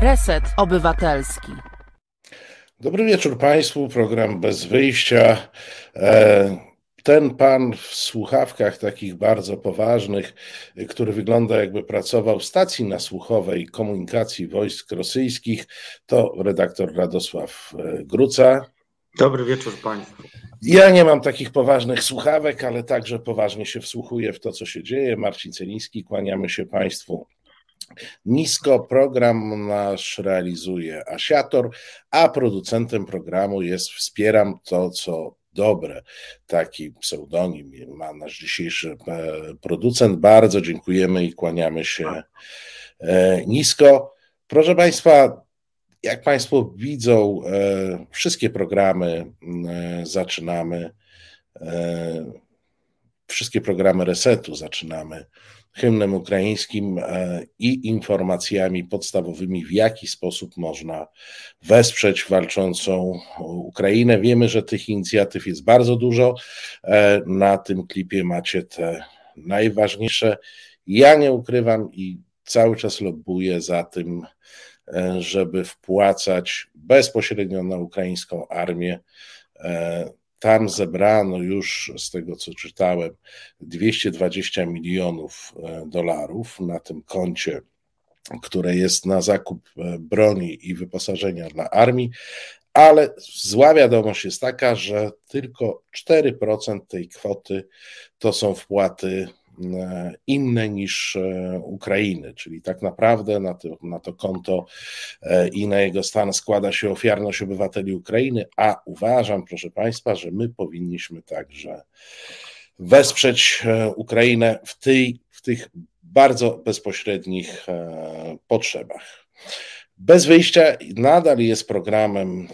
Reset Obywatelski. Dobry wieczór Państwu, program Bez Wyjścia. E, ten pan w słuchawkach takich bardzo poważnych, który wygląda jakby pracował w stacji nasłuchowej komunikacji wojsk rosyjskich, to redaktor Radosław e, Gruca. Dobry wieczór Państwu. Ja nie mam takich poważnych słuchawek, ale także poważnie się wsłuchuję w to, co się dzieje. Marcin Celiński, kłaniamy się Państwu nisko. Program nasz realizuje Asiator, a producentem programu jest Wspieram to, co dobre. Taki pseudonim ma nasz dzisiejszy e, producent. Bardzo dziękujemy i kłaniamy się e, nisko. Proszę Państwa, jak Państwo widzą, e, wszystkie programy zaczynamy, wszystkie programy resetu zaczynamy hymnem ukraińskim e, i informacjami podstawowymi, w jaki sposób można wesprzeć walczącą Ukrainę. Wiemy, że tych inicjatyw jest bardzo dużo. E, na tym klipie macie te najważniejsze. Ja nie ukrywam i cały czas lobbuję za tym, e, żeby wpłacać bezpośrednio na ukraińską armię tam zebrano już, z tego co czytałem, 220 milionów e, dolarów na tym koncie, które jest na zakup e, broni i wyposażenia dla armii, ale zła wiadomość jest taka, że tylko 4% tej kwoty to są wpłaty inne niż e, Ukrainy, czyli tak naprawdę na to, na to konto e, i na jego stan składa się ofiarność obywateli Ukrainy, a uważam, proszę Państwa, że my powinniśmy także wesprzeć Ukrainę w, tej, w tych bardzo bezpośrednich potrzebach. Bez wyjścia nadal jest programem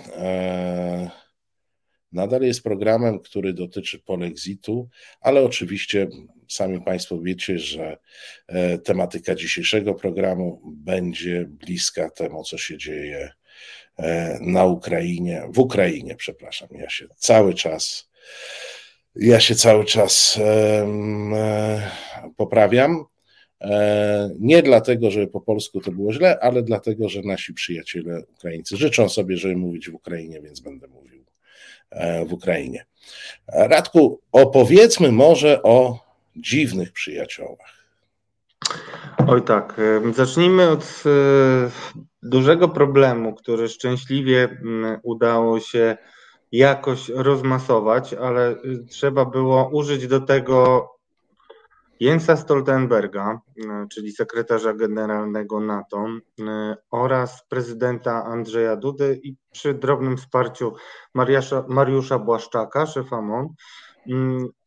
nadal jest programem, który dotyczy polexitu, ale oczywiście sami Państwo wiecie, że e, tematyka dzisiejszego programu będzie bliska temu, co się dzieje e, na Ukrainie, w Ukrainie, przepraszam. Ja się cały czas, ja się cały czas e, poprawiam. Nie dlatego, żeby po polsku to było źle, ale dlatego, że nasi przyjaciele Ukraińcy życzą sobie, żeby mówić w Ukrainie, więc będę mówił w Ukrainie. Radku, opowiedzmy może o dziwnych przyjaciołach. Oj tak, zacznijmy od e, dużego problemu, który szczęśliwie udało się jakoś rozmasować, ale e, trzeba było użyć do tego Jensa Stoltenberga, e, czyli sekretarza generalnego NATO oraz prezydenta Andrzeja Dudy i przy drobnym wsparciu Mariusza, Mariusza Błaszczaka, szefa MON.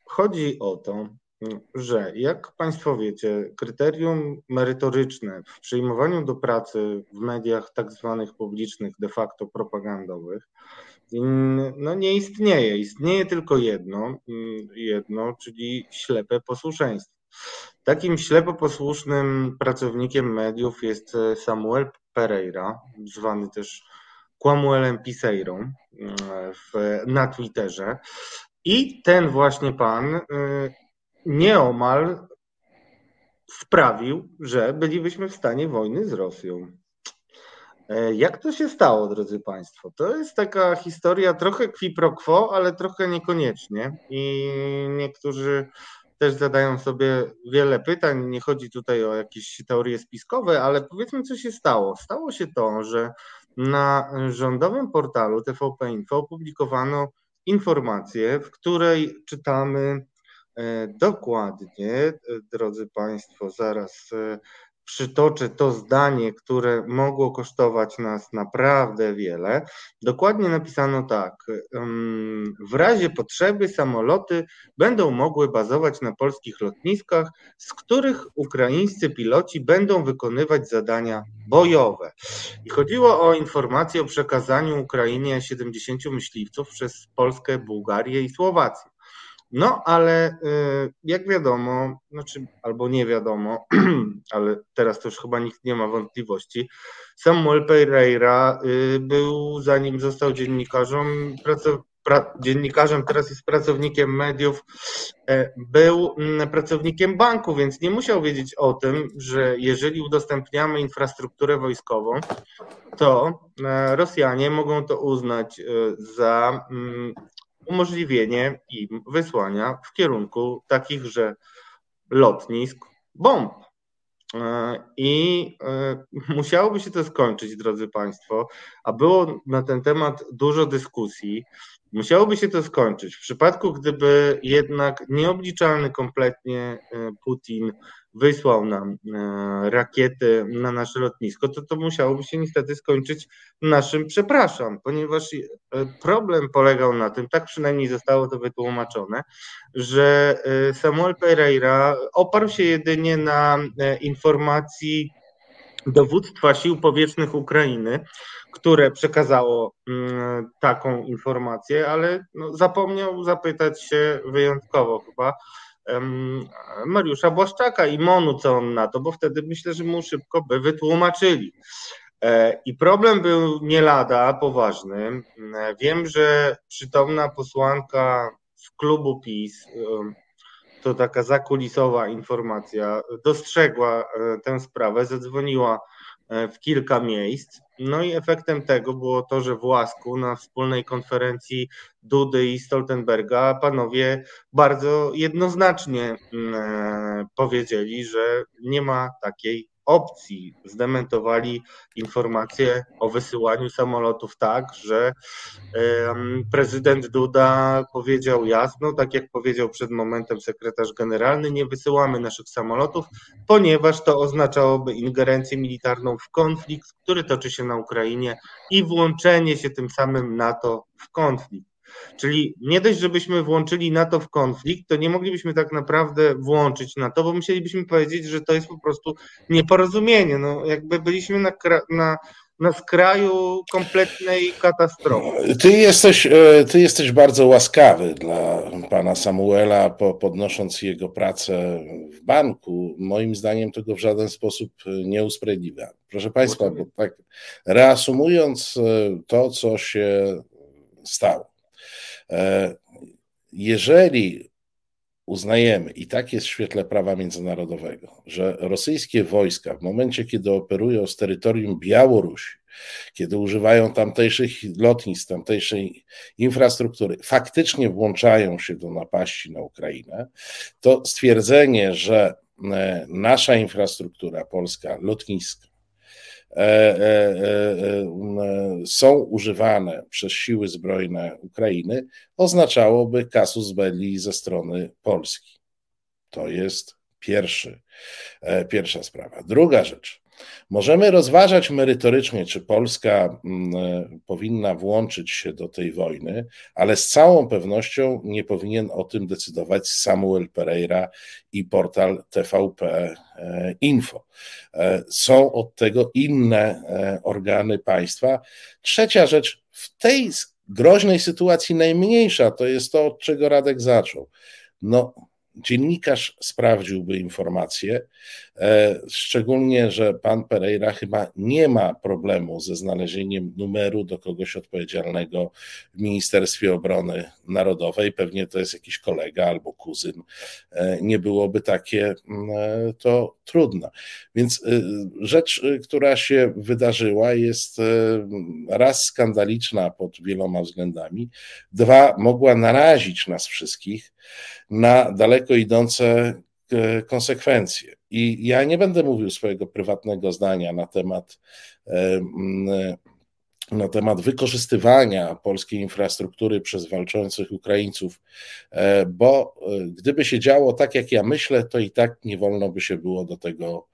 Chodzi o to, że jak Państwo wiecie, kryterium merytoryczne w przyjmowaniu do pracy w mediach tak zwanych publicznych, de facto propagandowych, no nie istnieje. Istnieje tylko jedno, jedno, czyli ślepe posłuszeństwo. Takim ślepo posłusznym pracownikiem mediów jest Samuel Pereira, zwany też Quamuelem Piseirą na Twitterze. I ten właśnie pan y, nieomal sprawił, że bylibyśmy w stanie wojny z Rosją. E, jak to się stało, drodzy Państwo? To jest taka historia trochę qui pro quo, ale trochę niekoniecznie. I niektórzy też zadają sobie wiele pytań. Nie chodzi tutaj o jakieś teorie spiskowe, ale powiedzmy, co się stało. Stało się to, że na rządowym portalu TVP Info opublikowano informację, w której czytamy E, dokładnie, e, drodzy Państwo, zaraz e, przytoczę to zdanie, które mogło kosztować nas naprawdę wiele. Dokładnie napisano tak: W razie potrzeby samoloty będą mogły bazować na polskich lotniskach, z których ukraińscy piloci będą wykonywać zadania bojowe. I chodziło o informację o przekazaniu Ukrainie 70 myśliwców przez Polskę, Bułgarię i Słowację. No, ale y, jak wiadomo, znaczy albo nie wiadomo, ale teraz to już chyba nikt nie ma wątpliwości, Samuel Pereira y, był, zanim został dziennikarzem, dziennikarzem, teraz jest pracownikiem mediów, e, był mm, pracownikiem banku, więc nie musiał wiedzieć o tym, że jeżeli udostępniamy infrastrukturę wojskową, to e, Rosjanie mogą to uznać za mm, umożliwienie im wysłania w kierunku takichże lotnisk bomb. E, I e, musiałoby się to skończyć, drodzy Państwo, a było na ten temat dużo dyskusji. Musiałoby się to skończyć. W przypadku, gdyby jednak nieobliczalny kompletnie e, Putin wysłał nam e, rakiety na nasze lotnisko, to to musiałoby się niestety skończyć naszym przepraszam, ponieważ e, problem polegał na tym, tak przynajmniej zostało to wytłumaczone, że e, Samuel Pereira oparł się jedynie na informacji dowództwa sił powietrznych Ukrainy, które przekazało mm, taką informację, ale no, zapomniał zapytać się wyjątkowo chyba Mariusza Błaszczaka i Monu, co on na to, bo wtedy myślę, że mu szybko by wytłumaczyli. E, I problem był nie lada poważny. E, wiem, że przytomna posłanka z klubu PiS, to taka zakulisowa informacja, dostrzegła e, tę sprawę, zadzwoniła w kilka miejsc. No i efektem tego było to, że w Łasku na wspólnej konferencji Dudy i Stoltenberga panowie bardzo jednoznacznie mm, e, powiedzieli, że nie ma takiej opcji. Zdementowali informację o wysyłaniu samolotów tak, że prezydent Duda powiedział jasno, tak jak powiedział przed momentem sekretarz generalny, nie wysyłamy naszych samolotów, ponieważ to oznaczałoby ingerencję militarną w konflikt, który toczy się na Ukrainie i włączenie się tym samym NATO w konflikt. Czyli nie dość, żebyśmy włączyli NATO w konflikt, to nie moglibyśmy tak naprawdę włączyć NATO, bo musielibyśmy powiedzieć, że to jest po prostu nieporozumienie. No, jakby byliśmy na, na, na skraju kompletnej katastrofy. Ty jesteś, e, ty jesteś bardzo łaskawy dla pana Samuela, podnosząc jego pracę w banku. Moim zdaniem tego w żaden sposób nie usprawiedliwia. Proszę Państwa, bo tak reasumując e, to, co się stało. E, jeżeli uznajemy, i tak jest w świetle prawa międzynarodowego, że rosyjskie wojska w momencie, kiedy operują z terytorium Białorusi, kiedy używają tamtejszych lotnisk, tamtejszej infrastruktury, faktycznie włączają się do napaści na Ukrainę, to stwierdzenie, że e, nasza infrastruktura polska, lotniska, są używane przez siły zbrojne Ukrainy, oznaczałoby kasus belli ze strony Polski. To jest pierwszy, pierwsza sprawa. Druga rzecz. Możemy rozważać merytorycznie, czy Polska mm, e, powinna włączyć się do tej wojny, ale z całą pewnością nie powinien o tym decydować Samuel Pereira i portal TVP e, Info. E, są od tego inne organy państwa. Trzecia rzecz, w tej groźnej sytuacji najmniejsza to jest to, od czego Radek zaczął. No, dziennikarz sprawdziłby informacje, e, szczególnie, że pan Pereira chyba nie ma problemu ze znalezieniem numeru do kogoś odpowiedzialnego w Ministerstwie Obrony Narodowej. Pewnie to jest jakiś kolega albo kuzyn. E, nie byłoby takie mm, e, to trudne. Więc rzecz, która się wydarzyła, jest raz skandaliczna pod wieloma względami, dwa, mogła narazić nas wszystkich na daleko idące e, konsekwencje. I ja nie będę mówił swojego prywatnego zdania na temat, e, na temat wykorzystywania polskiej infrastruktury przez walczących Ukraińców, e, bo gdyby się działo tak, jak ja myślę, to i tak nie wolno by się było do tego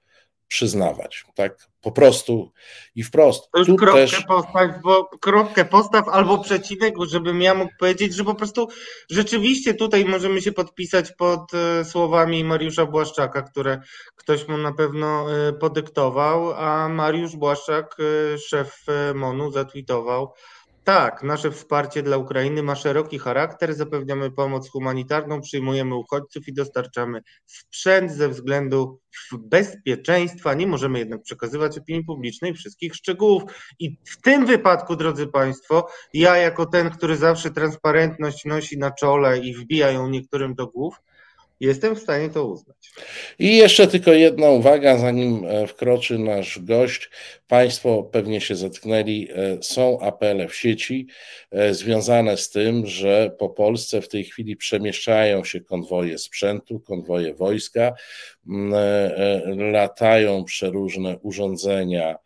przyznawać. Tak po prostu i wprost. To już tu kropkę, też... postaw, bo, kropkę postaw albo przecinek, żebym ja mógł powiedzieć, że po prostu rzeczywiście tutaj możemy się podpisać pod e, słowami Mariusza Błaszczaka, które ktoś mu na pewno e, podyktował, a Mariusz Błaszczak, e, szef MONU, zatwitował Tak, nasze wsparcie dla Ukrainy ma szeroki charakter. Zapewniamy pomoc humanitarną, przyjmujemy uchodźców i dostarczamy sprzęt ze względu bezpieczeństwa. Nie możemy jednak przekazywać opinii publicznej wszystkich szczegółów. I w tym wypadku, drodzy Państwo, ja jako ten, który zawsze transparentność nosi na czole i wbija ją niektórym do głów, Jestem w stanie to uznać. I jeszcze tylko jedna uwaga, zanim e, wkroczy nasz gość. Państwo pewnie się zetknęli. E, są apele w sieci e, związane z tym, że po Polsce w tej chwili przemieszczają się konwoje sprzętu, konwoje wojska, latają przeróżne urządzenia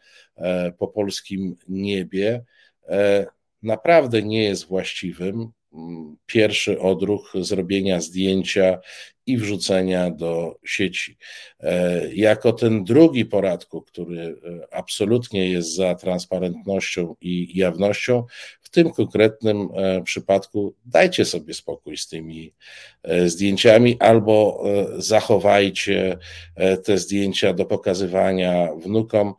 po polskim niebie. Naprawdę nie jest właściwym pierwszy odruch zrobienia zdjęcia i wrzucenia do sieci. E, jako ten drugi poradku, który e, absolutnie jest za transparentnością i jawnością, w tym konkretnym e, przypadku dajcie sobie spokój z tymi zdjęciami albo zachowajcie te zdjęcia do pokazywania wnukom.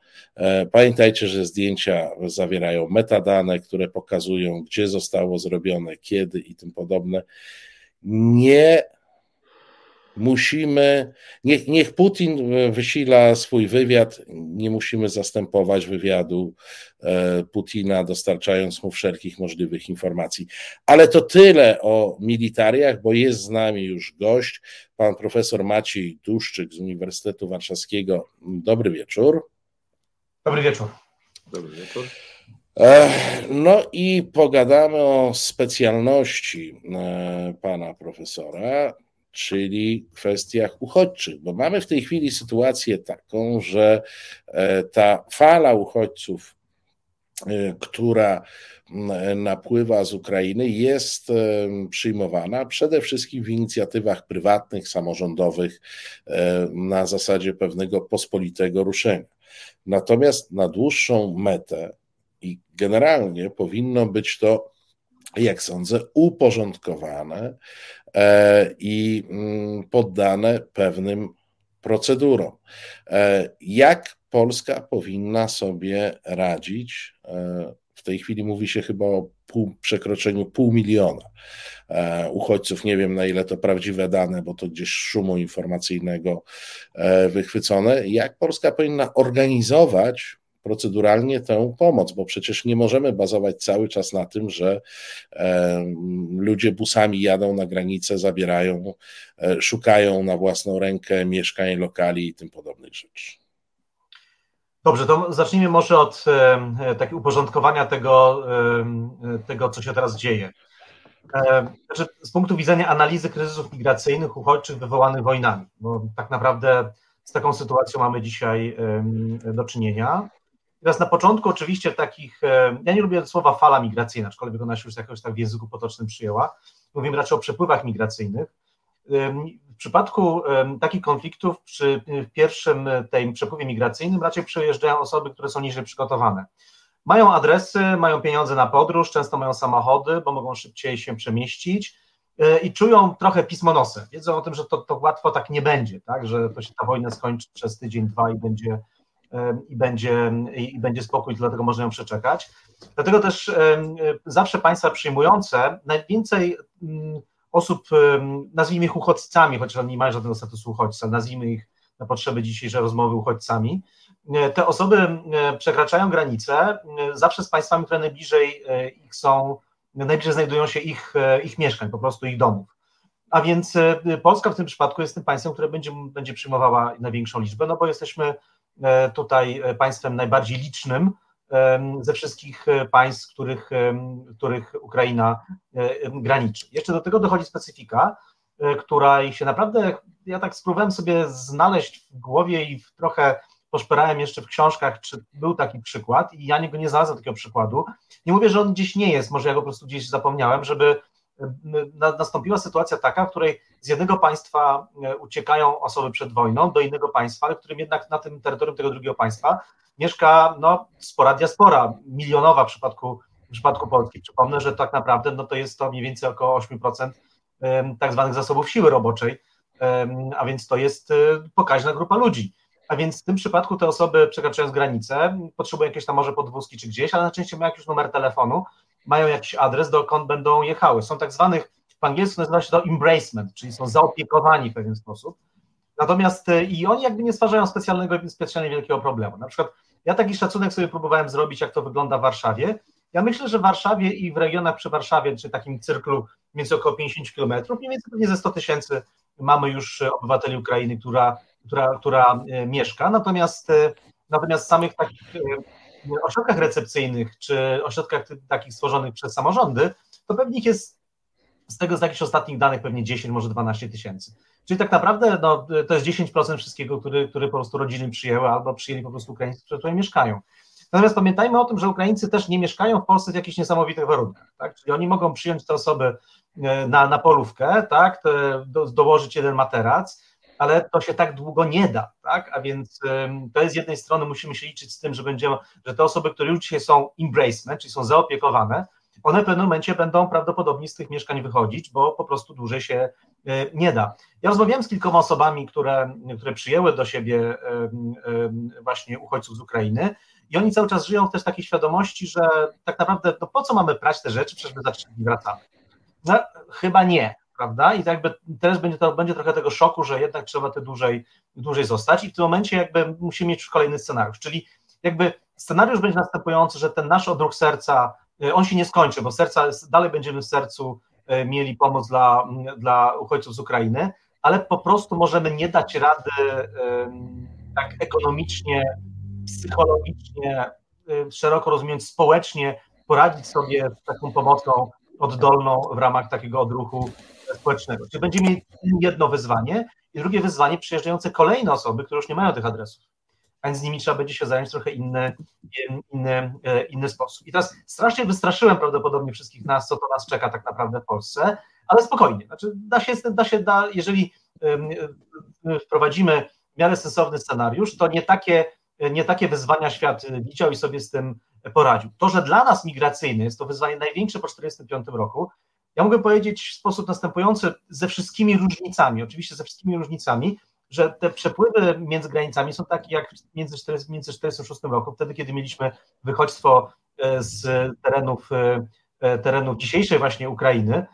Pamiętajcie, że zdjęcia zawierają metadane, które pokazują, gdzie zostało zrobione, kiedy i tym podobne. Nie musimy, niech, niech Putin wysila swój wywiad, nie musimy zastępować wywiadu e, Putina, dostarczając mu wszelkich możliwych informacji. Ale to tyle o militariach, bo jest z nami już gość, pan profesor Maciej Duszczyk z Uniwersytetu Warszawskiego. Dobry wieczór. Dobry wieczór. Dobry wieczór. E, no i pogadamy o specjalności e, pana profesora, czyli kwestiach uchodźczych, bo mamy w tej chwili sytuację taką, że e, ta fala uchodźców, e, która napływa z Ukrainy, jest e, przyjmowana przede wszystkim w inicjatywach prywatnych, samorządowych, na zasadzie pewnego pospolitego ruszenia. Natomiast na dłuższą metę i generalnie powinno być to jak sądzę, uporządkowane i mm, poddane pewnym procedurom. E, jak Polska powinna sobie radzić? E, w tej chwili mówi się chyba o pół, przekroczeniu pół miliona uchodźców. Nie wiem, na ile to prawdziwe dane, bo to gdzieś szumu informacyjnego wychwycone. Jak Polska powinna organizować proceduralnie tę pomoc, bo przecież nie możemy bazować cały czas na tym, że e, ludzie busami jadą na granicę, zabierają, e, szukają na własną rękę mieszkań, lokali i tym podobnych rzeczy. Dobrze, to zacznijmy może od e, takiego uporządkowania tego, tego, co się teraz dzieje. Znaczy, z punktu widzenia analizy kryzysów migracyjnych, uchodźczych wywołanych wojnami, bo tak naprawdę z taką sytuacją mamy dzisiaj do czynienia. Teraz na początku oczywiście takich, e, ja nie lubię słowa fala migracyjna, aczkolwiek ona się już jakoś tak w języku potocznym przyjęła. Mówimy raczej o przepływach migracyjnych. W przypadku takich konfliktów przy pierwszym tej przepływie migracyjnym raczej przyjeżdżają osoby, które są niżej przygotowane. Mają adresy, mają pieniądze na podróż, często mają samochody, bo mogą szybciej się przemieścić e, i czują trochę pismo nosem. Wiedzą o tym, że to, to łatwo tak nie będzie, tak? że to się ta wojna skończy przez tydzień, dwa i będzie i będzie, i będzie spokój, dlatego można ją przeczekać. Dlatego też zawsze państwa przyjmujące najwięcej mm, osób, nazwijmy ich uchodźcami, chociaż oni nie mają żadnego statusu uchodźca, nazwijmy ich na potrzeby dzisiejszej rozmowy uchodźcami. E, te osoby e, przekraczają granice e, zawsze z państwami, które najbliżej ich są, najbliżej znajdują się ich, ich mieszkań, po prostu ich domów. A więc Polska w tym przypadku jest tym państwem, które będzie, będzie przyjmowała największą liczbę, no bo jesteśmy E, tutaj e, państwem najbardziej licznym ze wszystkich e, państw, których, których Ukraina graniczy. Jeszcze do tego dochodzi specyfika, która się naprawdę, ja tak spróbowałem sobie znaleźć w głowie i trochę poszperałem jeszcze w książkach, czy był taki przykład i ja go nie znalazłem takiego przykładu. Nie mówię, że on gdzieś nie jest, może ja go po prostu gdzieś zapomniałem, żeby nastąpiła sytuacja taka, w której z jednego państwa e, uciekają osoby przed wojną do innego państwa, ale którym jednak na tym terytorium tego drugiego państwa mieszka no, spora diaspora, milionowa w przypadku, w przypadku Polski. Przypomnę, że tak naprawdę no, to jest to mniej więcej około 8% tak zwanych zasobów siły roboczej, a więc to jest e, pokaźna grupa ludzi. A więc w tym przypadku te osoby przekraczając granicę potrzebują jakieś tam może podwózki czy gdzieś, ale najczęściej mają jakiś numer telefonu, mają jakiś adres, dokąd będą jechały. Są tak zwanych, po angielsku nazywa się to embracement, czyli są zaopiekowani w pewien sposób. Natomiast e, i oni jakby nie stwarzają specjalnego, specjalnie wielkiego problemu. Na przykład ja taki szacunek sobie próbowałem zrobić, jak to wygląda w Warszawie. Ja myślę, że w Warszawie i w regionach przy Warszawie, czy takim cyrklu między około 50 kilometrów, mniej więcej pewnie ze 100 tysięcy mamy już obywateli Ukrainy, która, która, która e, mieszka. Natomiast, natomiast samych takich ośrodkach recepcyjnych, czy ośrodkach takich stworzonych przez samorządy, to pewnie jest z tego z jakichś ostatnich danych pewnie 10, może 12 tysięcy. Czyli tak naprawdę no, to jest 10% wszystkiego, który, który po prostu rodziny przyjęły albo przyjęli po prostu Ukraińcy, którzy tutaj mieszkają. Natomiast pamiętajmy o tym, że Ukraińcy też nie mieszkają w Polsce w jakichś niesamowitych warunkach. Tak? Czyli oni mogą przyjąć te osoby e, na, na polówkę, tak? Do, dołożyć jeden materac, ale to się tak długo nie da, tak? A więc to jest z jednej strony musimy się liczyć z tym, że będziemy, że te osoby, które już dzisiaj są embracement, czyli są zaopiekowane, one w pewnym momencie będą prawdopodobnie z tych mieszkań wychodzić, bo po prostu dłużej się e, nie da. Ja rozmawiałem z kilkoma osobami, które, które przyjęły do siebie właśnie uchodźców z Ukrainy i oni cały czas żyją też takiej świadomości, że tak naprawdę no po co mamy prać te rzeczy, przecież my zaczynamy wracamy. No, chyba nie, prawda? I jakby teraz będzie, to, będzie trochę tego szoku, że jednak trzeba te dłużej, dłużej zostać i w tym momencie jakby musimy mieć już kolejny scenariusz, czyli jakby scenariusz będzie następujący, że ten nasz odruch serca E, on się nie skończy, bo serca, dalej będziemy w sercu e, mieli pomoc dla, dla uchodźców z Ukrainy, ale po prostu możemy nie dać rady tak ekonomicznie, psychologicznie, szeroko rozumiejąc społecznie, poradzić sobie z taką pomocą oddolną w ramach takiego odruchu społecznego. Czyli będziemy mieli jedno wyzwanie i drugie wyzwanie przyjeżdżające kolejne osoby, które już nie mają tych adresów a więc z nimi trzeba będzie się zająć trochę inny, inny, e, inny sposób. I teraz strasznie wystraszyłem prawdopodobnie wszystkich nas, co to nas czeka tak naprawdę w Polsce, ale spokojnie, znaczy da się, da się da, jeżeli wprowadzimy w miarę sensowny scenariusz, to nie takie, nie takie wyzwania świat widział i sobie z tym poradził. To, że dla nas migracyjny jest to wyzwanie największe po 1945 roku, ja mogę powiedzieć w sposób następujący, ze wszystkimi różnicami, oczywiście ze wszystkimi różnicami, że te przepływy między granicami są takie jak między 1946 roku, wtedy kiedy mieliśmy wychodźstwo e, z terenów, e, e, terenów dzisiejszej właśnie Ukrainy,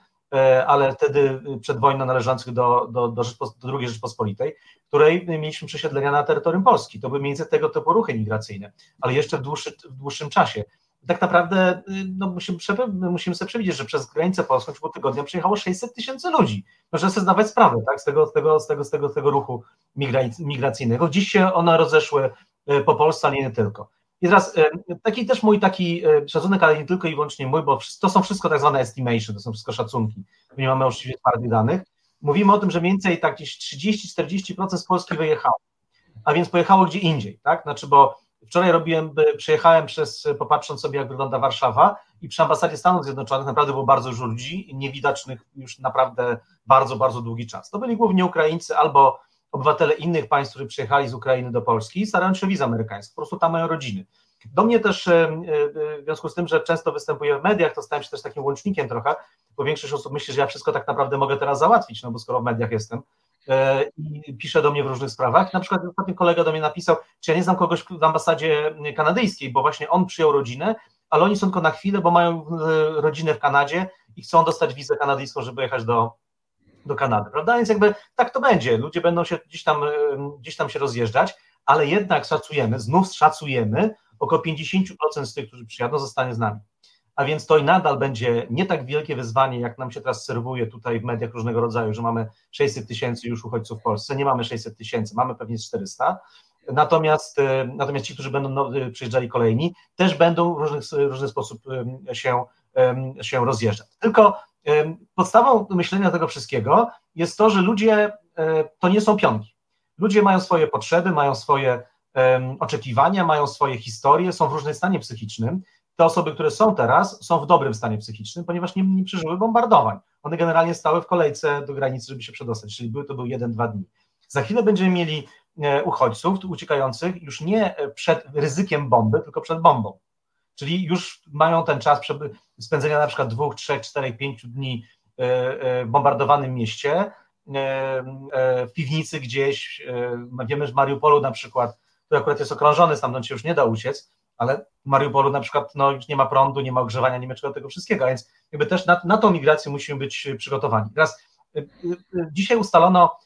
ale wtedy przed wojną należących do, do, do, do II Rzeczpospolitej, której mieliśmy przesiedlenia na terytorium Polski. To były między tego typu ruchy migracyjne, ale jeszcze w, dłuższy, w dłuższym czasie tak naprawdę y, no, musimy, musimy sobie przewidzieć, że przez granicę polską w ciągu tygodnia przyjechało 600 tysięcy ludzi. Proszę sobie zdawać sprawę tak, z, tego, z, tego, z, tego, z, tego, z tego ruchu migracyjnego. Dziś się one rozeszły y, po Polsce, ale nie tylko. I teraz y, taki też mój taki szacunek, ale nie tylko i wyłącznie mój, bo to są wszystko tak zwane estimation, to są wszystko szacunki, nie mamy oczywiście twardych danych. Mówimy o tym, że mniej więcej tak gdzieś 30-40% z Polski wyjechało, a więc pojechało gdzie indziej, tak? Znaczy, bo Wczoraj robiłem, przyjechałem przez, popatrząc sobie, jak wygląda Warszawa i przy ambasadzie Stanów Zjednoczonych naprawdę było bardzo dużo ludzi, niewidocznych już naprawdę bardzo, bardzo długi czas. To byli głównie Ukraińcy albo obywatele innych państw, którzy przyjechali z Ukrainy do Polski i starają się wiz amerykańskich, po prostu tam mają rodziny. Do mnie też, e, e, w związku z tym, że często występuję w mediach, to stałem się też takim łącznikiem trochę, bo większość osób myśli, że ja wszystko tak naprawdę mogę teraz załatwić, no bo skoro w mediach jestem, E, i pisze do mnie w różnych sprawach. Na przykład ostatni kolega do mnie napisał, czy ja nie znam kogoś w ambasadzie kanadyjskiej, bo właśnie on przyjął rodzinę, ale oni są tylko na chwilę, bo mają e, rodzinę w Kanadzie i chcą dostać wizę kanadyjską, żeby jechać do, do Kanady, prawda? Więc jakby tak to będzie. Ludzie będą się gdzieś tam, e, gdzieś tam się rozjeżdżać, ale jednak szacujemy, znów szacujemy, około 50% z tych, którzy przyjadą, zostanie z nami a więc to i nadal będzie nie tak wielkie wyzwanie, jak nam się teraz serwuje tutaj w mediach różnego rodzaju, że mamy 600 tysięcy już uchodźców w Polsce. Nie mamy 600 tysięcy, mamy pewnie 400. Natomiast, e, natomiast ci, którzy będą no, e, przyjeżdżali kolejni, też będą w różny, różny sposób się, się rozjeżdżać. Tylko podstawą myślenia tego wszystkiego jest to, że ludzie e, to nie są pionki. Ludzie mają swoje potrzeby, mają swoje oczekiwania, mają swoje historie, są w różnym stanie psychicznym te osoby, które są teraz, są w dobrym stanie psychicznym, ponieważ nie, nie przeżyły bombardowań. One generalnie stały w kolejce do granicy, żeby się przedostać, czyli były to był jeden, dwa dni. Za chwilę będziemy mieli e, uchodźców uciekających już nie przed ryzykiem bomby, tylko przed bombą. Czyli już mają ten czas spędzenia na przykład dwóch, trzech, czterech, pięciu dni e, e, w bombardowanym mieście, w piwnicy gdzieś, wiemy, że w Mariupolu na przykład, który akurat jest okrążony, stamtąd się już nie da uciec, ale w Mariupolu na przykład no, już nie ma prądu, nie ma ogrzewania, nie ma czego tego wszystkiego, więc jakby też na, na tą migrację musimy być przygotowani. Teraz dzisiaj ustalono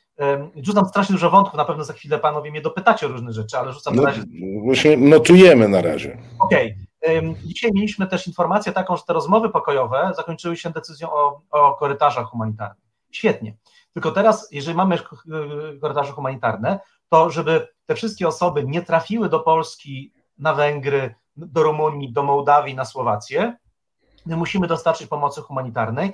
Rzucam strasznie dużo wątków, na pewno za chwilę panowie mnie dopytacie o różne rzeczy, ale rzucam no, na razie. Właśnie notujemy na razie. Okej. Okay. Dzisiaj mieliśmy też informację taką, że te rozmowy pokojowe zakończyły się decyzją o, o korytarzach humanitarnych. Świetnie. Tylko teraz, jeżeli mamy korytarze humanitarne, to żeby te wszystkie osoby nie trafiły do Polski, na Węgry, do Rumunii, do Mołdawii, na Słowację, my musimy dostarczyć pomocy humanitarnej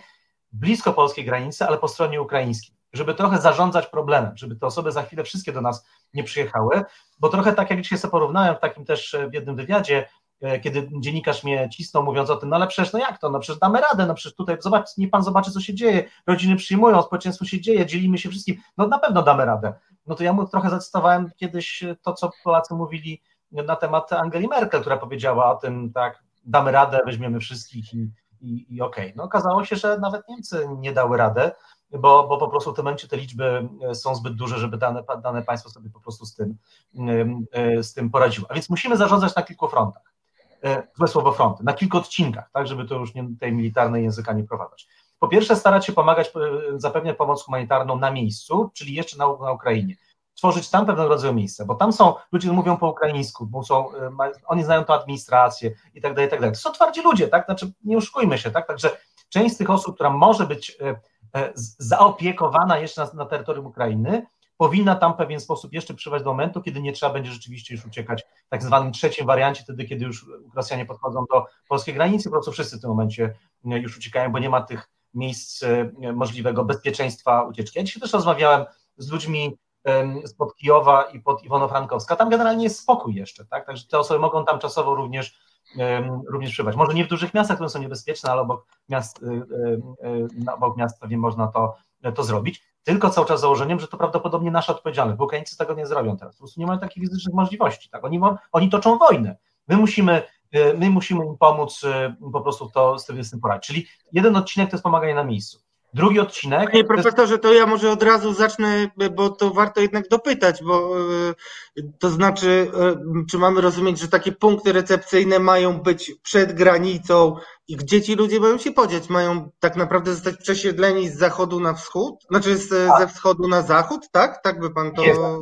blisko polskiej granicy, ale po stronie ukraińskiej żeby trochę zarządzać problemem, żeby te osoby za chwilę wszystkie do nas nie przyjechały, bo trochę tak jak dzisiaj sobie porównałem w takim też e, w jednym wywiadzie, e, kiedy dziennikarz mnie cisnął mówiąc o tym, no ale przecież no jak to, no przecież damy radę, no przecież tutaj zobacz, nie pan zobaczy co się dzieje, rodziny przyjmują, społeczeństwo się dzieje, dzielimy się wszystkim, no na pewno damy radę. No to ja mu trochę zacytowałem kiedyś to, co Polacy mówili na temat Angeli Merkel, która powiedziała o tym, tak, damy radę, weźmiemy wszystkich i, i, i okej. Okay. No okazało się, że nawet Niemcy nie dały radę, bo, bo po prostu w tym momencie te liczby e, są zbyt duże, żeby dane, dane państwo sobie po prostu z tym, e, z tym poradziło. A więc musimy zarządzać na kilku frontach. E, złe słowo fronty, na kilku odcinkach, tak, żeby to już nie, tej militarnej języka nie prowadzać. Po pierwsze, starać się pomagać, zapewniać pomoc humanitarną na miejscu, czyli jeszcze na, na Ukrainie. Tworzyć tam pewnego rodzaju miejsce, bo tam są ludzie, którzy mówią po ukraińsku, bo są, oni znają tę administrację i tak dalej, i tak dalej. To są twardzi ludzie, tak? Znaczy, nie oszukujmy się, tak? Także część z tych osób, która może być E, zaopiekowana jeszcze na, na terytorium Ukrainy, powinna tam w pewien sposób jeszcze przyjść do momentu, kiedy nie trzeba będzie rzeczywiście już uciekać w tak zwanym trzecim wariancie, wtedy kiedy już Rosjanie podchodzą do polskiej granicy, po prostu wszyscy w tym momencie już uciekają, bo nie ma tych miejsc możliwego bezpieczeństwa ucieczki. Ja dzisiaj też rozmawiałem z ludźmi spod Kijowa i pod Iwono-Frankowska, tam generalnie jest spokój jeszcze, tak? Także te osoby mogą tam czasowo również również przybywać. Może nie w dużych miastach, które są niebezpieczne, ale obok miast, y, y, y, obok miast pewnie można to, to zrobić, tylko cały czas założeniem, że to prawdopodobnie nasza odpowiedzialność, bo Ukraińcy tego nie zrobią teraz. Po prostu nie mają takich fizycznych możliwości. Tak? Oni, oni toczą wojnę. My musimy, my musimy im pomóc po prostu to, z tym poradzić. Czyli jeden odcinek to jest pomaganie na miejscu. Drugi odcinek. Panie profesorze, to ja może od razu zacznę, bo to warto jednak dopytać, bo e, to znaczy, e, czy mamy rozumieć, że takie punkty recepcyjne mają być przed granicą i gdzie ci ludzie mają się podziać? Mają tak naprawdę zostać przesiedleni z zachodu na wschód? Znaczy z, tak. ze wschodu na zachód, tak? Tak by pan to. Jest, mhm.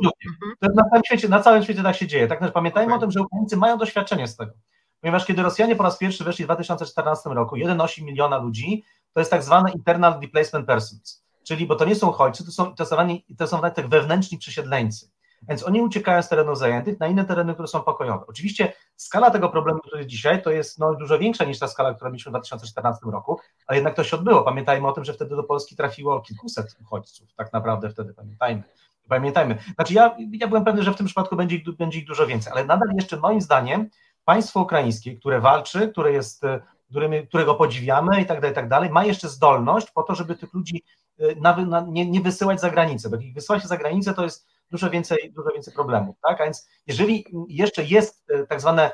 na, całym świecie, na całym świecie tak się dzieje. Tak, pamiętajmy okay. o tym, że Ukraińcy mają doświadczenie z tego. Ponieważ kiedy Rosjanie po raz pierwszy weszli w 2014 roku, 1,8 miliona ludzi, to jest tak zwane internal displacement persons, czyli, bo to nie są uchodźcy, to są, to są, to są tak wewnętrzni przesiedleńcy. Więc oni uciekają z terenów zajętych na inne tereny, które są pokojowe. Oczywiście skala tego problemu, który jest dzisiaj, to jest no, dużo większa niż ta skala, która mieliśmy w 2014 roku, ale jednak to się odbyło. Pamiętajmy o tym, że wtedy do Polski trafiło kilkuset uchodźców, tak naprawdę wtedy pamiętajmy. Pamiętajmy. Znaczy ja, ja byłem pewny, że w tym przypadku będzie, będzie ich dużo więcej, ale nadal jeszcze moim zdaniem państwo ukraińskie, które walczy, które jest którego podziwiamy i tak dalej, i tak dalej, ma jeszcze zdolność po to, żeby tych ludzi y, na, na, nie, nie wysyłać za granicę, bo jak się za granicę, to jest dużo więcej, dużo więcej problemów, tak? A więc jeżeli jeszcze jest y, tak zwane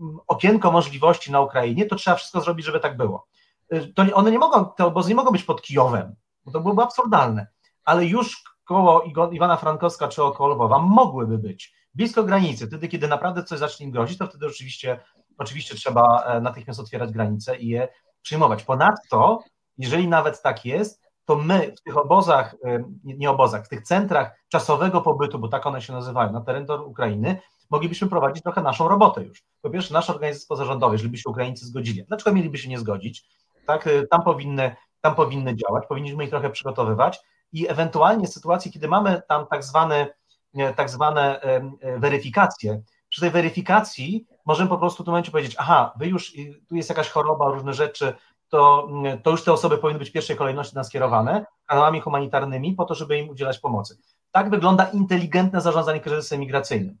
mm, okienko możliwości na Ukrainie, to trzeba wszystko zrobić, żeby tak było. Y, to one nie mogą, te obozy nie mogą być pod Kijowem, bo to byłoby absurdalne, ale już koło Iwana Frankowska czy około Lwowa mogłyby być blisko granicy, wtedy kiedy naprawdę coś zacznie im grozić, to wtedy oczywiście oczywiście trzeba e, natychmiast otwierać granice i je przyjmować. Ponadto, jeżeli nawet tak jest, to my w tych obozach, e, nie obozach, w tych centrach czasowego pobytu, bo tak one się nazywają, na terenie Ukrainy, moglibyśmy prowadzić trochę naszą robotę już. Po pierwsze, nasze organizacje pozarządowe, jeżeli by się Ukraińcy zgodzili. Dlaczego mieliby się nie zgodzić? Tak, e, tam powinny, tam powinny działać, powinniśmy ich trochę przygotowywać i ewentualnie w sytuacji, kiedy mamy tam tak zwane, tak zwane weryfikacje, przy tej weryfikacji możemy po prostu w tym momencie powiedzieć, aha, wy już, tu jest jakaś choroba, różne rzeczy, to, to już te osoby powinny być w pierwszej kolejności naskierowane kanałami humanitarnymi po to, żeby im udzielać pomocy. Tak wygląda inteligentne zarządzanie kryzysem migracyjnym.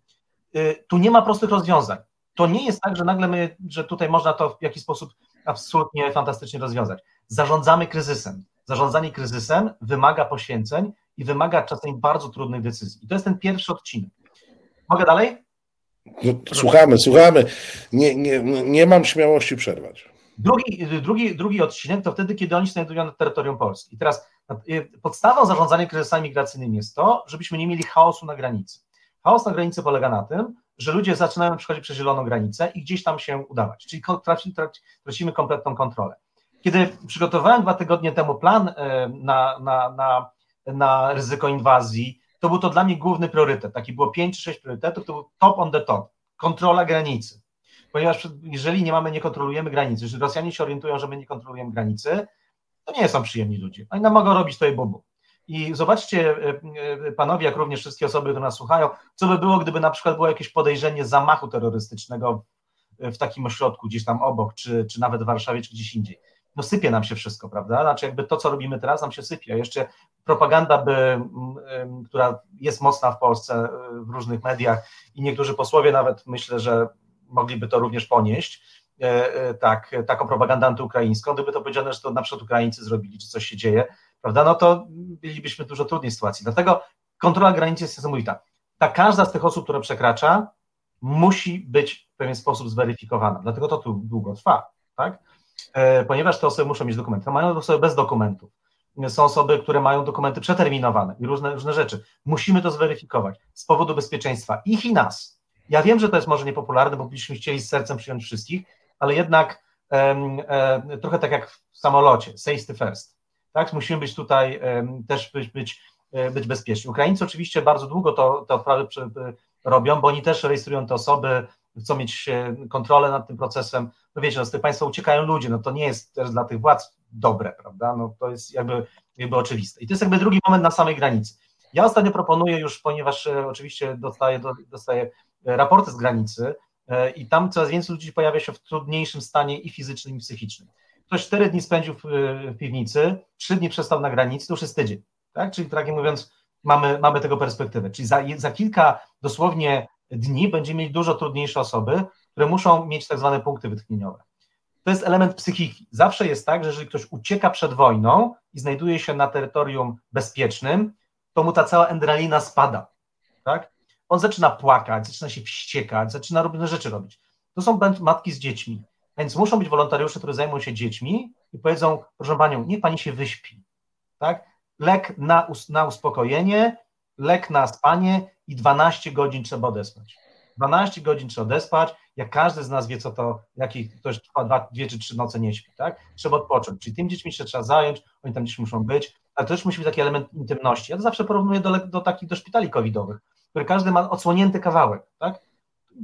Y, tu nie ma prostych rozwiązań. To nie jest tak, że nagle my, że tutaj można to w jakiś sposób absolutnie fantastycznie rozwiązać. Zarządzamy kryzysem. Zarządzanie kryzysem wymaga poświęceń i wymaga czasem bardzo trudnych decyzji. I to jest ten pierwszy odcinek. Mogę dalej? No, słuchamy, słuchamy. Nie, nie, nie mam śmiałości przerwać. Drugi, drugi, drugi odcinek to wtedy, kiedy oni znajdują na terytorium Polski. I teraz y, podstawą zarządzania kryzysami migracyjnymi jest to, żebyśmy nie mieli chaosu na granicy. Chaos na granicy polega na tym, że ludzie zaczynają przechodzić przez zieloną granicę i gdzieś tam się udawać, czyli tracimy kompletną kontrolę. Kiedy przygotowałem dwa tygodnie temu plan e, na, na, na, na ryzyko inwazji, to był to dla mnie główny priorytet. Taki było pięć czy sześć priorytetów, to był top on the top. Kontrola granicy. Ponieważ jeżeli nie mamy, nie kontrolujemy granicy, jeżeli Rosjanie się orientują, że my nie kontrolujemy granicy, to nie są przyjemni ludzie. Oni nam mogą robić tutaj bubu. I zobaczcie, e, e, panowie, jak również wszystkie osoby, które nas słuchają, co by było, gdyby na przykład było jakieś podejrzenie zamachu terrorystycznego w takim ośrodku, gdzieś tam obok, czy, czy nawet w Warszawie, czy gdzieś indziej. No sypie nam się wszystko, prawda? Znaczy jakby to, co robimy teraz, nam się sypie. A jeszcze propaganda, by, która jest mocna w Polsce e, w różnych mediach i niektórzy posłowie nawet myślę, że mogliby to również ponieść, tak, taką propagandę antyukraińską, gdyby to powiedziano, że to na przykład Ukraińcy zrobili, czy coś się dzieje, prawda, no to bylibyśmy w dużo trudniej sytuacji. Dlatego kontrola granicy jest niesamowita. Ta każda z tych osób, która przekracza, musi być w pewien sposób zweryfikowana. Dlatego to tu długo trwa, tak? E, ponieważ te osoby muszą mieć dokumenty. Mają osoby bez dokumentów. Są osoby, które mają dokumenty przeterminowane i różne, różne rzeczy. Musimy to zweryfikować z powodu bezpieczeństwa ich i nas. Ja wiem, że to jest może niepopularne, bo byśmy chcieli z sercem przyjąć wszystkich, ale jednak e, trochę tak jak w samolocie, safety first tak? Musimy być tutaj też być, być, e, być bezpieczni. Ukraińcy oczywiście bardzo długo to, te odprawy robią, bo oni też rejestrują te osoby, chcą mieć kontrolę nad tym procesem. No wiecie, no z tych państwa uciekają ludzie, no to nie jest też dla tych władz dobre, prawda? No to jest jakby, jakby oczywiste. I to jest jakby drugi moment na samej granicy. Ja ostatnio proponuję już, ponieważ e, oczywiście dostaję, dostaję raporty z granicy i tam coraz więcej ludzi pojawia się w trudniejszym stanie i fizycznym, i psychicznym ktoś cztery dni spędził w, piwnicy, trzy dni przestał na granicy, to już jest tydzień. Tak? Czyli tak mówiąc, mamy, mamy tego perspektywę. Czyli za, za kilka dosłownie dni będziemy mieli dużo trudniejsze osoby, które muszą mieć tak zwane punkty wytchnieniowe. To jest element psychiki. Zawsze jest tak, że jeżeli ktoś ucieka przed wojną i znajduje się na terytorium bezpiecznym, to mu ta cała adrenalina spada. Tak? On zaczyna płakać, zaczyna się wściekać, zaczyna różne rzeczy robić. To są matki z dziećmi. Więc muszą być wolontariusze, którzy zajmują się dziećmi i powiedzą, proszę panią, niech pani się wyśpi. Tak? Lek na, us na uspokojenie, lek na spanie i 12 godzin trzeba odespać. 12 godzin trzeba odespać, jak każdy z nas wie, co to, jaki ktoś trwa dwa, dwie czy trzy noce nie śpi, tak? Trzeba odpocząć. Czyli tym dziećmi się trzeba zająć, oni tam gdzieś muszą być, ale też musi być taki element intymności. Ja to zawsze porównuję do, do takich do szpitali covidowych, który każdy ma odsłonięty kawałek, tak?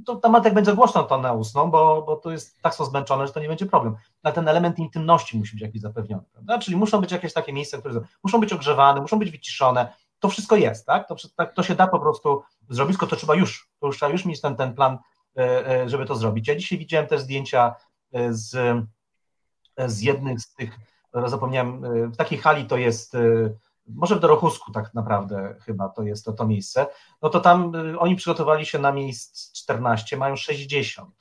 to tematek będzie głośno to na ustną, bo, bo to jest tak są zmęczone, że to nie będzie problem. Ale ten element intymności musi być jakiś zapewniony, prawda? Czyli muszą być jakieś takie miejsca, które muszą być ogrzewane, muszą być wyciszone. To wszystko jest, tak? To, tak, to się da po prostu zrobić, tylko to trzeba już, to już trzeba już mieć ten, ten plan, e, e, żeby to zrobić. Ja dzisiaj widziałem też zdjęcia e, z, z jednych z tych, zapomniałem, w takiej hali to jest może w Dorochusku tak naprawdę chyba to jest to, to miejsce, no to tam oni przygotowali się na miejsc 14, mają 60.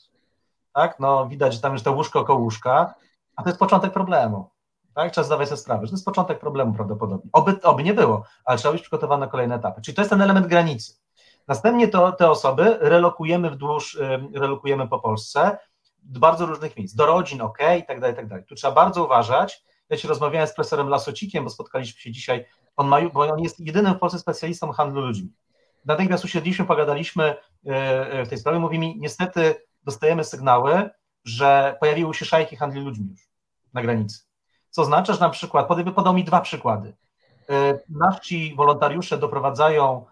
Tak? No widać, że tam jest to łóżko koło łóżka, a to jest początek problemu. Tak? Trzeba zdawać sobie sprawę, że to jest początek problemu prawdopodobnie. Oby, oby nie było, ale trzeba być przygotowane na kolejne etapy. Czyli to jest ten element granicy. Następnie to, te osoby relokujemy wzdłuż, relokujemy po Polsce do bardzo różnych miejsc, do rodzin, ok, i tak dalej, i tak dalej. Tu trzeba bardzo uważać. Ja się rozmawiałem z profesorem Lasocikiem, bo spotkaliśmy się dzisiaj on ma, bo on jest jedynym w Polsce specjalistą handlu ludźmi. Natychmiast usiedliśmy, pogadaliśmy e, e, w tej sprawie. Mówi mi, niestety dostajemy sygnały, że pojawiły się szajki handlu ludźmi już na granicy. Co oznacza, że na przykład, podał mi dwa przykłady. E, nasi wolontariusze doprowadzają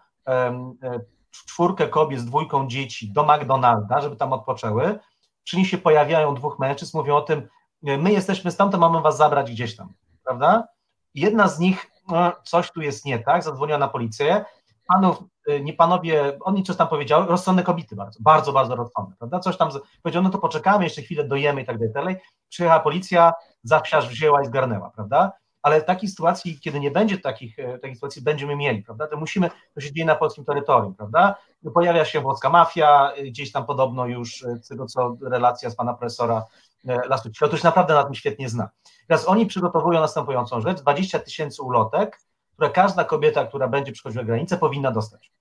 czwórkę kobiet z dwójką dzieci do McDonalda, żeby tam odpoczęły. Przy nich się pojawiają dwóch mężczyzn, mówią o tym, my jesteśmy stamtąd, mamy was zabrać gdzieś tam, prawda? Jedna z nich no, coś tu jest nie tak, zadzwoniła na policję, panów, nie panowie, oni coś tam powiedziały, rozsądne kobiety bardzo, bardzo, bardzo rozsądne, prawda, coś tam powiedział, no to poczekamy, jeszcze chwilę dojemy i tak dalej, przyjechała policja, za wsiarz wzięła i zgarnęła, prawda, ale takiej sytuacji, kiedy nie będzie takich, e, takiej sytuacji, będziemy mieli, prawda, to musimy, to się dzieje na polskim terytorium, prawda, pojawia się włoska mafia, y, gdzieś tam podobno już, y, z tego co relacja z pana profesora E, lasu to się naprawdę na tym świetnie zna. Teraz oni przygotowują następującą rzecz, 20 tysięcy ulotek, które każda kobieta, która będzie przychodziła granicę, powinna dostać.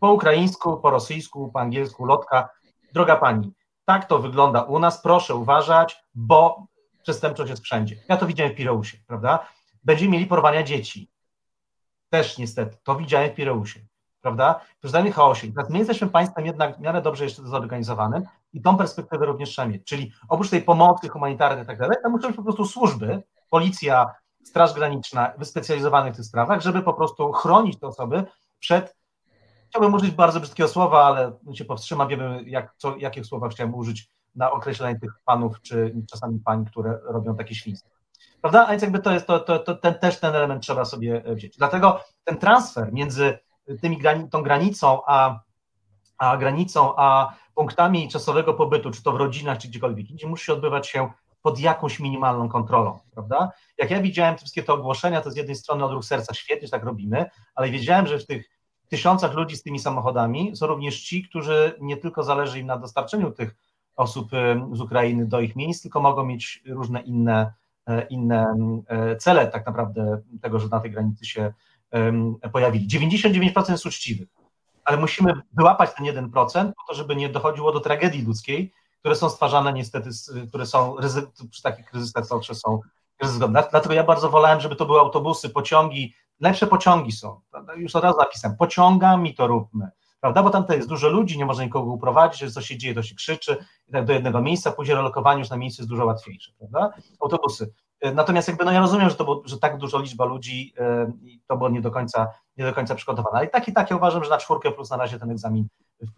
Po ukraińsku, po rosyjsku, po angielsku, lotka. Droga pani, tak to wygląda u nas, proszę uważać, bo przestępczość jest wszędzie. Ja to widziałem w Pireusie, prawda? Będziemy mieli porwania dzieci. Też niestety, to widziałem w Pireusie. prawda? W chaosie. Teraz my jesteśmy państwem jednak w miarę dobrze jeszcze zorganizowanym i tą perspektywę również trzeba mieć. Czyli oprócz tej pomocy humanitarnej i tak dalej, to muszą być po prostu służby, policja, Straż Graniczna wyspecjalizowanych w tych sprawach, żeby po prostu chronić te osoby przed, chciałbym użyć bardzo brzydkiego słowa, ale się powstrzymam, wiemy jak, co, jakich słowa chciałem użyć na określenie tych panów, czy czasami pań, które robią takie świństwo. Prawda? A więc jakby to jest, to, to, to ten, też ten element trzeba sobie wziąć. Dlatego ten transfer między tymi, tą granicą, a, a granicą, a punktami czasowego pobytu, czy to w rodzinach, czy gdziekolwiek, gdzie musi odbywać się pod jakąś minimalną kontrolą, prawda? Jak ja widziałem te wszystkie te ogłoszenia, to z jednej strony odruch serca świetnie, że tak robimy, ale wiedziałem, że w tych tysiącach ludzi z tymi samochodami są również ci, którzy nie tylko zależy im na dostarczeniu tych osób z Ukrainy do ich miejsc, tylko mogą mieć różne inne, e, inne e, cele tak naprawdę tego, że na tej granicy się pojawili. 99% jest uczciwych, ale musimy wyłapać ten 1% po to, żeby nie dochodziło do tragedii ludzkiej, które są stwarzane niestety, które są przy takich kryzysach zawsze są kryzys Dlatego ja bardzo wolałem, żeby to były autobusy, pociągi, lepsze pociągi są. Już od razu napisałem, pociągami to róbmy, prawda? Bo tam jest dużo ludzi, nie można nikogo uprowadzić, co się dzieje, to się krzyczy i tak do jednego miejsca, później relokowanie już na miejscu jest dużo łatwiejsze, prawda? Autobusy. Natomiast jakby, no ja rozumiem, że to było, że tak duża liczba ludzi i to było nie do końca, nie do końca przygotowane. Ale i tak i tak ja uważam, że na czwórkę plus na razie ten egzamin,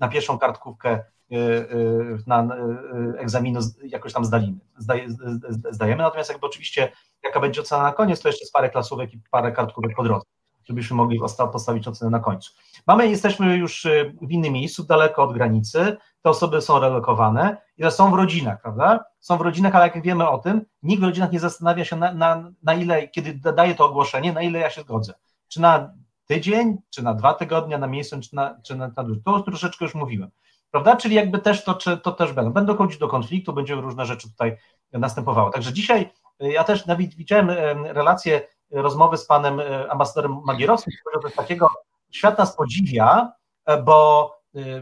na pierwszą kartkówkę Y, y, na egzaminu jakoś tam zdalimy, zdajemy, natomiast jakby oczywiście jaka będzie ocena na koniec, to jeszcze jest parę klasówek i parę kartkówek po drodze, żebyśmy mogli postawić ocenę na końcu. Mamy, jesteśmy już w innym miejscu, daleko od granicy, te osoby są relokowane i są w rodzinach, prawda? Są w rodzinach, ale jak wiemy o tym, nikt w rodzinach nie zastanawia się na, na, na ile, kiedy daje to ogłoszenie, na ile ja się zgodzę. Czy na tydzień, czy na dwa tygodnie, na miesiąc, czy na, czy na, na to troszeczkę już mówiłem prawda? Czyli jakby też to, czy, to też będą. Będą chodzić do konfliktu, będzie różne rzeczy tutaj następowało. Także dzisiaj y, ja też nawet widziałem y, relację, y, rozmowy z panem ambasadorem Magierowskim, który coś takiego, świat nas podziwia, bo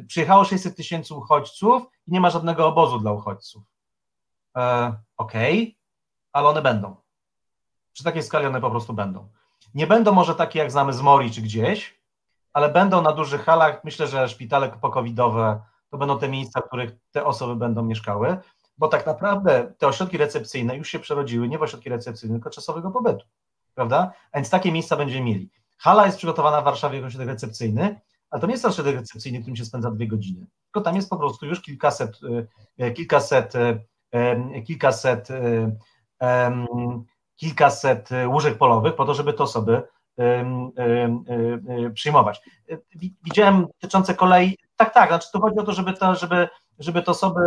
przyjechało 600 tysięcy uchodźców i nie ma żadnego obozu dla uchodźców. E, Okej, okay, ale one będą. Przy takiej skali one po prostu będą. Nie będą może takie, jak znamy z Mori czy gdzieś, ale będą na dużych halach. Myślę, że szpitale pokowidowe, to będą te miejsca, w których te osoby będą mieszkały, bo tak naprawdę te ośrodki recepcyjne już się przerodziły nie w ośrodki recepcyjne, tylko czasowego pobytu, prawda? A więc takie miejsca będziemy mieli. Hala jest przygotowana w Warszawie jako ośrodek recepcyjny, ale to nie jest ośrodek recepcyjny, którym się spędza dwie godziny, tylko tam jest po prostu już kilkaset, e, kilkaset, e, e, kilkaset, kilkaset łóżek polowych po to, żeby te osoby przyjmować. Widziałem dotyczące kolei, tak, tak, znaczy to chodzi o to, żeby, to, żeby, żeby te osoby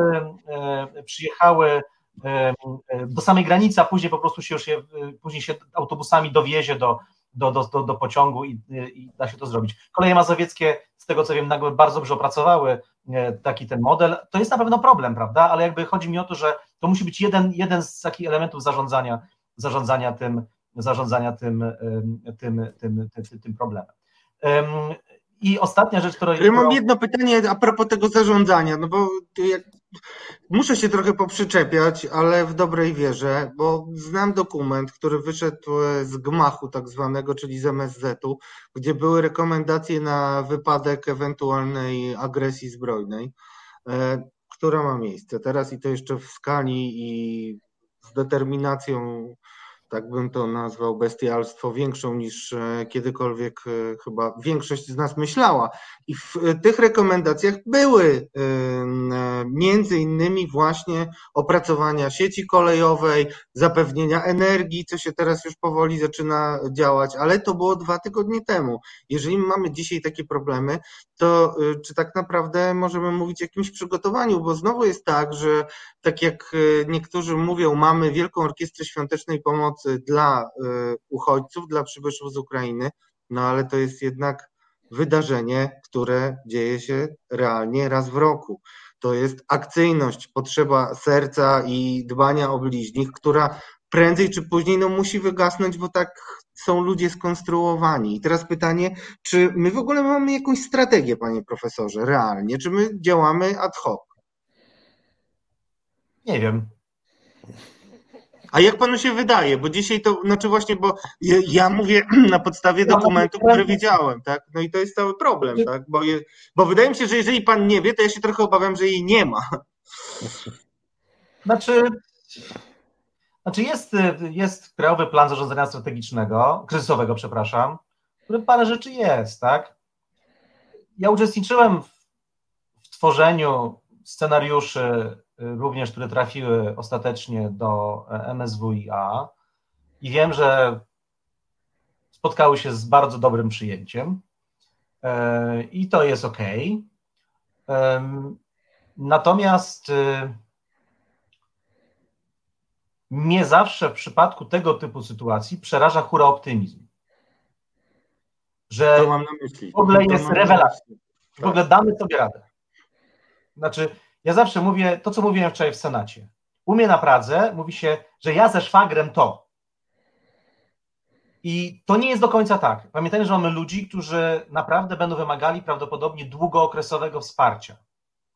przyjechały do samej granicy, a później po prostu się już je, później się autobusami dowiezie do, do, do, do pociągu i, i, da się to zrobić. Koleje mazowieckie, z tego co wiem, nagle bardzo dobrze opracowały taki ten model. To jest na pewno problem, prawda? Ale jakby chodzi mi o to, że to musi być jeden, jeden z takich elementów zarządzania, zarządzania tym, zarządzania tym, tym, tym, tym, tym problemem. I ostatnia rzecz, którą. Ja mam jedno pytanie a propos tego zarządzania, no bo jak, muszę się trochę poprzyczepiać, ale w dobrej wierze, bo znam dokument, który wyszedł z gmachu tak zwanego, czyli z MSZ-u, gdzie były rekomendacje na wypadek ewentualnej agresji zbrojnej, e, która ma miejsce. Teraz i to jeszcze w skali i z determinacją tak bym to nazwał, bestialstwo większą niż e, kiedykolwiek e, chyba większość z nas myślała. I w e, tych rekomendacjach były między innymi właśnie opracowania sieci kolejowej, zapewnienia energii, co się teraz już powoli zaczyna działać, ale to było dwa tygodnie temu. Jeżeli mamy dzisiaj takie problemy, to czy tak naprawdę możemy mówić o jakimś przygotowaniu, bo znowu jest tak, że tak jak niektórzy mówią, mamy Wielką Orkiestrę Świątecznej Pomocy, pomocy dla y, uchodźców, dla przybyszów z Ukrainy, no ale to jest jednak wydarzenie, które dzieje się realnie raz w roku. To jest akcyjność, potrzeba serca i dbania o bliźnich, która prędzej czy później no, musi wygasnąć, bo tak są ludzie skonstruowani. I teraz pytanie, czy my w ogóle mamy jakąś strategię, panie profesorze, realnie, czy my działamy ad hoc? Nie wiem. A jak panu się wydaje? Bo dzisiaj to, znaczy właśnie, bo ja, mówię na podstawie dokumentów, które widziałem, tak? No i to jest cały problem, tak? Bo, je, bo wydaje mi się, że jeżeli pan nie wie, to ja się trochę obawiam, że jej nie ma. Znaczy, znaczy jest, jest Krajowy Plan Zarządzania Strategicznego, kryzysowego, przepraszam, w którym parę rzeczy jest, tak? Ja uczestniczyłem w, w tworzeniu scenariuszy również, które trafiły ostatecznie do MSWiA i wiem, że spotkały się z bardzo dobrym przyjęciem e, i to jest ok. Natomiast y, mnie zawsze w przypadku tego typu sytuacji przeraża hura optymizm. Że w ogóle jest rewelacja. W ogóle damy sobie radę. Znaczy, ja zawsze mówię to, co mówiłem wczoraj w Senacie. U mnie na Pradze mówi się, że ja ze szwagrem to. I to nie jest do końca tak. Pamiętajmy, że mamy ludzi, którzy naprawdę będą wymagali prawdopodobnie długookresowego wsparcia.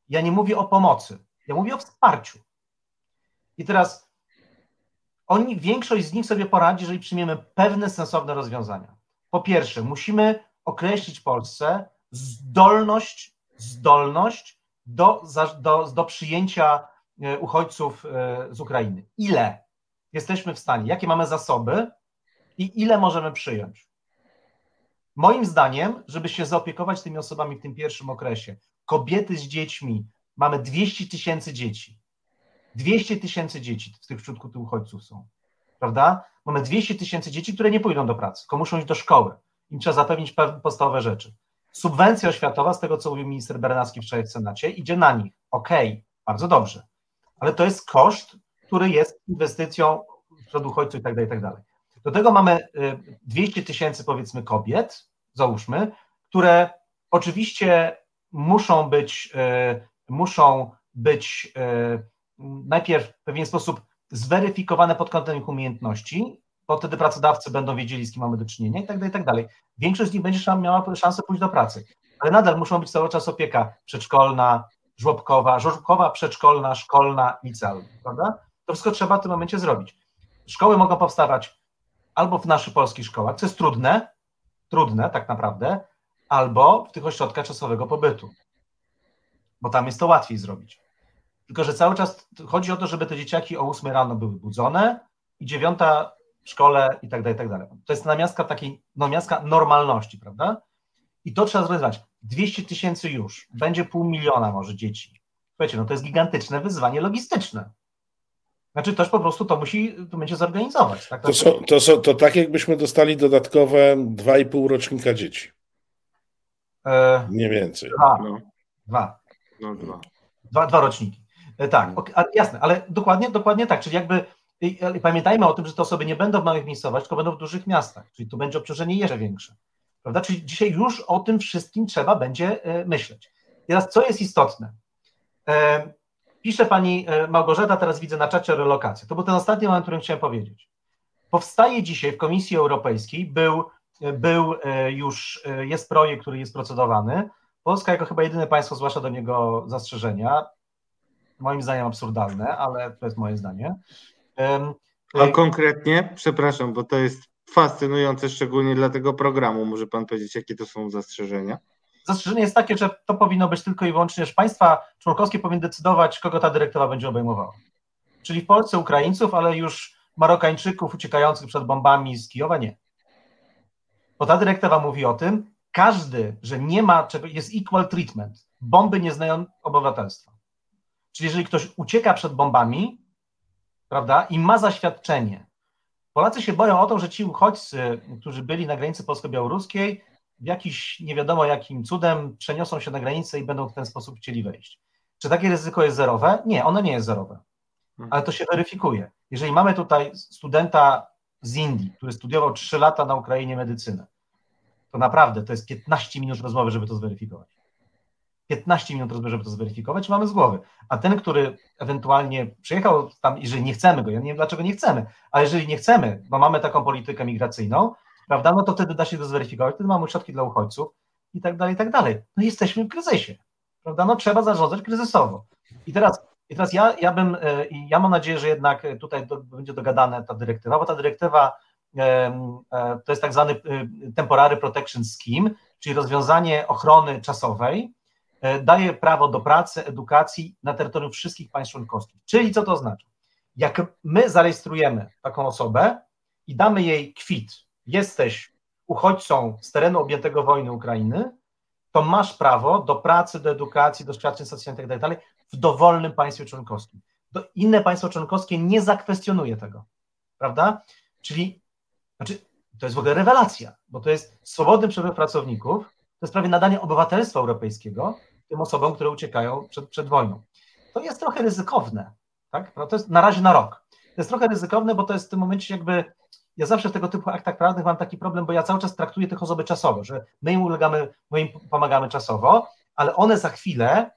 Ja nie mówię o pomocy, ja mówię o wsparciu. I teraz oni, większość z nich sobie poradzi, jeżeli przyjmiemy pewne sensowne rozwiązania. Po pierwsze, musimy określić Polsce zdolność, zdolność do, do, do przyjęcia e, uchodźców e, z Ukrainy. Ile jesteśmy w stanie, jakie mamy zasoby i ile możemy przyjąć? Moim zdaniem, żeby się zaopiekować tymi osobami w tym pierwszym okresie, kobiety z dziećmi, mamy 200 tysięcy dzieci. 200 tysięcy dzieci w tych wśród uchodźców są, prawda? Mamy 200 tysięcy dzieci, które nie pójdą do pracy, tylko muszą iść do szkoły. Im trzeba zapewnić podstawowe rzeczy. Subwencja oświatowa, z tego co mówił minister Bernacki wczoraj w Senacie, idzie na nich. Okej, okay, bardzo dobrze. Ale to jest koszt, który jest inwestycją w uchodźców tak tak dalej. Do tego mamy 200 y, tysięcy powiedzmy kobiet, załóżmy, które oczywiście muszą być, y, muszą być y, najpierw w pewien sposób zweryfikowane pod kątem ich umiejętności, bo wtedy pracodawcy będą wiedzieli, z kim mamy do czynienia i tak dalej, i tak dalej. Większość z nich będzie miała szansę pójść do pracy, ale nadal muszą być cały czas opieka przedszkolna, żłobkowa, żłobkowa, przedszkolna, szkolna, licealna, prawda? To wszystko trzeba w tym momencie zrobić. Szkoły mogą powstawać albo w naszych polskich szkołach, co jest trudne, trudne tak naprawdę, albo w tych ośrodkach czasowego pobytu, bo tam jest to łatwiej zrobić. Tylko, że cały czas chodzi o to, żeby te dzieciaki o 8 rano były budzone i dziewiąta w szkole i tak dalej, i tak dalej. To jest namiastka takiej, namiastka normalności, prawda? I to trzeba zrealizować. 200 tysięcy już, będzie pół miliona może dzieci. Słuchajcie, no to jest gigantyczne wyzwanie logistyczne. Znaczy ktoś po prostu to musi, to będzie zorganizować. Tak? To, są, to, są, to tak jakbyśmy dostali dodatkowe 2,5 rocznika dzieci. E, Nie więcej. Dwa. No. Dwa. No, dwa. Dwa, dwa roczniki. E, tak, no. okay, jasne, ale dokładnie, dokładnie tak, czyli jakby i pamiętajmy o tym, że te osoby nie będą w małych miejscowościach, tylko będą w dużych miastach, czyli tu będzie obciążenie jeszcze większe. Prawda? Czyli dzisiaj już o tym wszystkim trzeba będzie e, myśleć. Teraz, co jest istotne? E, pisze pani e, Małgorzata, teraz widzę na czacie relokację. To był ten ostatni moment, o którym chciałem powiedzieć. Powstaje dzisiaj w Komisji Europejskiej, był, był już, jest projekt, który jest procedowany. Polska jako chyba jedyne państwo zgłasza do niego zastrzeżenia. Moim zdaniem absurdalne, ale to jest moje zdanie. A konkretnie, przepraszam, bo to jest fascynujące, szczególnie dla tego programu. Może pan powiedzieć, jakie to są zastrzeżenia? Zastrzeżenie jest takie, że to powinno być tylko i wyłącznie, że państwa członkowskie powinny decydować, kogo ta dyrektywa będzie obejmowała. Czyli w Polsce Ukraińców, ale już Marokańczyków uciekających przed bombami z Kijowa nie. Bo ta dyrektywa mówi o tym, każdy, że nie ma czego, jest equal treatment. Bomby nie znają obywatelstwa. Czyli jeżeli ktoś ucieka przed bombami, prawda, i ma zaświadczenie. Polacy się boją o to, że ci uchodźcy, którzy byli na granicy polsko-białoruskiej, w jakiś nie wiadomo jakim cudem przeniosą się na granicę i będą w ten sposób chcieli wejść. Czy takie ryzyko jest zerowe? Nie, ono nie jest zerowe, hmm. ale to się weryfikuje. Jeżeli mamy tutaj studenta z Indii, który studiował 3 lata na Ukrainie medycynę, to naprawdę to jest 15 minut rozmowy, żeby to zweryfikować. 15 minut, żeby to zweryfikować, mamy z głowy. A ten, który ewentualnie przyjechał tam, jeżeli nie chcemy go, ja nie wiem dlaczego nie chcemy, ale jeżeli nie chcemy, bo mamy taką politykę migracyjną, prawda, no to wtedy da się to zweryfikować, wtedy mamy środki dla uchodźców i tak dalej, i tak dalej. No jesteśmy w kryzysie, prawda, no trzeba zarządzać kryzysowo. I teraz I teraz ja, ja bym, ja mam nadzieję, że jednak tutaj do, będzie dogadane ta dyrektywa, bo ta dyrektywa to jest tak zwany temporary protection scheme, czyli rozwiązanie ochrony czasowej, daje prawo do pracy, edukacji na terytorium wszystkich państw członkowskich. Czyli co to oznacza? Jak my zarejestrujemy taką osobę i damy jej kwit, jesteś uchodźcą z terenu objętego wojny Ukrainy, to masz prawo do pracy, do edukacji, do świadczeń socjalnych itd. Tak w dowolnym państwie członkowskim. Inne państwo członkowskie nie zakwestionuje tego, prawda? Czyli, znaczy, to jest w ogóle rewelacja, bo to jest swobodny przepływ pracowników, to jest prawie nadanie obywatelstwa europejskiego tym osobom, które uciekają przed, przed wojną. To jest trochę ryzykowne, tak? No to jest na razie na rok. To jest trochę ryzykowne, bo to jest w tym momencie jakby ja zawsze w tego typu aktach prawnych mam taki problem, bo ja cały czas traktuję tych osoby czasowo, że my im ulegamy, my im pomagamy czasowo, ale one za chwilę,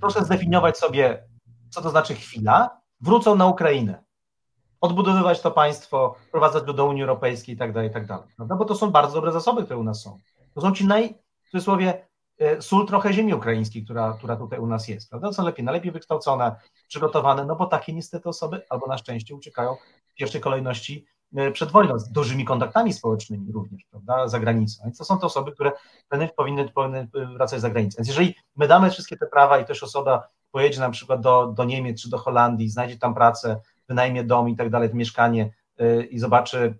proszę zdefiniować sobie, co to znaczy chwila, wrócą na Ukrainę. Odbudowywać to państwo, wprowadzać go do Unii Europejskiej i tak dalej, i tak dalej. Bo to są bardzo dobre zasoby, które u nas są. To są ci naj, w cudzysłowie, sól trochę ziemi ukraińskiej, która, która tutaj u nas jest. Prawda? Są lepiej, najlepiej wykształcone, przygotowane, no bo takie niestety osoby albo na szczęście uciekają w pierwszej kolejności e, przed wojną, z dużymi kontaktami społecznymi również, prawda, za granicą. Więc to są te osoby, które powinny, powinny wracać za granicę. Więc jeżeli my damy wszystkie te prawa i też osoba pojedzie na przykład do, do Niemiec czy do Holandii, znajdzie tam pracę, wynajmie dom i tak dalej, mieszkanie i zobaczy,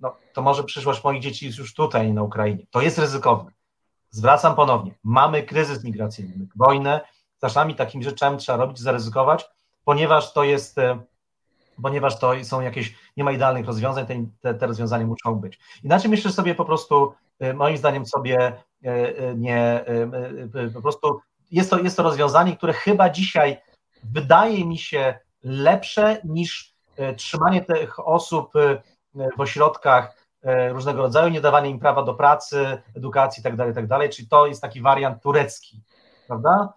no to może przyszłość moich dzieci jest już tutaj na Ukrainie. To jest ryzykowne. Zwracam ponownie, mamy kryzys migracyjny, wojnę, z naszami takimi rzeczami trzeba robić, zaryzykować, ponieważ to jest yy, ponieważ to są jakieś, nie ma idealnych rozwiązań, te, te, te rozwiązania muszą być. Inaczej myślę sobie po prostu, y, moim zdaniem sobie y, nie, po prostu jest to, jest to rozwiązanie, które chyba dzisiaj wydaje mi się lepsze niż trzymanie tych osób w ośrodkach różnego rodzaju, nie dawanie im prawa do pracy, edukacji itd., tak itd., tak czyli to jest taki wariant turecki, prawda,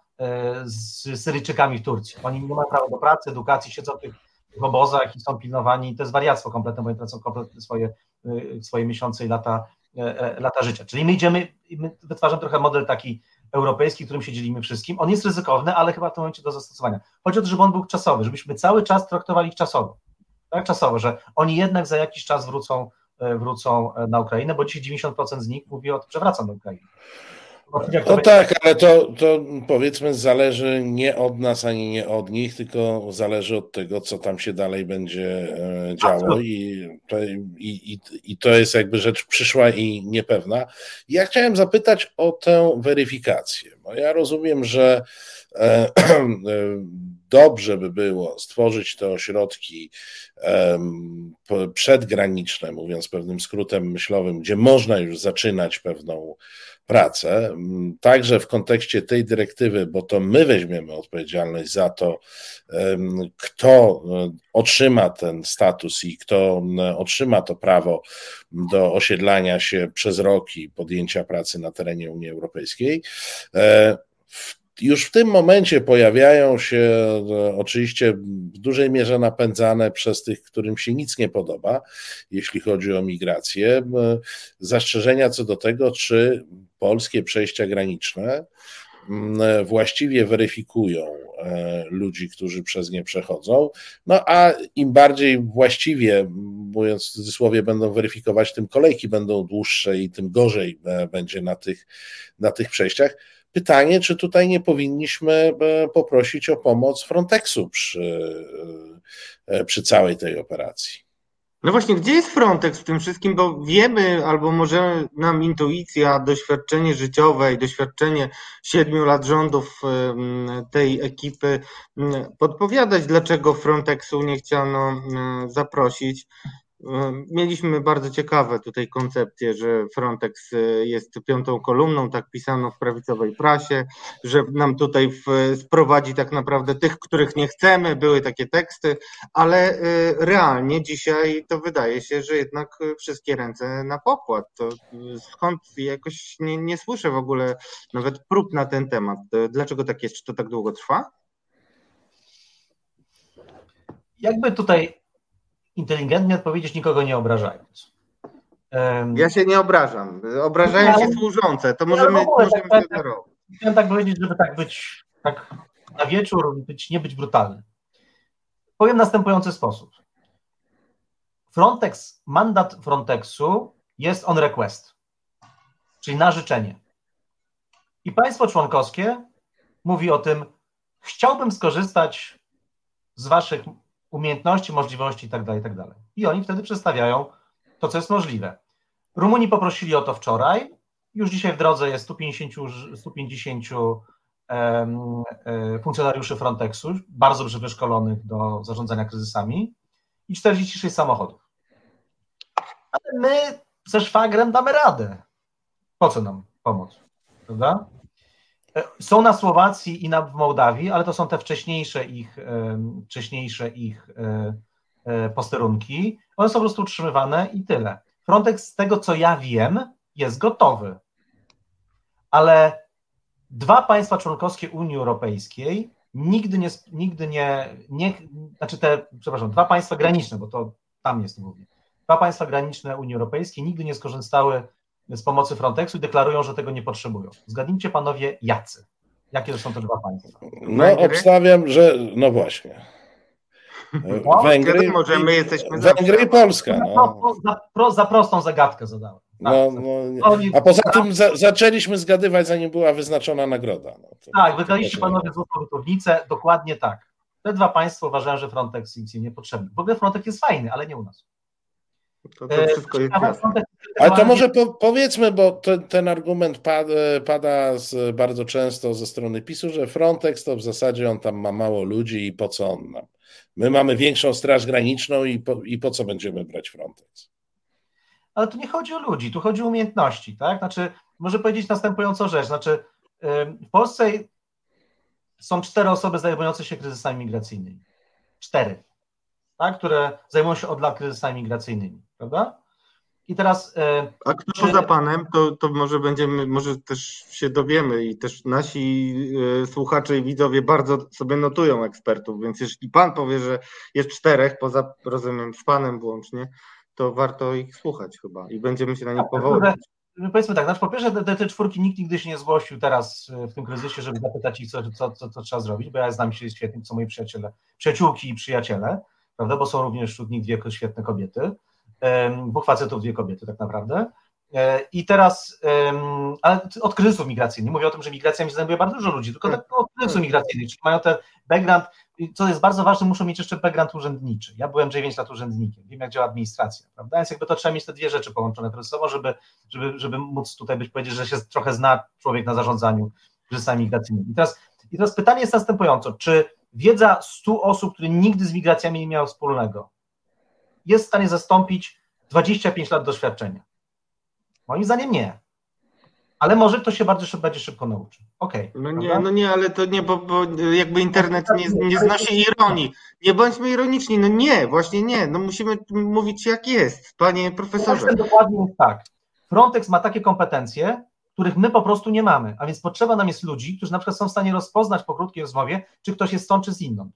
z Syryjczykami w Turcji. Oni nie mają prawa do pracy, edukacji, siedzą w tych w obozach i są pilnowani, to jest wariactwo kompletne, bo oni tracą kompletnie swoje, y, swoje miesiące i lata, e, e, lata życia. Czyli my idziemy, my wytwarzamy trochę model taki europejski, którym się dzielimy wszystkim. On jest ryzykowny, ale chyba w tym momencie do zastosowania. Chodzi o to, żeby on był czasowy, żebyśmy cały czas traktowali ich czasowo. Tak, czasowo, że oni jednak za jakiś czas wrócą, e, wrócą na Ukrainę, bo dzisiaj 90% z nich mówi o tym, że wraca do Ukrainy. No tak, ale to, to powiedzmy zależy nie od nas ani nie od nich, tylko zależy od tego, co tam się dalej będzie e, działo i to, i, i, to jest jakby rzecz przyszła i niepewna. Ja chciałem zapytać o tę weryfikację. Bo ja rozumiem, że e, e, dobrze by było stworzyć te ośrodki przedgraniczne, mówiąc pewnym skrótem myślowym, gdzie można już zaczynać pewną pracę, także w kontekście tej dyrektywy, bo to my weźmiemy odpowiedzialność za to, kto e, otrzyma ten status i kto otrzyma to prawo do osiedlania się przez rok i podjęcia pracy na terenie Unii Europejskiej. E, już w tym momencie pojawiają się e, oczywiście w dużej mierze napędzane przez tych, którym się nic nie podoba, jeśli chodzi o migrację, zastrzeżenia co do tego, czy polskie przejścia graniczne mm, właściwie weryfikują e, ludzi, którzy przez nie przechodzą. No a im bardziej właściwie, mówiąc w cudzysłowie, będą weryfikować, tym kolejki będą dłuższe i tym gorzej e, będzie na tych, na tych przejściach. Pytanie, czy tutaj nie powinniśmy e, poprosić o pomoc Frontexu przy, przy całej tej operacji? No właśnie, gdzie jest Frontex w tym wszystkim, bo wiemy, albo może nam intuicja, doświadczenie życiowe i doświadczenie siedmiu lat rządów tej ekipy podpowiadać, dlaczego Frontexu nie chciano zaprosić. Mieliśmy bardzo ciekawe tutaj koncepcje, że Frontex y, jest piątą kolumną, tak pisano w prawicowej prasie, że nam tutaj sprowadzi tak naprawdę tych, których nie chcemy, były takie teksty, ale y, realnie dzisiaj to wydaje się, że jednak wszystkie ręce na pokład. To skąd jakoś nie, nie słyszę w ogóle nawet prób na ten temat. Dlaczego tak jest? Czy to tak długo trwa? Jakby tutaj inteligentnie odpowiedzieć, nikogo nie obrażając. Ja się nie obrażam. Obrażają się służące. To możemy, ja możemy tak, tak, Chciałem tak powiedzieć, żeby tak być tak na wieczór być, nie być brutalny. Powiem następujący sposób. Frontex, mandat Frontexu jest on request, czyli na życzenie. I państwo członkowskie mówi o tym, chciałbym skorzystać z waszych umiejętności, możliwości itd., tak itd. Tak I oni wtedy przedstawiają to, co jest możliwe. Rumuni poprosili o to wczoraj, już dzisiaj w drodze jest 150, 150 um, funkcjonariuszy Frontexu, bardzo dobrze wyszkolonych do zarządzania kryzysami i 46 samochodów. Ale my ze szwagrem damy radę. Po co nam pomoc? Prawda? E, są na Słowacji i na, w Mołdawii, ale to są te wcześniejsze ich, wcześniejsze ich e, e, posterunki. One są po prostu utrzymywane i tyle. Frontex, z tego co ja wiem, jest gotowy. Ale dwa państwa członkowskie Unii Europejskiej nigdy nie, nigdy nie, nie znaczy te, przepraszam, dwa państwa graniczne, bo to tam jest głównie. Dwa państwa graniczne Unii Europejskiej nigdy nie skorzystały z pomocy Frontexu i deklarują, że tego nie potrzebują. Zgadnijcie panowie, jacy? Jakie to są te dwa państwa? No, obstawiam, że no właśnie. No, Węgry, może my jesteśmy Węgry i Polska. No. Za, za, za, prostą zagadkę zadałem. Tak, no, no, a poza tym za, zaczęliśmy zgadywać, zanim była wyznaczona nagroda. No, tak, wygraliście panowie złotą gotownicę, dokładnie tak. Te dwa państwa uważają, że Frontex im nie potrzebny. W ogóle Frontex jest fajny, ale nie u nas. To, to wszystko jest jasne. Ale to może po, powiedzmy, bo to, ten argument pada, pada z, bardzo często ze strony PiSu, że Frontex to w zasadzie on tam ma mało ludzi i po co on nam? My mamy większą straż graniczną i po, i po co będziemy brać Frontex? Ale tu nie chodzi o ludzi, tu chodzi o umiejętności, tak? Znaczy, może powiedzieć następującą rzecz, znaczy w Polsce są cztery osoby zajmujące się kryzysami migracyjnymi. Cztery, tak? które zajmują się od lat kryzysami migracyjnymi, prawda? I teraz. E, A kto czy... poza panem, to, to może będziemy, może też się dowiemy i też nasi e, słuchacze i widzowie bardzo sobie notują ekspertów, więc jeśli pan powie, że jest czterech, poza rozumiem z panem włącznie, to warto ich słuchać chyba i będziemy się na nich tak, powoływać. Powiedzmy tak, znaczy po pierwsze te, te czwórki nikt nigdy się nie zgłosił teraz e, w tym kryzysie, żeby zapytać ich, co, co, co, co trzeba zrobić, bo ja znam się świetnie, co moi przyjaciele, przyjaciółki i przyjaciele, prawda, bo są również wśród nich dwie świetne kobiety dwóch facetów, dwie kobiety tak naprawdę. E, I teraz, ale od kryzysów migracyjnych, mówię o tym, że migracja się zajmuje bardzo dużo ludzi, tylko tak od kryzysów migracyjnych, czyli mają ten background, co jest bardzo ważne, muszą mieć jeszcze background urzędniczy. Ja byłem 9 lat urzędnikiem, wiem jak działa administracja, prawda? Więc jakby to trzeba mieć te dwie rzeczy połączone ze sobą, żeby, żeby, żeby móc tutaj być powiedzieć, że się trochę zna człowiek na zarządzaniu kryzysami migracyjnymi. I teraz, I teraz pytanie jest następujące, czy wiedza 100 osób, które nigdy z migracjami nie miały wspólnego, jest w stanie zastąpić 25 lat doświadczenia? Moim zdaniem nie. Ale może ktoś się bardzo szybko, będzie szybko nauczy. Okej. Okay, no nie, no nie, ale to nie, bo, bo jakby internet nie, nie znosi ironii. Nie bądźmy ironiczni, no nie, właśnie nie. No musimy mówić jak jest, panie profesorze. Dokładnie jest tak. Frontex ma takie kompetencje, których my po prostu nie mamy, a więc potrzeba nam jest ludzi, którzy na przykład są w stanie rozpoznać po krótkiej rozmowie, czy ktoś jest stąd, czy z inną.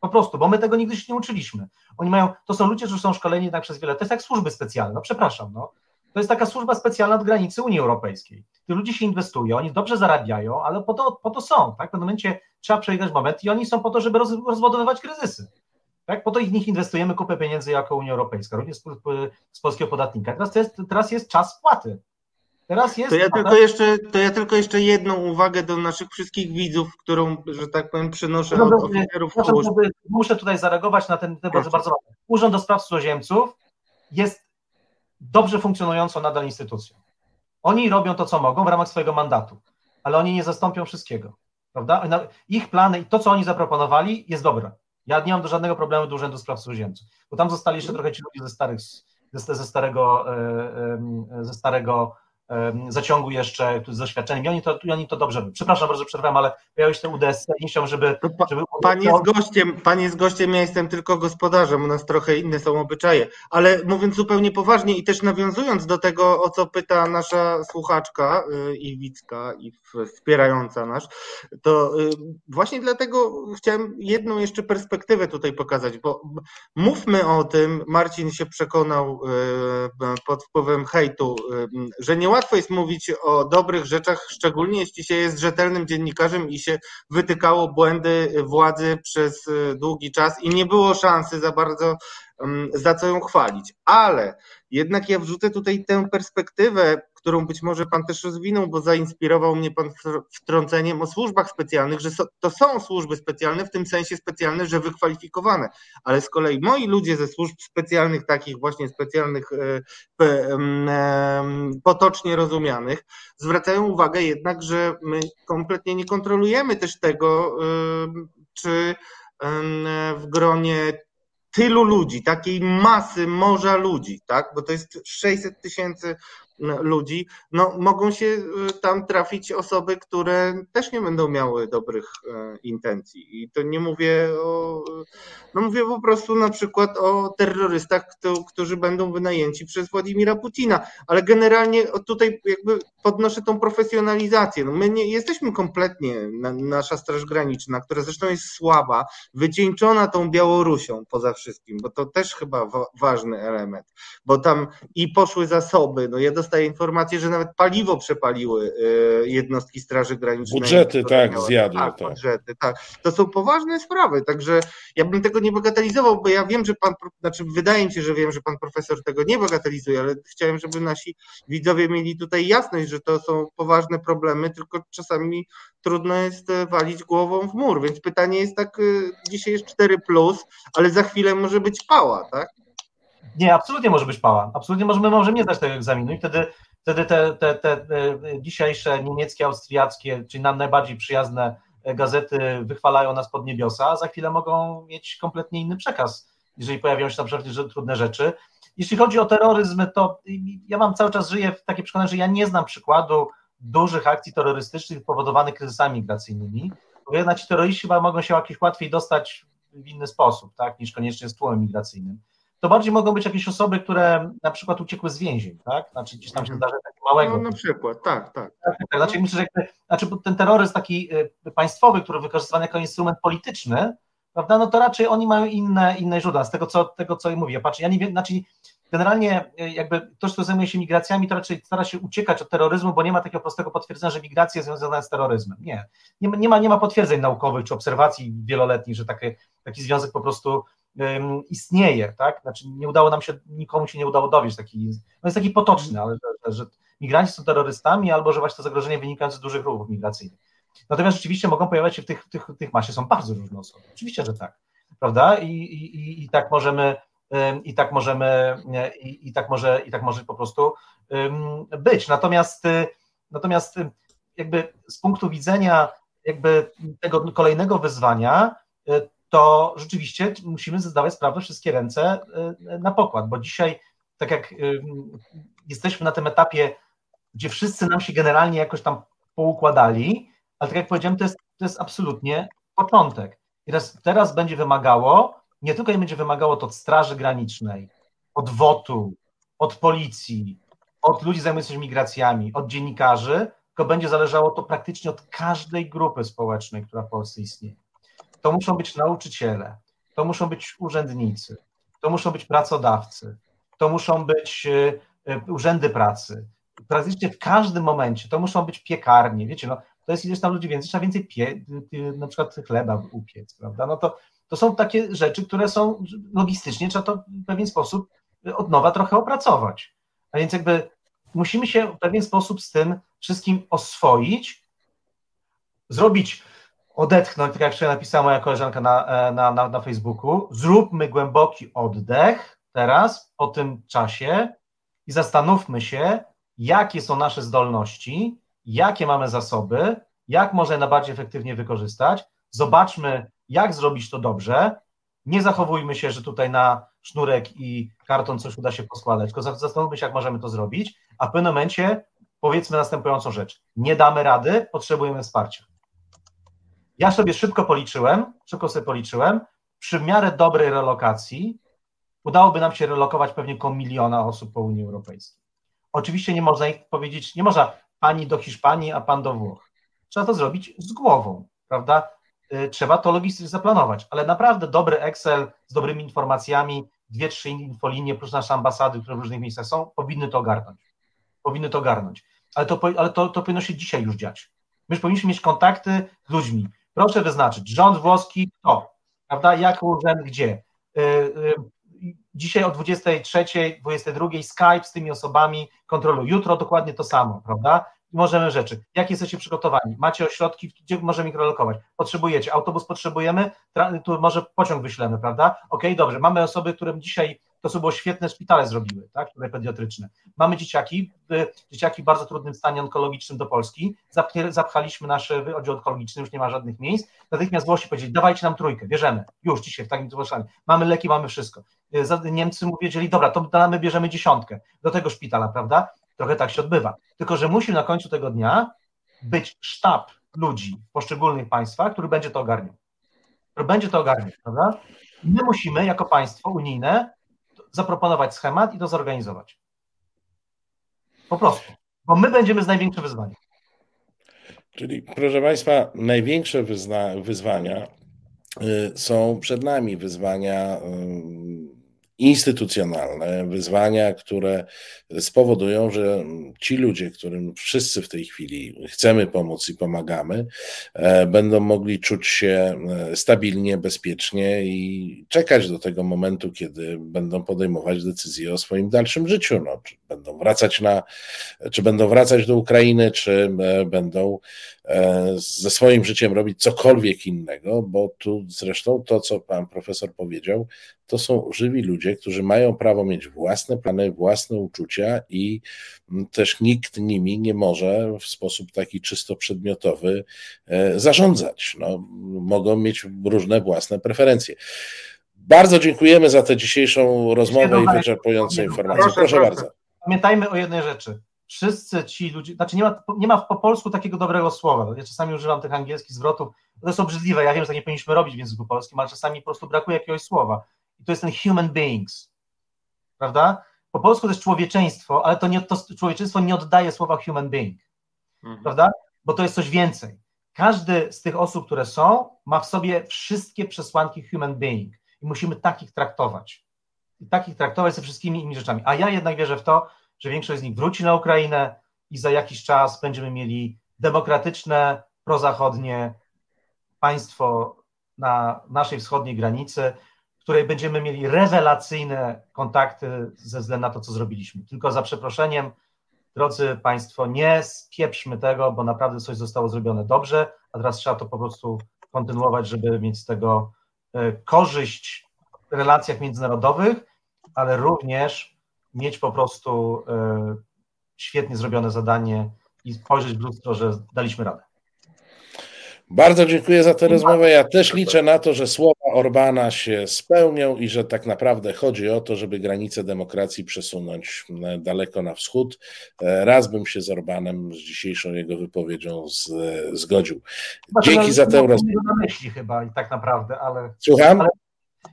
Po prostu, bo my tego nigdy się nie uczyliśmy. Oni mają, to są ludzie, którzy są szkoleni tak przez wiele, to jest jak służby specjalne, no przepraszam, no. To jest taka służba specjalna od granicy Unii Europejskiej. Ci ludzie się inwestują, oni dobrze zarabiają, ale po to, po to są, tak? W pewnym momencie trzeba przejść moment i oni są po to, żeby roz, rozładowywać kryzysy. Tak? Po to ich nich inwestujemy kupę pieniędzy jako Unia Europejska, również z, z polskiego podatnika. Teraz jest, teraz jest czas spłaty. Teraz jest. To ja, tylko jeszcze, to ja tylko jeszcze jedną uwagę do naszych wszystkich widzów, którą, że tak powiem, przynoszę no, od oficerów Muszę tutaj zareagować na ten temat bardzo, bardzo ważny. Urząd do Spraw Cudzoziemców jest dobrze funkcjonującą nadal instytucją. Oni robią to, co mogą w ramach swojego mandatu, ale oni nie zastąpią wszystkiego. Prawda? Ich plany i to, co oni zaproponowali, jest dobre. Ja nie mam do żadnego problemu do Urzędu Spraw Cudzoziemców, bo tam zostali jeszcze trochę ci ludzie ze, starych, ze, ze starego, e, ze starego zaciągu jeszcze z doświadczeniem i oni to, i oni to dobrze. Przepraszam bardzo, przerwałem, ale pojawiły się te UDS i nie chciałem, żeby... Żeby... Pan, jest gościem, pan jest gościem, ja jestem tylko gospodarzem, u nas trochę inne są obyczaje, ale mówiąc zupełnie poważnie i też nawiązując do tego, o co pyta nasza słuchaczka y, Iwicka i wspierająca nas, to y, właśnie dlatego chciałem jedną jeszcze perspektywę tutaj pokazać, bo mówmy o tym, Marcin się przekonał y, pod wpływem hejtu, y, że niełatwo jest mówić o dobrych rzeczach, szczególnie jeśli się jest rzetelnym dziennikarzem i się wytykało błędy władzy przez długi czas i nie było szansy za bardzo za co ją chwalić. Ale jednak ja wrzucę tutaj tę perspektywę, którą być może Pan też rozwinął, bo zainspirował mnie Pan wtrąceniem o służbach specjalnych, że to są służby specjalne, w tym sensie specjalne, że wykwalifikowane, ale z kolei moi ludzie ze służb specjalnych, takich właśnie specjalnych, e, potocznie rozumianych, zwracają uwagę jednak, że my kompletnie nie kontrolujemy też tego, czy w gronie tylu ludzi, takiej masy morza ludzi, tak? Bo to jest 600 tysięcy ludzi, no mogą się y, tam trafić osoby, które też nie będą miały dobrych e, intencji. I to nie mówię o, no mówię po prostu na przykład o terrorystach, którzy będą wynajęci przez Władimira Putina, ale generalnie tutaj jakby podnoszę tą profesjonalizację. No my nie jesteśmy kompletnie, nasza Straż Graniczna, która zresztą jest słaba, wycieńczona tą Białorusią poza wszystkim, bo to też chyba ważny element, bo tam i poszły zasoby, no ja dostaję informację, że nawet paliwo przepaliły e, jednostki Straży Granicznej. Budżety, tak, miały, zjadły. Tak, tak, budżety, tak. To są poważne sprawy, także ja bym tego nie bagatelizował, bo ja wiem, że pan, znaczy wydaje mi się, że wiem, że pan profesor tego nie bagatelizuje, ale chciałem, żeby nasi widzowie mieli tutaj jasność, że to są poważne problemy, tylko czasami trudno jest e, walić głową w mur, więc pytanie jest tak, e, dzisiaj jest 4+, plus, ale za chwilę może być pała, tak? Nie, absolutnie może być pała. Absolutnie możemy, możemy nie zdać tego egzaminu i wtedy, wtedy te, te, te, te dzisiejsze niemieckie, austriackie, czyli nam najbardziej przyjazne gazety wychwalają nas pod niebiosa, a za chwilę mogą mieć kompletnie inny przekaz, jeżeli pojawią się tam przecież trudne rzeczy. Jeśli chodzi o terroryzm, to ja mam cały czas żyję w takie przekonanie, że ja nie znam przykładu dużych akcji terrorystycznych powodowanych kryzysami migracyjnymi, bo jednak ci terroryści chyba mogą się jakiś łatwiej dostać w inny sposób, tak, niż koniecznie z tłumem migracyjnym to bardziej mogą być jakieś osoby, które na przykład uciekły z więzień, tak? Znaczy gdzieś tam się mhm. zdarzy taki małego. No na przykład, tak, tak. tak, tak. Znaczy myślę, że jakby, znaczy ten terroryzm taki y, państwowy, który wykorzystywany jako instrument polityczny, prawda, no to raczej oni mają inne, inne źródła, z tego co, tego, co mówię. Patrz, ja nie wiem, znaczy generalnie y, jakby ktoś, kto zajmuje się migracjami, to raczej stara się uciekać od terroryzmu, bo nie ma takiego prostego potwierdzenia, że migracja jest związana z terroryzmem. Nie. Nie ma, nie ma, nie ma potwierdzeń naukowych czy obserwacji wieloletnich, że taki, taki związek po prostu istnieje, tak? Znaczy nie udało nam się, nikomu się nie udało dowieść taki, no jest taki potoczny, ale że, że migranci są terrorystami albo że właśnie to zagrożenie wynika z dużych ruchów migracyjnych. Natomiast rzeczywiście mogą pojawiać się w tych, tych, tych masie, są bardzo różne osoby. Oczywiście, że tak, prawda? I, i, i tak możemy i tak możemy i, i, tak może i tak może po prostu być. Natomiast natomiast jakby z punktu widzenia jakby tego kolejnego wyzwania to rzeczywiście musimy zdawać sprawę wszystkie ręce y, na pokład, bo dzisiaj, tak jak jesteśmy na tym etapie, gdzie wszyscy nam się generalnie jakoś tam poukładali, ale tak jak powiedziałem, to jest, to jest absolutnie początek. Teraz, teraz będzie wymagało, nie tylko będzie wymagało to od Straży Granicznej, od WOT-u, od policji, od ludzi zajmujących się migracjami, od dziennikarzy, tylko będzie zależało to praktycznie od każdej grupy społecznej, która w Polsce istnieje. To muszą być nauczyciele, to muszą być urzędnicy, to muszą być pracodawcy, to muszą być e, e, urzędy pracy. Praktycznie w każdym momencie to muszą być piekarnie. Wiecie, no, to jest ileś tam ludzi więcej, trzeba więcej pie, na przykład chleba upiec, prawda? No to, to są takie rzeczy, które są logistycznie, trzeba to w pewien sposób od nowa trochę opracować. A więc jakby musimy się w pewien sposób z tym wszystkim oswoić, zrobić odetchnąć, tak jak wczoraj napisała moja koleżanka na, e, na, na, na Facebooku, zróbmy głęboki oddech teraz, po tym czasie i zastanówmy się, jakie są nasze zdolności, jakie mamy zasoby, jak można je najbardziej efektywnie wykorzystać. Zobaczmy, jak zrobić to dobrze. Nie zachowujmy się, że tutaj na sznurek i karton coś uda się poskładać, tylko zastanówmy się, jak możemy to zrobić, a w pewnym momencie powiedzmy następującą rzecz. Nie damy rady, potrzebujemy wsparcia. Ja sobie szybko policzyłem, szybko sobie policzyłem, przy miarę dobrej relokacji udałoby nam się relokować pewnie około miliona osób po Unii Europejskiej. Oczywiście nie można ich powiedzieć, nie można pani do Hiszpanii, a pan do Włoch. trzeba to zrobić z głową, prawda? Trzeba to logistycznie zaplanować, ale naprawdę dobry Excel z dobrymi informacjami, dwie, trzy infolinie plus nasze ambasady, które w różnych miejscach są, powinny to ogarnąć. Powinny to ogarnąć. Ale to, ale to, to powinno się dzisiaj już dziać. My już powinniśmy mieć kontakty z ludźmi. Proszę wyznaczyć, rząd włoski, kto, prawda, jak urząd, gdzie. Y, y, dzisiaj o 23, 22 Skype z tymi osobami kontroluje. Jutro dokładnie to samo, prawda? Możemy rzeczy. Jak jesteście przygotowani? Macie ośrodki, gdzie możemy ich relokować? Potrzebujecie, autobus potrzebujemy, tu może pociąg wyślemy, prawda? Ok, dobrze, mamy osoby, którym dzisiaj to co było świetne szpitale zrobiły, tak, które pediatryczne. Mamy dzieciaki, y, dzieciaki w bardzo trudnym stanie onkologicznym do Polski, zapchaliśmy nasz oddział onkologiczny, już nie ma żadnych miejsc, natychmiast Włosi powiedzieli, dawajcie nam trójkę, bierzemy, już dzisiaj w takim zgłoszeniu, mamy leki, mamy wszystko. Y, Niemcy mu wiedzieli, dobra, to my bierzemy dziesiątkę do tego szpitala, prawda? Trochę tak się odbywa. Tylko, że musi na końcu tego dnia być sztab ludzi w poszczególnych państwach, który będzie to ogarniał. Który będzie to ogarniał, prawda? My musimy jako państwo unijne zaproponować schemat i to zorganizować. Po prostu. Bo my będziemy z największym wyzwaniem. Czyli, proszę Państwa, największe wyzwania y, są przed nami. Wyzwania instytucjonalne, wyzwania, które spowodują, że ci ludzie, którym wszyscy w tej chwili chcemy pomóc i pomagamy, e, będą mogli czuć się e, stabilnie, bezpiecznie i czekać do tego momentu, kiedy będą podejmować decyzje o swoim dalszym życiu. No, czy będą wracać na, czy będą wracać do Ukrainy, czy e, będą ze swoim życiem robić cokolwiek innego, bo tu zresztą to, co pan profesor powiedział, to są żywi ludzie, którzy mają prawo mieć własne plany, własne uczucia i też nikt nimi nie może w sposób taki czysto przedmiotowy e, zarządzać. No, mogą mieć różne własne preferencje. Bardzo dziękujemy za tę dzisiejszą rozmowę i wyczerpujące informacje. Proszę, proszę, bardzo. Pamiętajmy o jednej rzeczy. Wszyscy ci ludzie, znaczy nie ma, nie ma po polsku takiego dobrego słowa. Ja czasami używam tych angielskich zwrotów. To jest obrzydliwe. Ja wiem, że tak nie powinniśmy robić w języku polskim, ale czasami po prostu brakuje jakiegoś słowa. I to jest ten human beings. Prawda? Po polsku to jest człowieczeństwo, ale to, nie, to człowieczeństwo nie oddaje słowa human being. Mhm. Prawda? Bo to jest coś więcej. Każdy z tych osób, które są, ma w sobie wszystkie przesłanki human being i musimy takich traktować. I takich traktować ze wszystkimi innymi rzeczami. A ja jednak wierzę w to, że większość z nich wróci na Ukrainę i za jakiś czas będziemy mieli demokratyczne, prozachodnie państwo na naszej wschodniej granicy, w której będziemy mieli rewelacyjne kontakty ze względu na to, co zrobiliśmy. Tylko za przeproszeniem, drodzy Państwo, nie spieprzmy tego, bo naprawdę coś zostało zrobione dobrze, a teraz trzeba to po prostu kontynuować, żeby mieć z tego e, korzyść w relacjach międzynarodowych, ale również mieć po prostu e, świetnie zrobione zadanie i spojrzeć w lustro, że daliśmy radę. Bardzo dziękuję za tę rozmowę. Ja też liczę na to, że słowa Orbana się spełnią i że tak naprawdę chodzi o to, żeby granice demokracji przesunąć daleko na wschód. E, raz bym się z Orbanem, z dzisiejszą jego wypowiedzią z, zgodził. Dzięki za tę rozmowę. na myśli chyba i tak naprawdę, ale. Słucham? Ale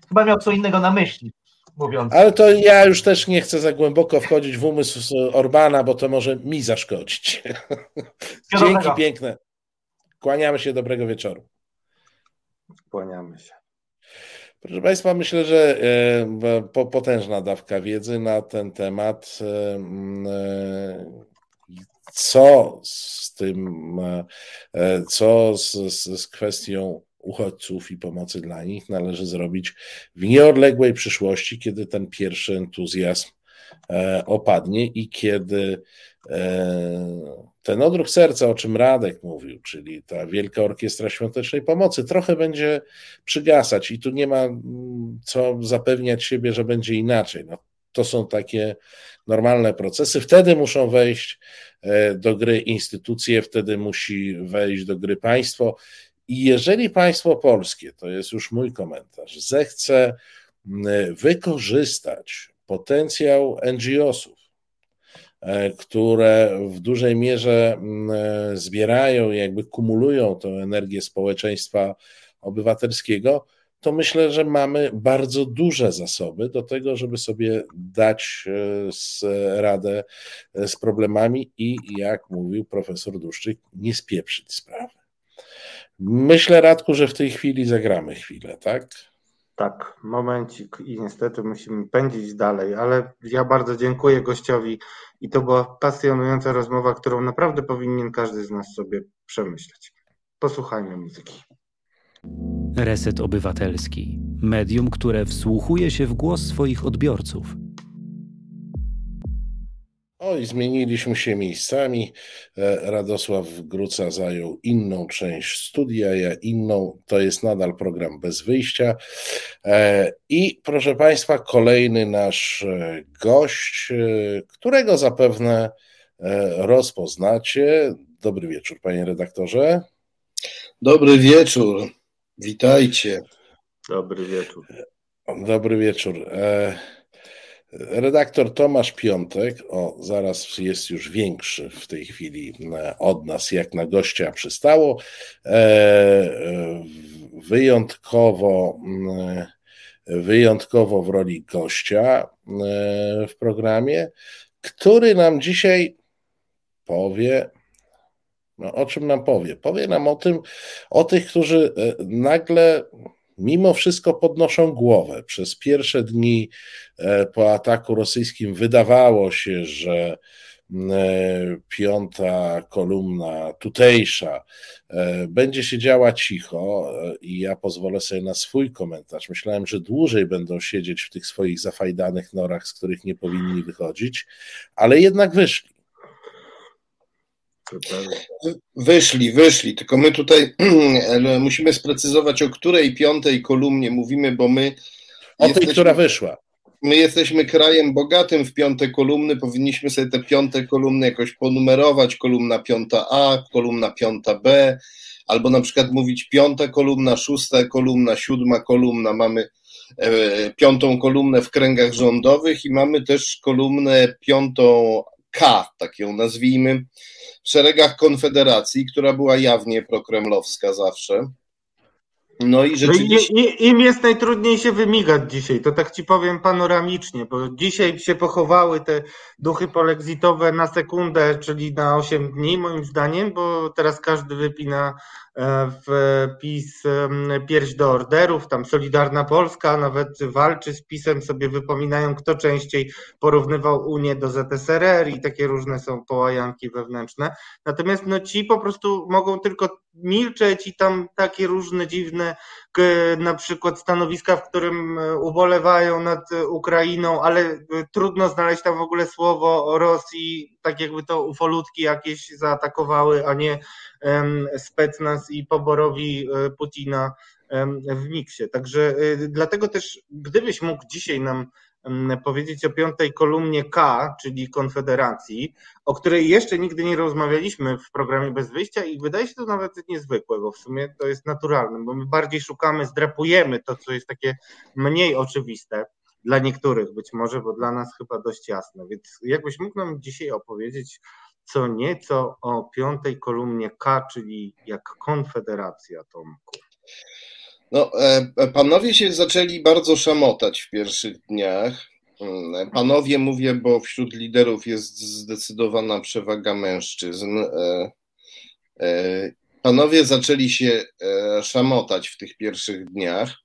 chyba miał co innego na myśli. Mówiąc. Ale to ja już też nie chcę za głęboko wchodzić w umysł Orbana, bo to może mi zaszkodzić. Dzięki piękne. Kłaniamy się, dobrego wieczoru. Kłaniamy się. Proszę Państwa, myślę, że e, potężna dawka wiedzy na ten temat. E, e, co z tym, co z, z, z kwestią uchodźców i pomocy dla nich należy zrobić w nieodległej przyszłości, kiedy ten pierwszy entuzjazm opadnie i kiedy ten odruch serca, o czym Radek mówił, czyli ta Wielka Orkiestra Świątecznej Pomocy, trochę będzie przygasać i tu nie ma mm, co zapewniać siebie, że będzie inaczej. No, to są takie normalne procesy. Wtedy muszą wejść e, do gry instytucje, wtedy musi wejść do gry państwo. I jeżeli państwo polskie, to jest już mój komentarz, zechce wykorzystać potencjał NGO-sów, E, które w dużej mierze e, zbierają jakby kumulują tę energię społeczeństwa obywatelskiego, to myślę, że mamy bardzo duże zasoby do tego, żeby sobie dać e, radę z problemami i, jak mówił profesor Duszczyk, nie spieprzyć sprawy. Myślę, Radku, że w tej chwili zagramy chwilę, tak? Tak, momencik i niestety musimy pędzić dalej, ale ja bardzo dziękuję gościowi i to była pasjonująca rozmowa, którą naprawdę powinien każdy z nas sobie przemyśleć. Posłuchajmy muzyki. Reset Obywatelski. Medium, które wsłuchuje się w głos swoich odbiorców. Oj, zmieniliśmy się miejscami. E, Radosław Gruca zajął inną część studia, ja inną. To jest nadal program bez wyjścia. E, I proszę Państwa, kolejny nasz e, gość, którego zapewne rozpoznacie. Dobry wieczór, panie redaktorze. Dobry wieczór. Witajcie. Dobry wieczór. Dobry wieczór. Redaktor Tomasz Piątek, o zaraz jest już większy w tej chwili e, od nas, jak na gościa przystało. E, e, wyjątkowo, wyjątkowo w roli gościa w programie, który nam dzisiaj powie, no, o czym nam powie? Powie nam o tym, o tych, którzy nagle mimo wszystko podnoszą głowę. Przez pierwsze dni e, po ataku rosyjskim wydawało się, że e, piąta kolumna tutejsza e, będzie się działa cicho i ja pozwolę sobie na swój komentarz. Myślałem, że dłużej będą siedzieć w tych swoich zafajdanych norach, z których nie powinni wychodzić, ale jednak wyszli. Wyszli, wyszli, tylko my tutaj musimy sprecyzować, o której piątej kolumnie mówimy, bo my. O jesteśmy, tej, która wyszła. My jesteśmy krajem bogatym w piąte kolumny, powinniśmy sobie te piąte kolumny jakoś ponumerować. Kolumna piąta A, kolumna piąta B, albo na przykład mówić piąta kolumna, szósta kolumna, siódma kolumna. Mamy e, piątą kolumnę w kręgach rządowych i mamy też kolumnę piątą K, tak ją nazwijmy w szeregach Konfederacji, która była jawnie prokremlowska zawsze. No i rzeczywiście. No i, Im jest najtrudniej się wymigać dzisiaj, to tak ci powiem panoramicznie, bo dzisiaj się pochowały te duchy polexitowe na sekundę, czyli na 8 dni, moim zdaniem, bo teraz każdy wypina e, w PiS pierś do orderów, tam Solidarna Polska nawet walczy z PiSem, sobie wypominają, kto częściej porównywał Unię do ZSRR i takie różne są połajanki wewnętrzne. Natomiast no, ci po prostu mogą tylko milczeć i tam takie różne dziwne na przykład stanowiska, w którym e, ubolewają nad Ukrainą, ale e, trudno znaleźć tam w ogóle słowo o Rosji, tak jakby to ufolutki jakieś zaatakowały, a nie specnaz i poborowi e, Putina w miksie. Także dlatego też, gdybyś mógł dzisiaj nam powiedzieć o piątej kolumnie K, czyli Konfederacji, o której jeszcze nigdy nie rozmawialiśmy w programie Bez Wyjścia i wydaje się to nawet niezwykłe, bo w sumie to jest naturalne, bo my bardziej szukamy, zdrapujemy to, co jest takie mniej oczywiste dla niektórych być może, bo dla nas chyba dość jasne. Więc jakbyś mógł nam dzisiaj opowiedzieć co nieco o piątej kolumnie K, czyli jak Konfederacja, Tomku. No, e, e, panowie się zaczęli bardzo szamotać w pierwszych dniach. Mm, panowie mówię, bo wśród liderów jest zdecydowana przewaga mężczyzn. E, panowie zaczęli się szamotać w tych pierwszych dniach.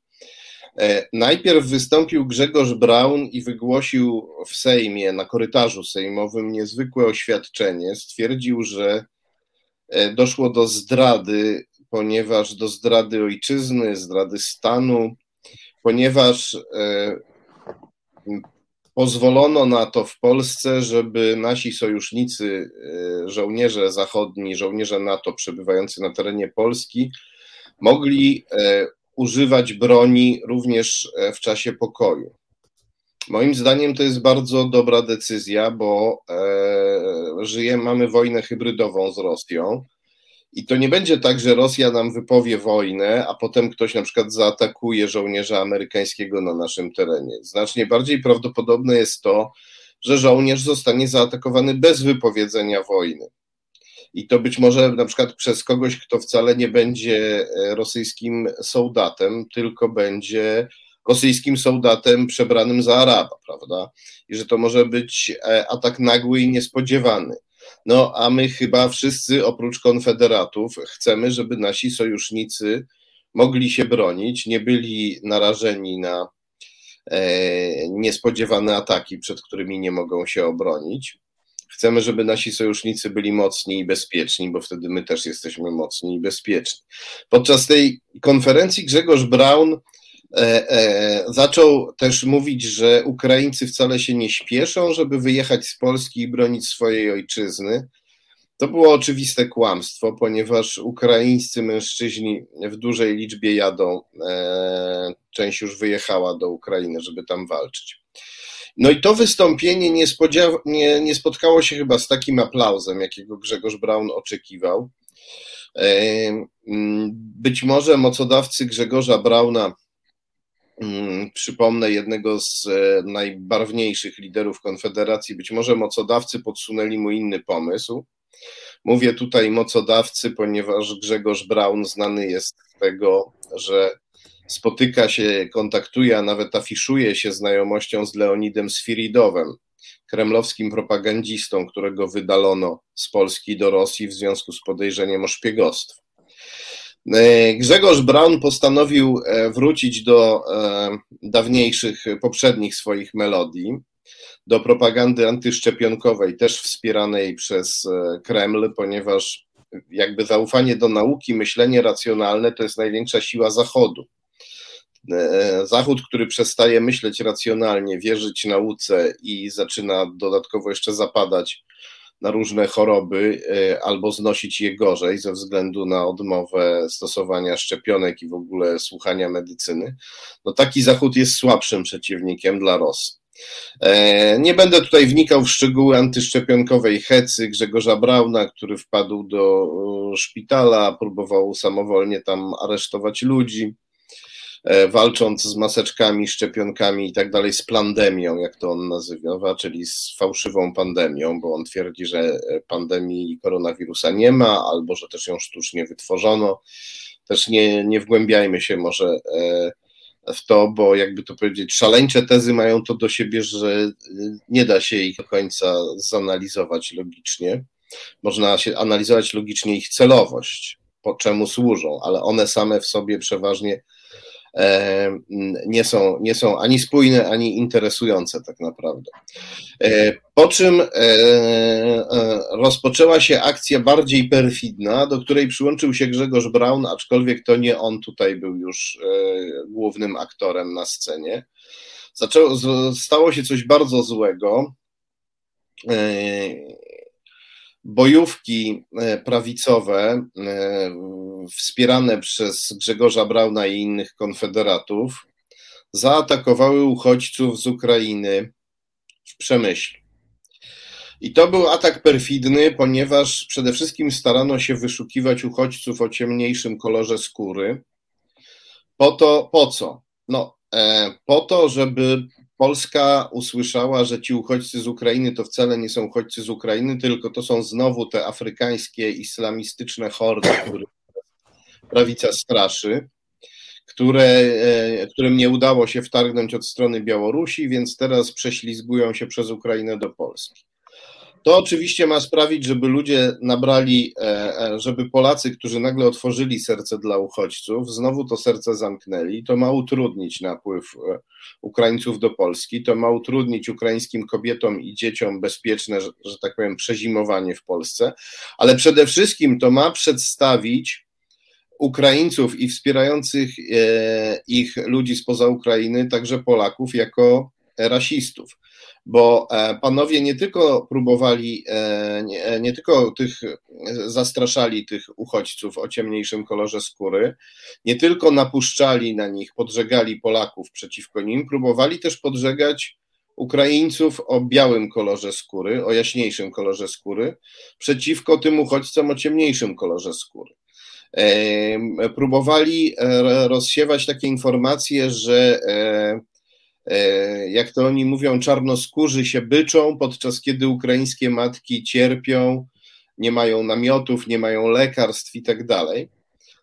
Najpierw wystąpił Grzegorz Braun i wygłosił w Sejmie, na korytarzu sejmowym, niezwykłe oświadczenie. Stwierdził, że doszło do zdrady ponieważ do zdrady ojczyzny, zdrady stanu, ponieważ e, pozwolono na to w Polsce, żeby nasi sojusznicy, e, żołnierze zachodni, żołnierze NATO przebywający na terenie Polski, mogli e, używać broni również w czasie pokoju. Moim zdaniem to jest bardzo dobra decyzja, bo żyjemy, mamy wojnę hybrydową z Rosją i to nie będzie tak, że Rosja nam wypowie wojnę, a potem ktoś na przykład zaatakuje żołnierza amerykańskiego na naszym terenie. Znacznie bardziej prawdopodobne jest to, że żołnierz zostanie zaatakowany bez wypowiedzenia wojny. I to być może na przykład przez kogoś, kto wcale nie będzie e, rosyjskim soldatem, tylko będzie rosyjskim soldatem przebranym za Araba, prawda? I że to może być e, atak nagły i niespodziewany. No a my chyba wszyscy oprócz konfederatów chcemy, żeby nasi sojusznicy mogli się bronić, nie byli narażeni na e, niespodziewane ataki, przed którymi nie mogą się obronić. Chcemy, żeby nasi sojusznicy byli mocni i bezpieczni, bo wtedy my też jesteśmy mocni i bezpieczni. Podczas tej konferencji Grzegorz Braun zaczął też mówić, że Ukraińcy wcale się nie śpieszą, żeby wyjechać z Polski i bronić swojej ojczyzny. To było oczywiste kłamstwo, ponieważ ukraińscy mężczyźni w dużej liczbie jadą. E, część już wyjechała do Ukrainy, żeby tam walczyć. No i to wystąpienie nie, nie, nie spotkało się chyba z takim aplauzem, jakiego Grzegorz Braun oczekiwał. Być może mocodawcy Grzegorza Brauna, przypomnę jednego z e, najbarwniejszych liderów Konfederacji, być może mocodawcy podsunęli mu inny pomysł. Mówię tutaj mocodawcy, ponieważ Grzegorz Braun znany jest z tego, że spotyka się, kontaktuje, a nawet afiszuje się znajomością z Leonidem Sfiridowem, kremlowskim propagandzistą, którego wydalono z Polski do Rosji w związku z podejrzeniem o szpiegostwo. E, Grzegorz Braun postanowił e, wrócić do e, dawniejszych, poprzednich swoich melodii, do propagandy antyszczepionkowej, też wspieranej przez Kreml, ponieważ jakby zaufanie do nauki, myślenie racjonalne to jest największa siła Zachodu. Zachód, który przestaje myśleć racjonalnie, wierzyć nauce i zaczyna dodatkowo jeszcze zapadać na różne choroby e, albo znosić je gorzej ze względu na odmowę stosowania szczepionek i w ogóle słuchania medycyny, no taki Zachód jest słabszym przeciwnikiem dla Rosji. E, nie będę tutaj wnikał w szczegóły antyszczepionkowej hecy Grzegorza Brauna, który wpadł do szpitala, próbował samowolnie tam aresztować ludzi. E, walcząc z maseczkami, szczepionkami i tak dalej, z pandemią, jak to on nazywa, czyli z fałszywą pandemią, bo on twierdzi, że pandemii koronawirusa nie ma, albo że też ją sztucznie wytworzono. Też nie, nie wgłębiajmy się może e, w to, bo jakby to powiedzieć, szaleńcze tezy mają to do siebie, że nie da się ich do końca zanalizować logicznie. Można się analizować logicznie ich celowość, po czemu służą, ale one same w sobie przeważnie E, nie są, nie są ani spójne, ani interesujące tak naprawdę. E, po czym e, rozpoczęła się akcja bardziej perfidna, do której przyłączył się Grzegorz Braun, aczkolwiek to nie on tutaj był już głównym aktorem na scenie. Zaczęło, stało się coś bardzo złego bojówki e, prawicowe e, wspierane przez Grzegorza Brauna i innych konfederatów zaatakowały uchodźców z Ukrainy w Przemyślu. I to był atak perfidny, ponieważ przede wszystkim starano się wyszukiwać uchodźców o ciemniejszym kolorze skóry. Po to, po co? No, e, po to, żeby Polska usłyszała, że ci uchodźcy z Ukrainy to wcale nie są uchodźcy z Ukrainy, tylko to są znowu te afrykańskie islamistyczne hordy, które prawica straszy, które, e, którym nie udało się wtargnąć od strony Białorusi, więc teraz prześlizgują się przez Ukrainę do Polski. To oczywiście ma sprawić, żeby ludzie nabrali, e, e, żeby Polacy, którzy nagle otworzyli serce dla uchodźców, znowu to serce zamknęli. To ma utrudnić napływ e, Ukraińców do Polski, to ma utrudnić ukraińskim kobietom i dzieciom bezpieczne, że, że tak powiem, przezimowanie w Polsce, ale przede wszystkim to ma przedstawić Ukraińców i wspierających ich ludzi spoza Ukrainy, także Polaków, jako rasistów bo e, panowie nie tylko próbowali, e, nie, nie, tylko tych zastraszali tych uchodźców o ciemniejszym kolorze skóry, nie tylko napuszczali na nich, podżegali Polaków przeciwko nim, próbowali też podżegać Ukraińców o białym kolorze skóry, o jaśniejszym kolorze skóry, przeciwko tym uchodźcom o ciemniejszym kolorze skóry. E, próbowali rozsiewać takie informacje, że E, jak to oni mówią, czarnoskórzy się byczą, podczas kiedy ukraińskie matki cierpią, nie mają namiotów, nie mają lekarstw i tak dalej.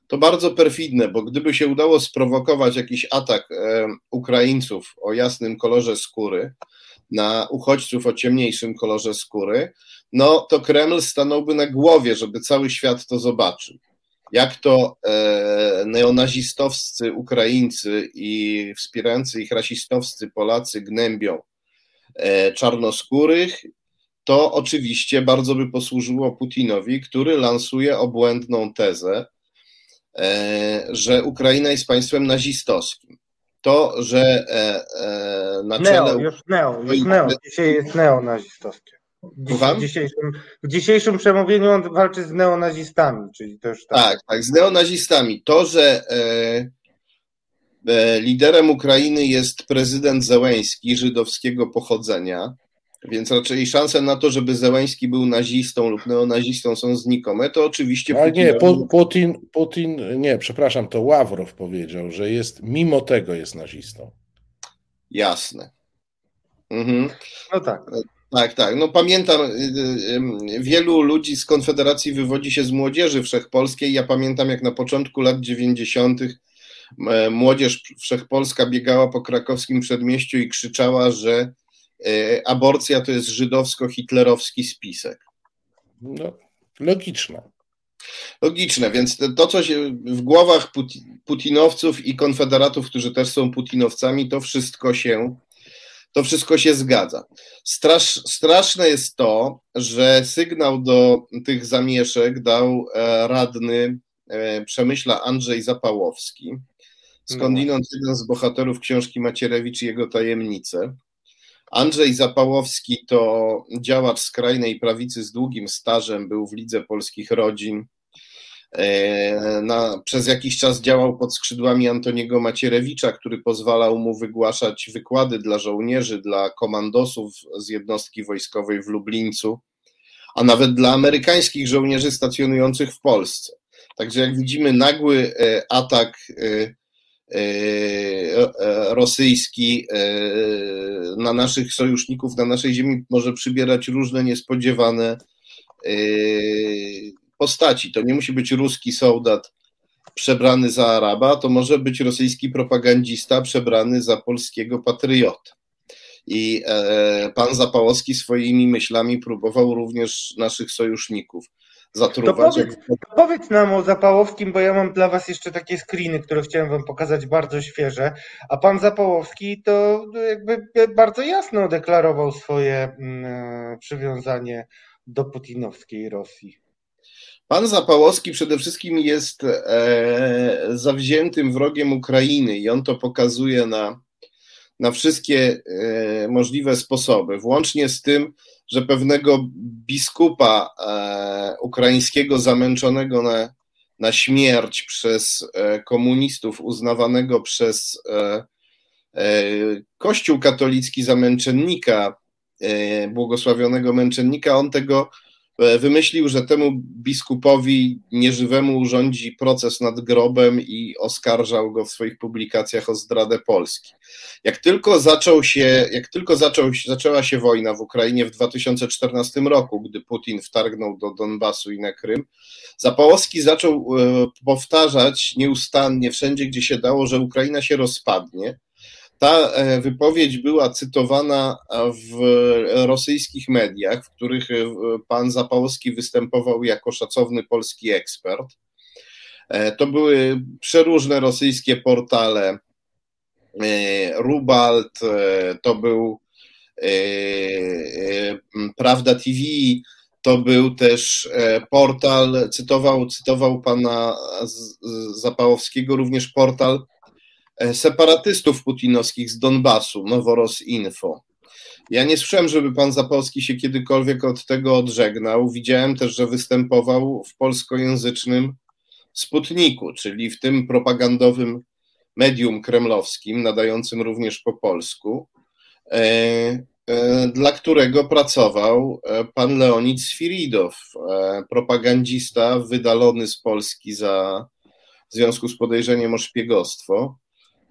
To bardzo perfidne, bo gdyby się udało sprowokować jakiś atak e, Ukraińców o jasnym kolorze skóry, na uchodźców o ciemniejszym kolorze skóry, no to Kreml stanąłby na głowie, żeby cały świat to zobaczył. Jak to e, neonazistowscy Ukraińcy i wspierający ich rasistowscy Polacy gnębią e, czarnoskórych, to oczywiście bardzo by posłużyło Putinowi, który lansuje obłędną tezę, e, że Ukraina jest państwem nazistowskim. To, że na czele. Neo, już neo, już neo. Dzisiaj jest neonazistowskie. W dzisiejszym, w dzisiejszym przemówieniu on walczy z neonazistami, czyli też tak. Tak, tak, z neonazistami. To, że e, e, liderem Ukrainy jest prezydent Zełęński, żydowskiego pochodzenia, więc raczej szanse na to, żeby Zełęński był nazistą lub neonazistą są znikome, to oczywiście... Ale nie, Putin, Putin, nie, przepraszam, to Ławrow powiedział, że jest, mimo tego jest nazistą. Jasne. Mhm. No tak. Tak, tak. No pamiętam, y, y, wielu ludzi z Konfederacji wywodzi się z młodzieży wszechpolskiej. Ja pamiętam, jak na początku lat 90. młodzież wszechpolska biegała po krakowskim przedmieściu i krzyczała, że e, aborcja to jest żydowsko-hitlerowski spisek. No, logiczne. Logiczne, więc to, co się w głowach putinowców i konfederatów, którzy też są putinowcami, to wszystko się to wszystko się zgadza. Strasz, straszne jest to, że sygnał do tych zamieszek dał e, radny e, Przemyśla Andrzej Zapałowski, skądinąd no. jeden z bohaterów książki Macierewicz i jego tajemnice. Andrzej Zapałowski to działacz skrajnej prawicy z długim stażem, był w Lidze Polskich Rodzin, na, przez jakiś czas działał pod skrzydłami Antoniego Macierewicza, który pozwalał mu wygłaszać wykłady dla żołnierzy, dla komandosów z jednostki wojskowej w Lublińcu, a nawet dla amerykańskich żołnierzy stacjonujących w Polsce. Także jak widzimy, nagły e, atak e, rosyjski na naszych sojuszników, na naszej ziemi może przybierać różne niespodziewane postaci. To nie musi być ruski soldat przebrany za Araba, to może być rosyjski propagandista przebrany za polskiego patriota. I e, pan Zapałowski swoimi myślami próbował również naszych sojuszników zatruwać. To powiedz, to powiedz nam o Zapałowskim, bo ja mam dla was jeszcze takie screeny, które chciałem wam pokazać bardzo świeże, a pan Zapałowski to jakby bardzo jasno deklarował swoje mm, przywiązanie do putinowskiej Rosji. Pan Zapałowski przede wszystkim jest e, zawziętym wrogiem Ukrainy i on to pokazuje na, na wszystkie e, możliwe sposoby, włącznie z tym, że pewnego biskupa e, ukraińskiego zamęczonego na, na śmierć przez e, komunistów, uznawanego przez e, e, Kościół katolicki za męczennika, błogosławionego męczennika, on tego wymyślił, że temu biskupowi nieżywemu urządzi proces nad grobem i oskarżał go w swoich publikacjach o zdradę Polski. Jak tylko zaczął się, jak tylko zaczął, zaczęła się wojna w Ukrainie w 2014 roku, gdy Putin wtargnął do Donbasu i na Krym, Zapałowski zaczął e, powtarzać nieustannie wszędzie, gdzie się dało, że Ukraina się rozpadnie ta e, wypowiedź była cytowana w rosyjskich mediach, w których e, pan Zapałowski występował jako szacowny polski ekspert. E, to były przeróżne rosyjskie portale. Rubalt, to był Prawda TV, to był też portal, cytował, cytował pana Zapałowskiego, również portal E, separatystów putinowskich z Donbasu, Noworos Info. Ja nie słyszałem, żeby pan Zapolski się kiedykolwiek od tego odżegnał. Widziałem też, że występował w polskojęzycznym Sputniku, czyli w tym propagandowym medium kremlowskim, nadającym również po polsku, e, e, dla którego pracował pan Leonid Sfiridow, propagandista wydalony z Polski za, w związku z podejrzeniem o szpiegostwo.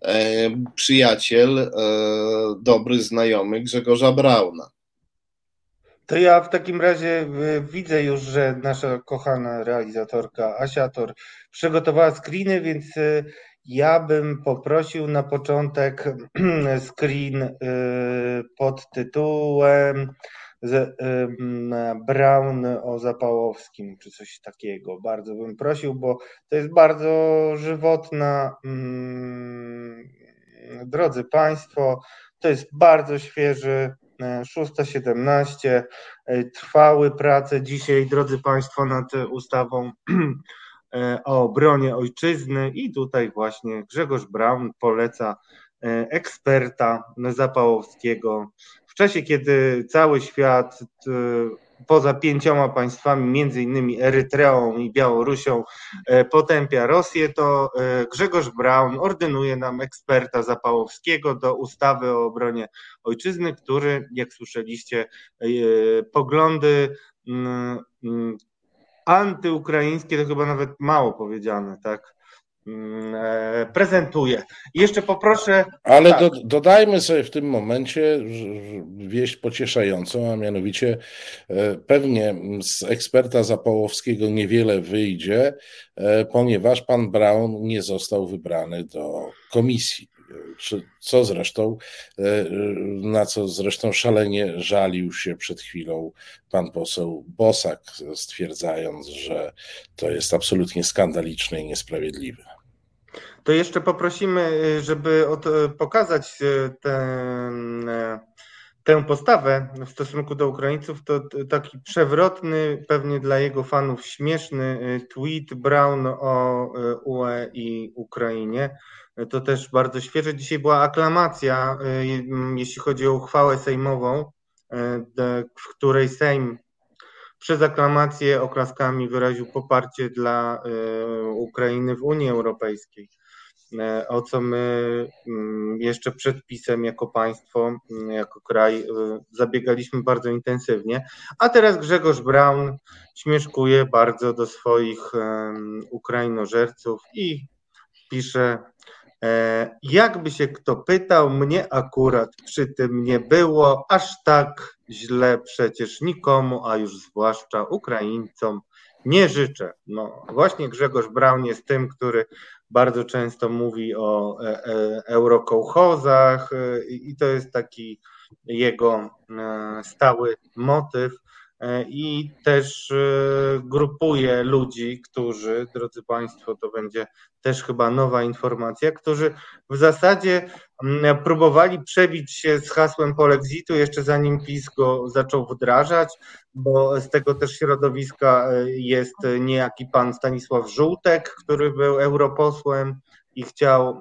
E, przyjaciel, e, dobry znajomy Grzegorza Brauna. To ja w takim razie e, widzę już, że nasza kochana realizatorka Asiator przygotowała screeny, więc ja bym poprosił na początek screen pod tytułem Brown o Zapałowskim, czy coś takiego. Bardzo bym prosił, bo to jest bardzo żywotna. Mm, drodzy Państwo, to jest bardzo świeży 6.17. E, trwały prace dzisiaj, drodzy Państwo, nad ustawą e, o obronie ojczyzny i tutaj właśnie Grzegorz Braun poleca e, eksperta Zapałowskiego czasie, kiedy cały świat poza pięcioma państwami, między innymi Erytreą i Białorusią, e, potępia Rosję, to e, Grzegorz Braun ordynuje nam eksperta Zapałowskiego do ustawy o obronie ojczyzny, który, jak słyszeliście, e, poglądy mm, mm, antyukraińskie, to chyba nawet mało powiedziane, tak? Mm, e, prezentuje. jeszcze poproszę. Ale tak. do, dodajmy sobie w tym momencie wieść pocieszającą, a mianowicie e, pewnie z eksperta Zapałowskiego niewiele wyjdzie, e, ponieważ pan Brown nie został wybrany do komisji. Co zresztą, na co zresztą szalenie żalił się przed chwilą pan poseł Bosak, stwierdzając, że to jest absolutnie skandaliczne i niesprawiedliwe. To jeszcze poprosimy, y, żeby y, pokazać y, ten, tę postawę w stosunku do Ukraińców. To taki przewrotny, pewnie dla jego fanów śmieszny tweet Brown o UE i Ukrainie. To też bardzo świeże. Dzisiaj była aklamacja, jeśli chodzi o uchwałę sejmową, w której Sejm przez aklamację oklaskami wyraził poparcie dla Ukrainy w Unii Europejskiej. E, o co my mm, jeszcze przed pisem jako państwo, mm, jako kraj e, zabiegaliśmy bardzo intensywnie, a teraz Grzegorz Braun śmieszkuje bardzo do swoich Ukrainożerców i pisze e, jakby się kto pytał, mnie akurat przy tym nie było aż tak źle przecież nikomu, a już zwłaszcza Ukraińcom nie życzę. No właśnie Grzegorz Braun jest tym, który bardzo często mówi o e, e, eurokołchozach e, i to jest taki jego stały motyw i też grupuje ludzi, którzy, drodzy Państwo, to będzie też chyba nowa informacja, którzy w zasadzie próbowali przebić się z hasłem polexitu jeszcze zanim PiS go zaczął wdrażać, bo z tego też środowiska e, jest niejaki pan Stanisław Żółtek, który był europosłem i chciał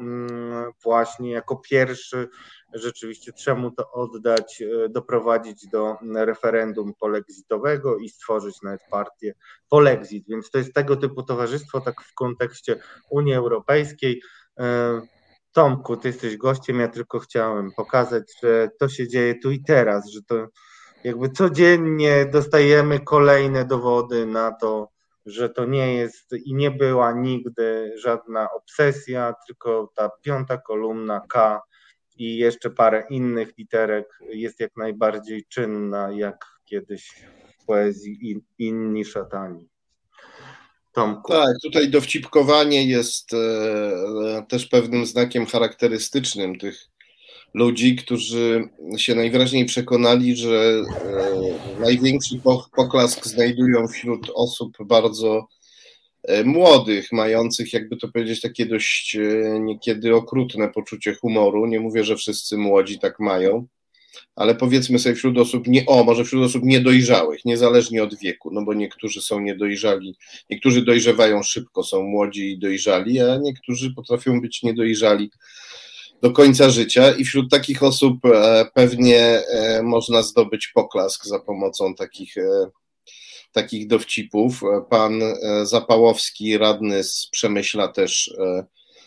właśnie jako pierwszy rzeczywiście czemu to oddać, e, doprowadzić do referendum polexitowego i stworzyć nawet partię polexit. Więc to jest tego typu towarzystwo, tak w kontekście Unii Europejskiej. E, Tomku, ty jesteś gościem, ja tylko chciałem pokazać, że to się dzieje tu i teraz, że to jakby codziennie dostajemy kolejne dowody na to, że to nie jest i nie była nigdy żadna obsesja, tylko ta piąta kolumna K i jeszcze parę innych literek jest jak najbardziej czynna, jak kiedyś w poezji inni szatani. Tomku. Tak, tutaj dowcipkowanie jest e, też pewnym znakiem charakterystycznym tych ludzi, którzy się najwyraźniej przekonali, że e, największy poklask znajdują wśród osób bardzo młodych, mających, jakby to powiedzieć, takie dość e, niekiedy okrutne poczucie humoru. Nie mówię, że wszyscy młodzi tak mają, ale powiedzmy sobie wśród osób nie, o, może wśród osób niedojrzałych, niezależnie od wieku, no bo niektórzy są niedojrzali, niektórzy dojrzewają szybko, są młodzi i dojrzali, a niektórzy potrafią być niedojrzali do końca życia i wśród takich osób e, pewnie e, można zdobyć poklask za pomocą takich, e, takich dowcipów. Pan Zapałowski, radny z Przemyśla też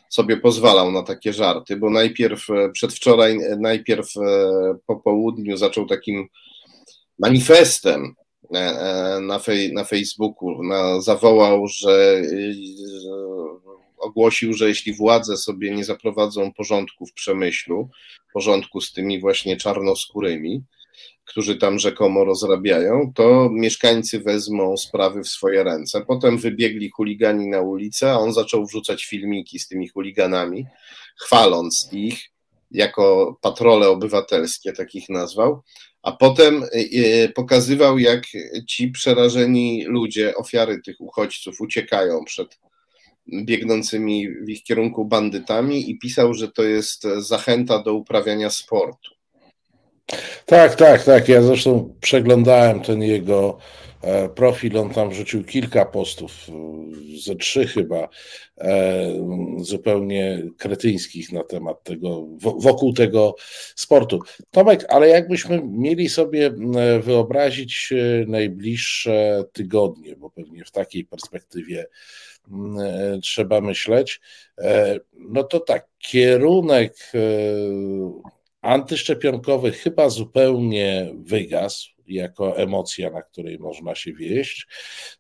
sobie pozwalał na takie żarty, bo najpierw przedwczoraj, najpierw po południu zaczął takim manifestem na, fej, na Facebooku, na, zawołał, że ogłosił, że jeśli władze sobie nie zaprowadzą porządku w przemyślu, porządku z tymi właśnie czarnoskórymi, którzy tam rzekomo rozrabiają, to mieszkańcy wezmą sprawy w swoje ręce. Potem wybiegli chuligani na ulicę, a on zaczął wrzucać filmiki z tymi chuliganami, chwaląc ich jako patrole obywatelskie, takich nazwał, a potem e, pokazywał, jak ci przerażeni ludzie, ofiary tych uchodźców, uciekają przed biegnącymi w ich kierunku bandytami i pisał, że to jest zachęta do uprawiania sportu. Tak, tak, tak. Ja zresztą przeglądałem ten jego e, profil. On tam wrzucił kilka postów, e, ze trzy chyba, e, zupełnie kretyńskich na temat tego, wokół tego sportu. Tomek, ale jakbyśmy mieli sobie wyobrazić najbliższe tygodnie, bo pewnie w takiej perspektywie trzeba myśleć, no to tak, kierunek antyszczepionkowy chyba zupełnie wygasł jako emocja, na której można się wieść.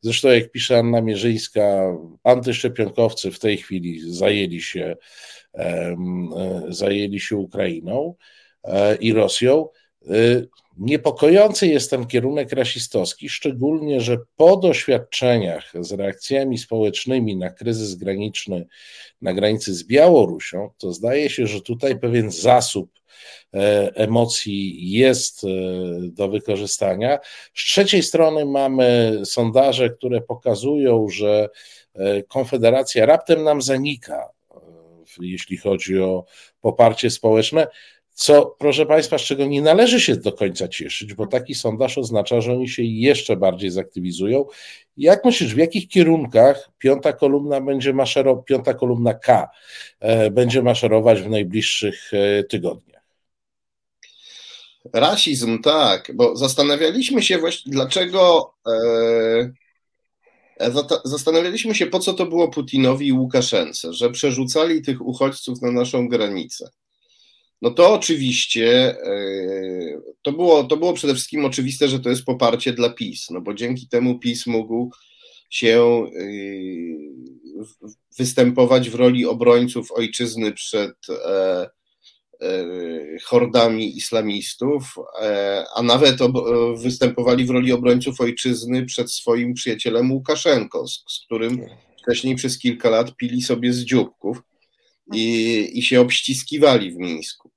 Zresztą, jak pisze Anna Mierzyńska, antyszczepionkowcy w tej chwili zajęli się, e, zajęli się Ukrainą e, i Rosją. E, niepokojący jest ten kierunek rasistowski, szczególnie, że po doświadczeniach z reakcjami społecznymi na kryzys graniczny na granicy z Białorusią, to zdaje się, że tutaj pewien zasób E, emocji jest e, do wykorzystania. Z trzeciej strony mamy sondaże, które pokazują, że e, Konfederacja raptem nam zanika, jeśli chodzi o poparcie społeczne. Co, proszę Państwa, z czego nie należy się do końca cieszyć, bo taki sondaż oznacza, że oni się jeszcze bardziej zaktywizują. Jak myślisz, w jakich kierunkach piąta kolumna będzie maszerować, piąta kolumna K będzie maszerować w najbliższych tygodniach? Rasizm, tak, bo zastanawialiśmy się właśnie, dlaczego. E, e zastanawialiśmy się, po co to było Putinowi i Łukaszence, że przerzucali tych uchodźców na naszą granicę. No to oczywiście, e, to było, to było przede wszystkim oczywiste, że to jest poparcie dla PiS, no bo dzięki temu PiS mógł się e, występować w roli obrońców ojczyzny przed E, hordami islamistów, a nawet występowali w roli obrońców ojczyzny przed swoim przyjacielem Łukaszenko, z, z którym wcześniej przez kilka lat pili sobie z dzióbków i, i się obściskiwali w Mińsku.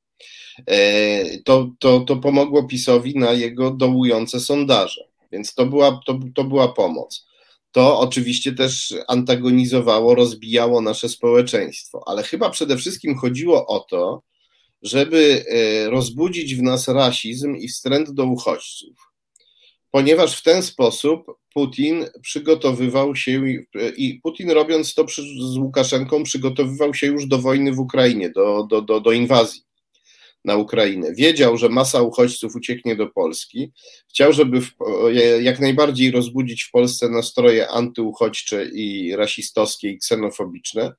E, to, to, to pomogło PiSowi na jego dołujące sondaże, więc to była, to, to była pomoc. To oczywiście też antagonizowało, rozbijało nasze społeczeństwo, ale chyba przede wszystkim chodziło o to, żeby e, rozbudzić w nas rasizm i wstręt do uchodźców. Ponieważ w ten sposób Putin przygotowywał się i Putin robiąc to z Łukaszenką przygotowywał się już do wojny w Ukrainie, do, do, do, do inwazji na Ukrainę. Wiedział, że masa uchodźców ucieknie do Polski. Chciał, żeby w, jak najbardziej rozbudzić w Polsce nastroje antyuchodźcze i rasistowskie i ksenofobiczne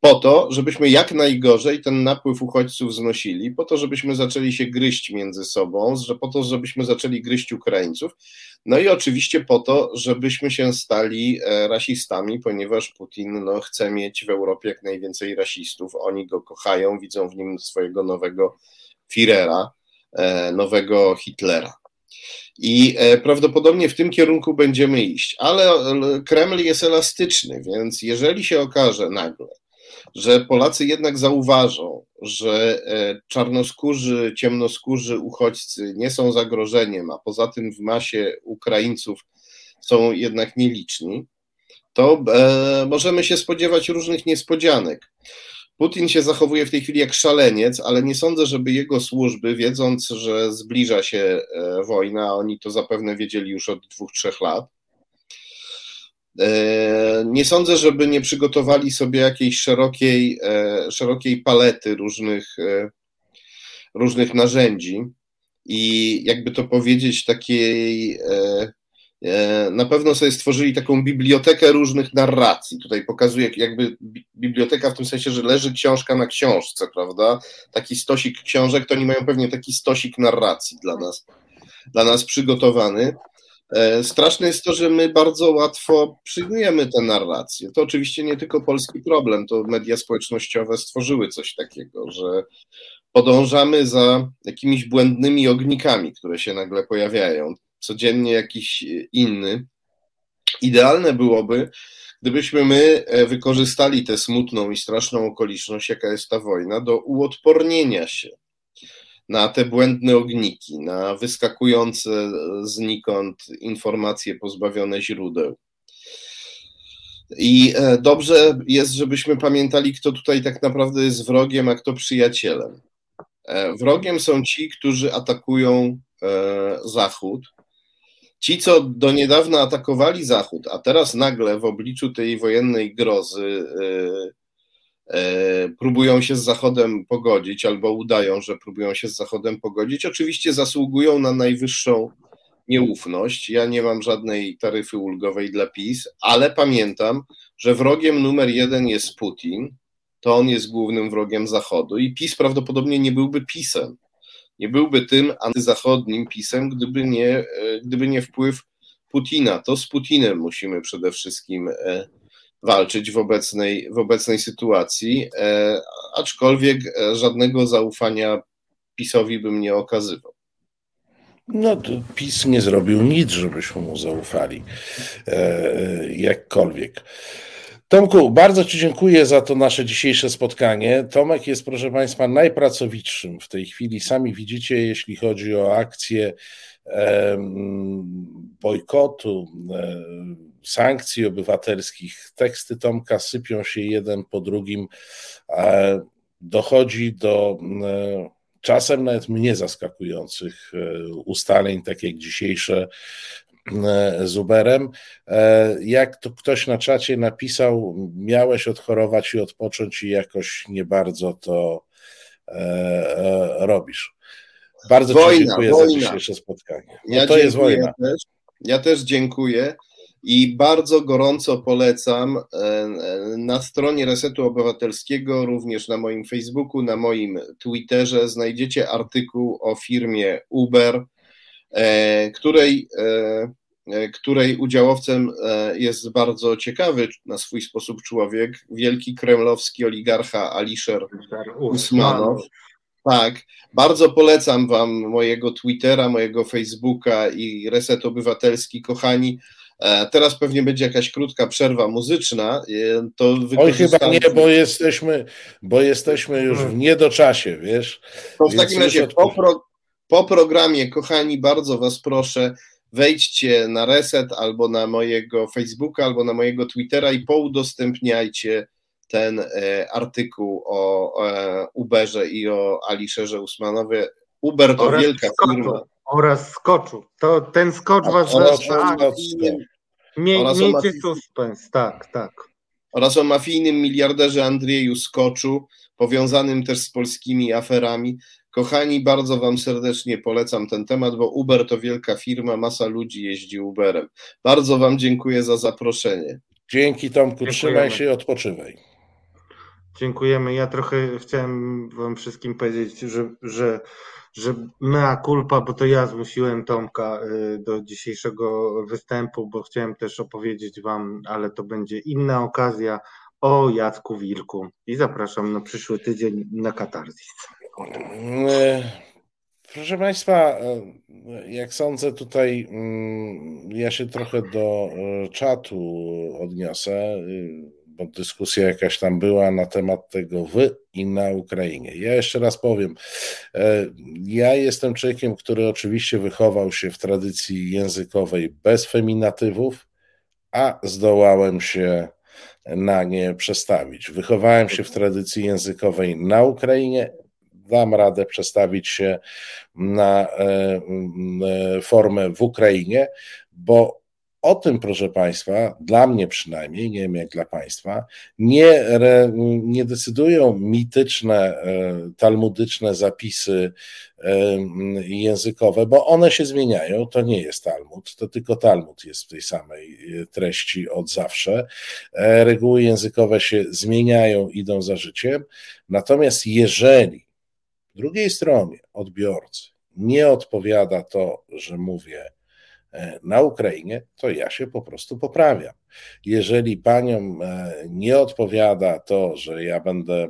po to, żebyśmy jak najgorzej ten napływ uchodźców znosili, po to, żebyśmy zaczęli się gryźć między sobą, że po to, żebyśmy zaczęli gryźć Ukraińców, no i oczywiście po to, żebyśmy się stali e, rasistami, ponieważ Putin no, chce mieć w Europie jak najwięcej rasistów, oni go kochają, widzą w nim swojego nowego Führera, e, nowego Hitlera. I e, prawdopodobnie w tym kierunku będziemy iść, ale Kreml jest elastyczny, więc jeżeli się okaże nagle, że Polacy jednak zauważą, że e, czarnoskórzy, ciemnoskórzy uchodźcy nie są zagrożeniem, a poza tym w masie Ukraińców są jednak nieliczni, to e, możemy się spodziewać różnych niespodzianek. Putin się zachowuje w tej chwili jak szaleniec, ale nie sądzę, żeby jego służby, wiedząc, że zbliża się e, wojna, oni to zapewne wiedzieli już od dwóch, trzech lat, nie sądzę, żeby nie przygotowali sobie jakiejś szerokiej, e, szerokiej palety różnych, e, różnych narzędzi i jakby to powiedzieć, takiej na pewno sobie stworzyli taką bibliotekę różnych narracji. Tutaj pokazuję jakby biblioteka w tym sensie, że leży książka na książce, prawda? Taki stosik książek, to oni mają pewnie taki stosik narracji dla nas, dla nas przygotowany. E, straszne jest to, że my bardzo łatwo przyjmujemy tę narrację. To oczywiście nie tylko polski problem, to media społecznościowe stworzyły coś takiego, że podążamy za jakimiś błędnymi ognikami, które się nagle pojawiają. Codziennie jakiś inny. Idealne byłoby, gdybyśmy my e, wykorzystali tę smutną i straszną okoliczność, jaka jest ta wojna, do uodpornienia się na te błędne ogniki, na wyskakujące znikąd informacje pozbawione źródeł. I e, dobrze jest, żebyśmy pamiętali, kto tutaj tak naprawdę jest wrogiem, a kto przyjacielem. E, wrogiem są ci, którzy atakują Zachód, Ci, co do niedawna atakowali Zachód, a teraz nagle w obliczu tej wojennej grozy e, e, próbują się z Zachodem pogodzić, albo udają, że próbują się z Zachodem pogodzić, oczywiście zasługują na najwyższą nieufność. Ja nie mam żadnej taryfy ulgowej dla PiS, ale pamiętam, że wrogiem numer jeden jest Putin. To on jest głównym wrogiem Zachodu i PiS prawdopodobnie nie byłby PiSem nie byłby tym antyzachodnim pisem, gdyby nie, e, gdyby nie wpływ Putina. To z Putinem musimy przede wszystkim e, walczyć w obecnej, w obecnej sytuacji, e, aczkolwiek żadnego zaufania PiSowi bym nie okazywał. No, to PiS nie zrobił nic, żebyśmy mu zaufali. jakkolwiek. Tomku, bardzo Ci dziękuję za to nasze dzisiejsze spotkanie. Tomek jest, proszę Państwa, najpracowitszym w tej chwili. Sami widzicie, jeśli chodzi o akcję e, bojkotu, e, sankcji obywatelskich. Teksty Tomka sypią się jeden po drugim. Dochodzi do e, czasem nawet mnie zaskakujących e, ustaleń, tak jak dzisiejsze E, z Uberem. Jak to ktoś na czacie napisał, miałeś odchorować i odpocząć i jakoś nie bardzo to robisz. Bardzo wojna, Ci dziękuję wojna. za dzisiejsze spotkanie. No ja to jest wojna. Też, ja też dziękuję i bardzo gorąco polecam na stronie Resetu Obywatelskiego, również na moim Facebooku, na moim Twitterze znajdziecie artykuł o firmie Uber, której E, której udziałowcem e, jest bardzo ciekawy na swój sposób człowiek, wielki kremlowski oligarcha Alisher Usmanow. Tak, bardzo polecam Wam mojego Twittera, mojego Facebooka i Reset Obywatelski, kochani. E, teraz pewnie będzie jakaś krótka przerwa muzyczna. To Oj, chyba nie, bo jesteśmy, bo jesteśmy już w niedoczasie, wiesz. To w takim razie po, pro, po programie, kochani, bardzo Was proszę, wejdźcie na Reset albo na mojego Facebooka, albo na mojego Twittera i poudostępniajcie ten e, artykuł o e, Uberze i o Aliszerze Usmanowie. Uber to wielka firma. Oraz skoczu. To ten skocz was tak, Mie, Miejcie suspens, tak, tak. Oraz o mafijnym miliarderze Andrzeju Skoczu, powiązanym też z polskimi aferami. Kochani, bardzo Wam serdecznie polecam ten temat, bo Uber to wielka firma, masa ludzi jeździ Uberem. Bardzo Wam dziękuję za zaproszenie. Dzięki Tomku, Dziękujemy. trzymaj się i odpoczywaj. Dziękujemy. Ja trochę chciałem Wam wszystkim powiedzieć, że, że, że mea culpa, bo to ja zmusiłem Tomka y, do dzisiejszego występu, bo chciałem też opowiedzieć Wam, ale to będzie inna okazja, o Jacku Wilku. I zapraszam na przyszły tydzień na Katarzys. E, proszę Państwa, e, jak sądzę, tutaj mm, ja się trochę do e, czatu odniosę, bo dyskusja jakaś tam była na temat tego wy i na Ukrainie. Ja jeszcze raz powiem, ja jestem człowiekiem, który oczywiście wychował się w tradycji językowej bez feminatywów, a zdołałem się na nie przestawić. Wychowałem się w tradycji językowej na Ukrainie, dam radę przestawić się na e, e, formę w Ukrainie, bo o tym, proszę Państwa, dla mnie przynajmniej, nie wiem jak dla Państwa, nie, nie decydują mityczne, e, talmudyczne zapisy językowe, bo one się zmieniają. To nie jest Talmud, to tylko Talmud jest w tej samej treści od zawsze. Reguły językowe się zmieniają, idą za życiem. Natomiast jeżeli drugiej stronie, odbiorcy, nie odpowiada to, że mówię e, na Ukrainie, to ja się po prostu poprawiam. Jeżeli paniom e, nie odpowiada to, że ja będę,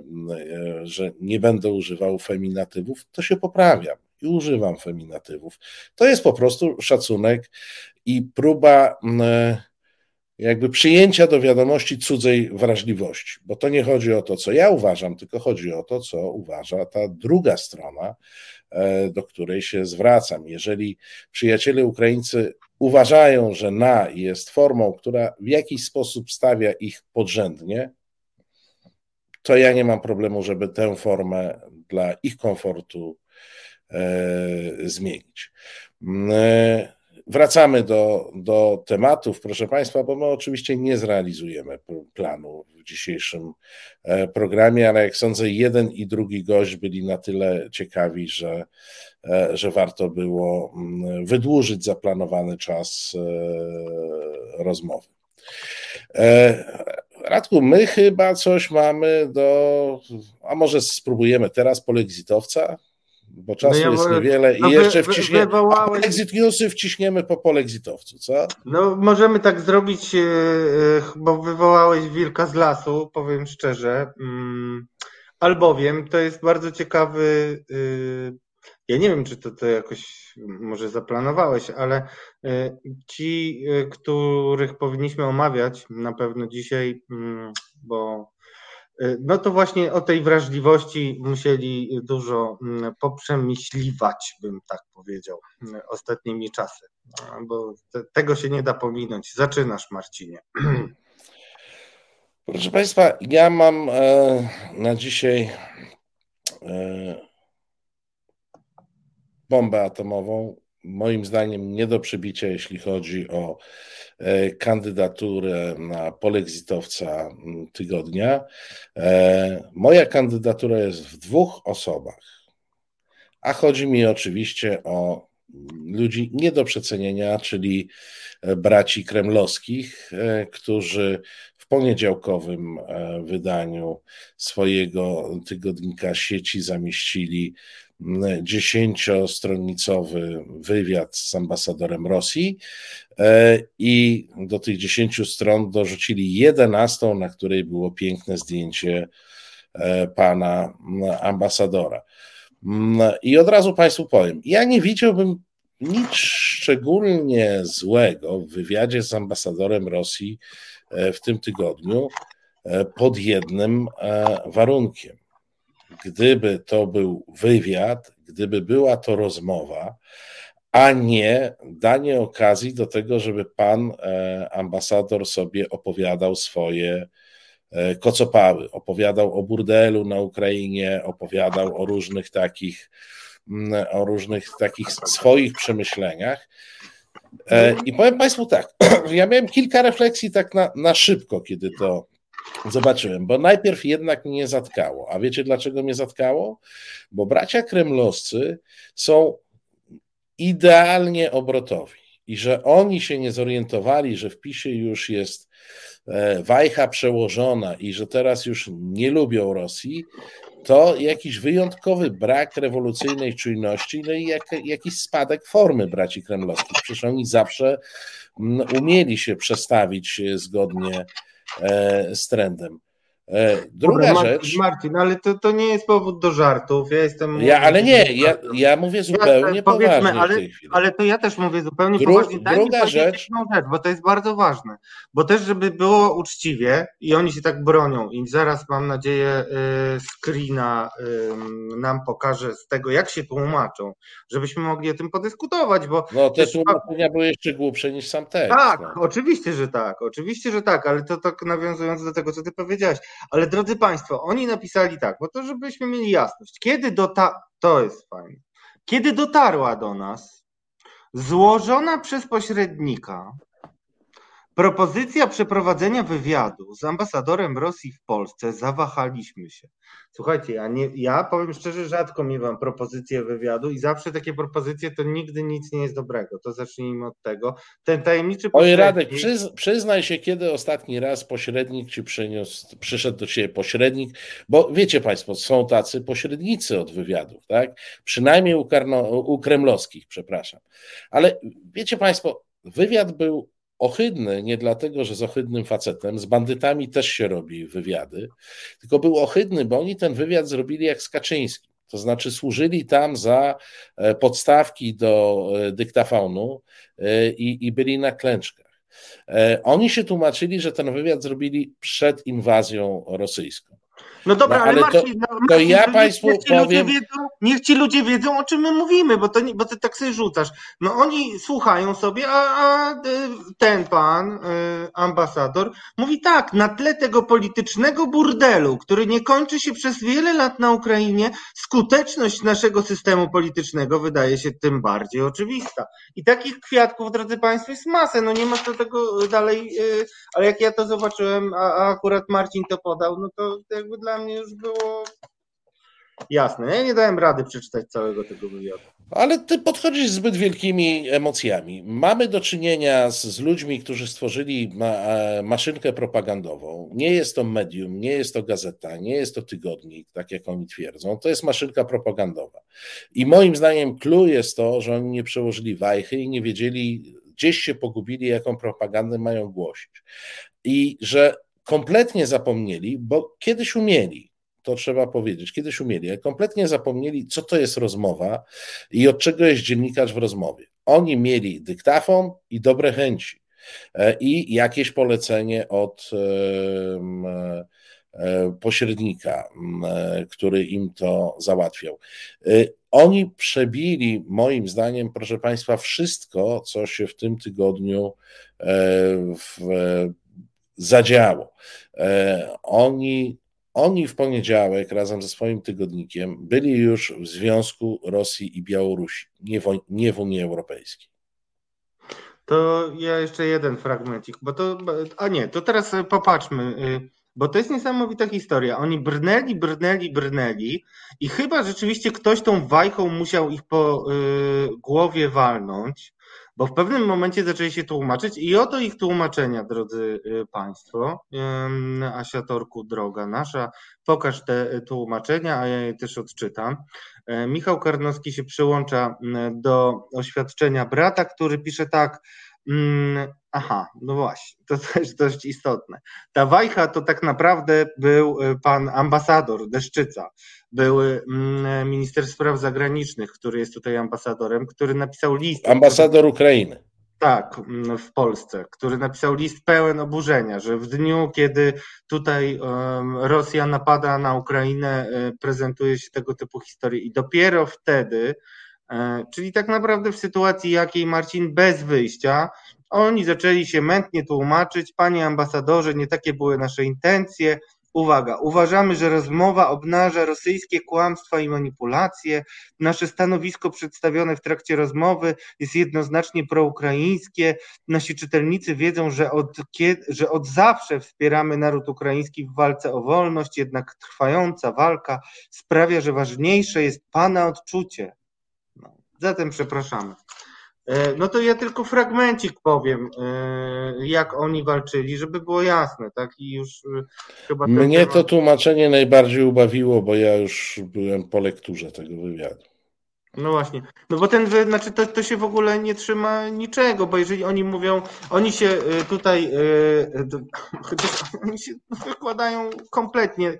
że nie będę używał feminatywów, to się poprawiam i używam feminatywów. To jest po prostu szacunek i próba jakby przyjęcia do wiadomości cudzej wrażliwości, bo to nie chodzi o to, co ja uważam, tylko chodzi o to, co uważa ta druga strona, e, do której się zwracam. Jeżeli przyjaciele Ukraińcy uważają, że na jest formą, która w jakiś sposób stawia ich podrzędnie, to ja nie mam problemu, żeby tę formę dla ich komfortu e, zmienić. E, Wracamy do, do tematów, proszę Państwa, bo my oczywiście nie zrealizujemy planu w dzisiejszym e, programie, ale jak sądzę, jeden i drugi gość byli na tyle ciekawi, że, e, że warto było mm, wydłużyć zaplanowany czas e, rozmowy. Radku, my chyba coś mamy do. A może spróbujemy teraz polexitowca? Bo czasu no ja jest niewiele no i jeszcze wy, wciśniemy, wywołałeś... exit newsy wciśniemy po polexitowcu, co? No możemy tak zrobić, e, e, bo wywołałeś wilka z lasu, powiem szczerze, mm, albowiem to jest bardzo ciekawy, e, ja nie wiem, czy to, to jakoś może zaplanowałeś, ale ci, których powinniśmy omawiać na pewno dzisiaj, mm, bo no to właśnie o tej wrażliwości musieli dużo mm, poprzemyśliwać, bym tak powiedział, mm, ostatnimi czasy, no, bo te, tego się nie da pominąć. Zaczynasz, Marcinie. Proszę Państwa, ja mam e, na dzisiaj e, bombę atomową. Moim zdaniem nie do przebicia, jeśli chodzi o E, kandydaturę na polexitowca mm, tygodnia. E, moja kandydatura jest w dwóch osobach, a chodzi mi oczywiście o ludzi nie do przecenienia, czyli e, braci kremlowskich, którzy w poniedziałkowym wydaniu swojego tygodnika sieci zamieścili dziesięciostronicowy wywiad z ambasadorem Rosji e, i do tych dziesięciu stron dorzucili jedenastą, na której było piękne zdjęcie e, pana ambasadora. I od razu Państwu powiem, ja nie widziałbym nic szczególnie złego w wywiadzie z ambasadorem Rosji e, w tym tygodniu pod jednym warunkiem gdyby to był wywiad, gdyby była to rozmowa, a nie danie okazji do tego, żeby pan e, ambasador sobie opowiadał swoje e, kocopały, opowiadał o burdelu na Ukrainie, opowiadał o różnych takich, mm, o różnych takich swoich przemyśleniach. E, I powiem Państwu tak, ja miałem kilka refleksji tak na, na szybko, kiedy to Zobaczyłem, bo najpierw jednak mnie zatkało. A wiecie dlaczego mnie zatkało? Bo bracia kremlowscy są idealnie obrotowi i że oni się nie zorientowali, że w PiSie już jest e, wajcha przełożona i że teraz już nie lubią Rosji, to jakiś wyjątkowy brak rewolucyjnej czujności, no i jak, jakiś spadek formy braci kremlowskich. Przecież oni zawsze mm, umieli się przestawić zgodnie E, z trendem. E, druga Dobra, rzecz. Marcin, ale to, to nie jest powód do żartów. Ja jestem. Ja, ale nie, ja, ja mówię zupełnie ja, poważnie. Ale, ale to ja też mówię zupełnie Dru, poważnie. Daj druga rzecz. rzecz. Bo to jest bardzo ważne. Bo też, żeby było uczciwie i oni się tak bronią, i zaraz mam nadzieję, y, screena nam pokaże z tego, jak się tłumaczą, żebyśmy mogli o tym podyskutować. Bo no, te tłumaczenia były jeszcze głupsze niż sam tekst. Tak, no. oczywiście, że tak. Oczywiście, że tak, ale to tak nawiązując do tego, co ty powiedziałeś. Ale drodzy Państwo, oni napisali tak, bo to żebyśmy mieli jasność. Kiedy dota... To jest fajne. Kiedy dotarła do nas złożona przez pośrednika Propozycja przeprowadzenia wywiadu z ambasadorem Rosji w Polsce, zawahaliśmy się. Słuchajcie, ja, nie, ja powiem szczerze, rzadko miewam propozycję wywiadu i zawsze takie propozycje to nigdy nic nie jest dobrego. To zacznijmy od tego. Ten tajemniczy pośrednik... Oj Radek, przyz, przyznaj się, kiedy ostatni raz pośrednik ci przyniósł, przyszedł do ciebie pośrednik, bo wiecie Państwo, są tacy pośrednicy od wywiadów, tak? Przynajmniej u, Karno, u kremlowskich, przepraszam. Ale wiecie Państwo, wywiad był ohydny nie dlatego, że z ohydnym facetem, z bandytami też się robi wywiady, tylko był ohydny, bo oni ten wywiad zrobili jak z Kaczyńskim. To znaczy służyli tam za e, podstawki do e, dyktafonu e, i, i byli na klęczkach. Oni się tłumaczyli, że ten wywiad zrobili przed inwazją rosyjską. No dobra, no, ale, ale Marcin, to, no, Marcin, to ja niech, Państwu niech ci powiem... Wiedzą, niech ci ludzie wiedzą, o czym my mówimy, bo, to, bo ty tak sobie rzucasz. No oni słuchają sobie, a, a ten pan, y, ambasador, mówi tak, na tle tego politycznego burdelu, który nie kończy się przez wiele lat na Ukrainie, skuteczność naszego systemu politycznego wydaje się tym bardziej oczywista. I takich kwiatków, drodzy Państwo, jest masę, no nie ma co tego dalej, y, ale jak ja to zobaczyłem, a, a akurat Marcin to podał, no to jakby dla mnie już było jasne. Ja nie dałem rady przeczytać całego tego wywiadu. Ale ty podchodzisz zbyt wielkimi emocjami. Mamy do czynienia z, z, ludźmi, którzy stworzyli ma, e, maszynkę propagandową. Nie jest to medium, nie jest to gazeta, nie jest to tygodnik, tak jak oni twierdzą. To jest maszynka propagandowa. I moim zdaniem clue jest to, że oni nie przełożyli wajchy i nie wiedzieli, gdzieś się pogubili, jaką propagandę mają głosić. I że kompletnie zapomnieli, bo kiedyś umieli, to trzeba powiedzieć, kiedyś umieli, ale kompletnie zapomnieli, co to jest rozmowa i od czego jest dziennikarz w rozmowie. Oni mieli dyktafon i dobre chęci e, i jakieś polecenie od e, pośrednika, e, który im to załatwiał. Oni przebili, moim zdaniem, proszę Państwa, wszystko, co się w tym tygodniu w zadziało. E, oni, oni w poniedziałek razem ze swoim tygodnikiem byli już w Związku Rosji i Białorusi, nie w, nie w Unii Europejskiej. To ja jeszcze jeden fragmencik, bo to, a nie, to teraz popatrzmy, y, bo to jest niesamowita historia. Oni brnęli, brnęli, brnęli i chyba rzeczywiście ktoś tą wajchą musiał ich po y, głowie walnąć, bo w pewnym momencie zaczęli się tłumaczyć i oto ich tłumaczenia, drodzy y, Państwo. Asia Torku, droga nasza, pokaż te tłumaczenia, a ja je też odczytam. E, Michał Karnowski się przyłącza do oświadczenia brata, który pisze tak. Aha, no właśnie, to też dość istotne. Ta wajcha to tak naprawdę był y, pan ambasador Deszczyca, były mm, minister spraw zagranicznych, który jest tutaj ambasadorem, który napisał list. Ambasador Ukrainy. Tak, mm, w Polsce, który napisał list pełen oburzenia, że w dniu, kiedy tutaj Rosja napada na Ukrainę, e, prezentuje się tego typu historie i dopiero wtedy, czyli tak naprawdę w sytuacji jakiej Marcin bez wyjścia, oni zaczęli się mętnie tłumaczyć, panie ambasadorze, nie takie były nasze intencje, Uwaga, uważamy, że rozmowa obnaża rosyjskie kłamstwa i manipulacje. Nasze stanowisko przedstawione w trakcie rozmowy jest jednoznacznie proukraińskie. Nasi czytelnicy wiedzą, że od, że od zawsze wspieramy naród ukraiński w walce o wolność, jednak trwająca walka sprawia, że ważniejsze jest Pana odczucie. No, zatem przepraszamy. E, no to ja tylko fragmencik powiem, e, jak oni walczyli, żeby było jasne, tak? I już e, chyba. Mnie temat... to tłumaczenie najbardziej ubawiło, bo ja już byłem po lekturze tego wywiadu. No właśnie, no bo ten, znaczy to, to się w ogóle nie trzyma niczego, bo jeżeli oni mówią, oni się y, tutaj, y, y, oni się wykładają kompletnie.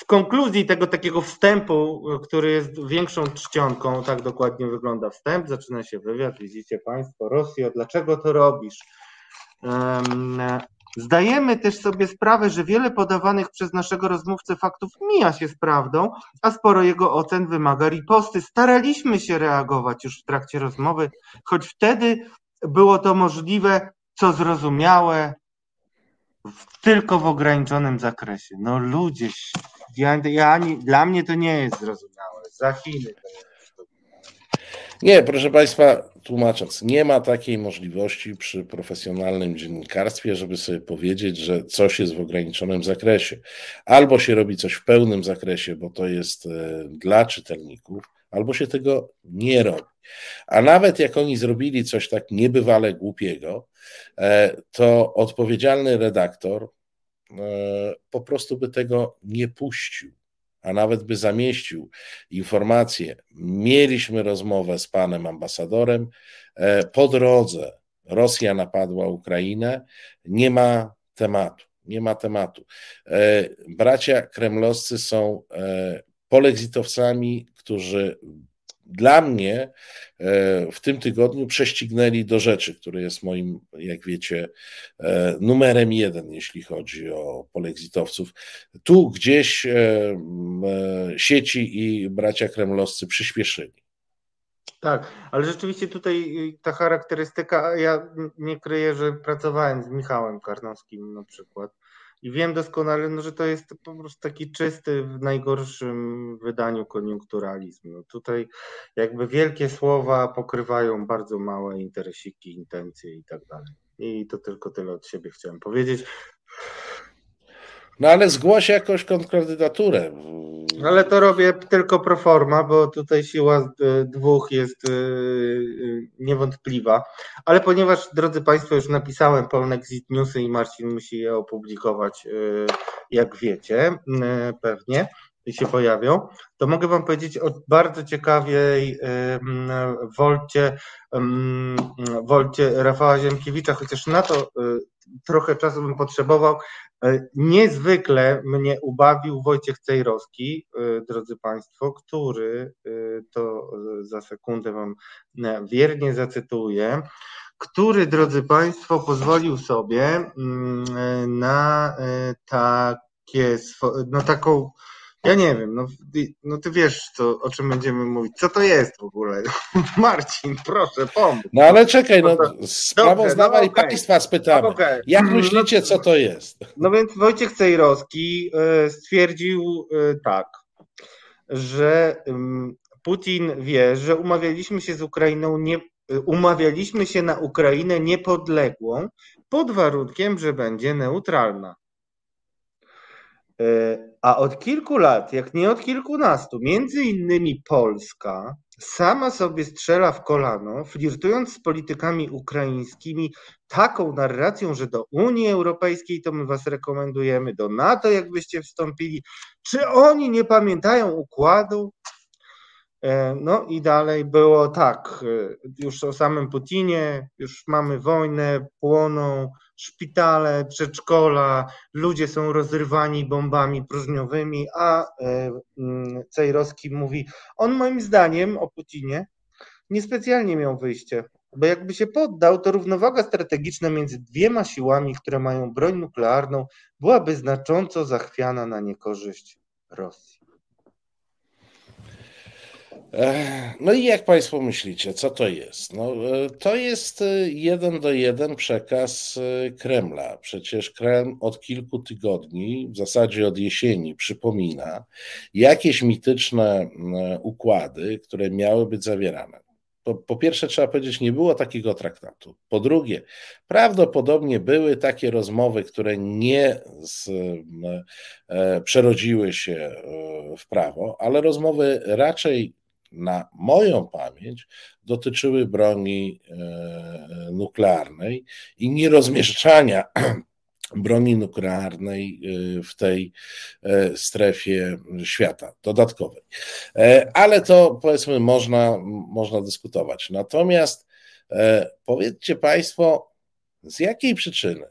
W konkluzji tego takiego wstępu, który jest większą czcionką, tak dokładnie wygląda wstęp, zaczyna się wywiad, widzicie Państwo, Rosjo, dlaczego to robisz? Zdajemy też sobie sprawę, że wiele podawanych przez naszego rozmówcę faktów mija się z prawdą, a sporo jego ocen wymaga riposty. Staraliśmy się reagować już w trakcie rozmowy, choć wtedy było to możliwe, co zrozumiałe, tylko w ograniczonym zakresie. No ludzie, ja, ja, dla mnie to nie jest zrozumiałe. Za Chiny to jest. Nie, proszę Państwa, tłumacząc, nie ma takiej możliwości przy profesjonalnym dziennikarstwie, żeby sobie powiedzieć, że coś jest w ograniczonym zakresie. Albo się robi coś w pełnym zakresie, bo to jest e, dla czytelników, albo się tego nie robi. A nawet jak oni zrobili coś tak niebywale głupiego, e, to odpowiedzialny redaktor e, po prostu by tego nie puścił a nawet by zamieścił informację, mieliśmy rozmowę z panem ambasadorem, e, po drodze Rosja napadła Ukrainę, nie ma tematu. Nie ma tematu. E, bracia kremlowscy są e, polexitowcami, którzy dla mnie e, w tym tygodniu prześcignęli do rzeczy, który jest moim, jak wiecie, e, numerem jeden, jeśli chodzi o polexitowców. Tu gdzieś e, sieci i bracia kremlowscy przyspieszyli. Tak, ale rzeczywiście tutaj ta charakterystyka, ja nie kryję, że pracowałem z Michałem Karnowskim na przykład i wiem doskonale, no, że to jest po prostu taki czysty, w najgorszym wydaniu koniunkturalizm. No, tutaj jakby wielkie słowa pokrywają bardzo małe interesiki, intencje i tak dalej. I to tylko tyle od siebie chciałem powiedzieć. No ale zgłoś jakąś kontrkandydaturę. Ale to robię tylko pro forma, bo tutaj siła dwóch jest y, y, niewątpliwa. Ale ponieważ, drodzy Państwo, już napisałem Polnexit Newsy i Marcin musi je opublikować, jak wiecie, pewnie się pojawią, to mogę Wam powiedzieć o bardzo ciekawej wolcie, wolcie Rafała Ziemkiewicza, chociaż na to trochę czasu bym potrzebował. E, niezwykle mnie ubawił Wojciech Cejrowski, e, drodzy Państwo, który, e, to za sekundę Wam wiernie zacytuję, który, drodzy Państwo, pozwolił sobie mm, na takie, taką ja nie wiem, no, no ty wiesz, co, o czym będziemy mówić. Co to jest w ogóle? Marcin, proszę, pomóż. No ale czekaj, no, sprawozdawaj no, okay. państwa spytamy. No, okay. Jak mm, myślicie, co to jest? No więc Wojciech Cejrowski e, stwierdził e, tak, że Putin wie, że umawialiśmy się z Ukrainą nie, e, umawialiśmy się na Ukrainę niepodległą pod warunkiem, że będzie neutralna. E, a od kilku lat, jak nie od kilkunastu, między innymi Polska sama sobie strzela w kolano, flirtując z politykami ukraińskimi taką narracją, że do Unii Europejskiej to my was rekomendujemy, do NATO jakbyście wstąpili. Czy oni nie pamiętają układu? E, no i dalej było tak, e, już o samym Putinie, już mamy wojnę, płoną szpitale, przedszkola, ludzie są rozrywani bombami próżniowymi, a e, mm, Cejrowski mówi, on moim zdaniem o Putinie niespecjalnie miał wyjście, bo jakby się poddał, to równowaga strategiczna między dwiema siłami, które mają broń nuklearną, byłaby znacząco zachwiana na niekorzyść Rosji. No i jak Państwo myślicie, co to jest? No, e, to jest e, jeden do jeden przekaz e, Kremla. Przecież Kreml od kilku tygodni, w zasadzie od jesieni, przypomina jakieś mityczne układy, które miały być zawierane. Po, po, pierwsze, trzeba powiedzieć, nie było takiego traktatu. Po drugie, prawdopodobnie były takie rozmowy, które nie z, e, przerodziły się w prawo, ale rozmowy raczej na moją pamięć dotyczyły broni e, nuklearnej i nierozmieszczania broni nuklearnej e, w tej e, strefie świata dodatkowej. Ale to powiedzmy można, można dyskutować. Natomiast powiedzcie Państwo, z jakiej przyczyny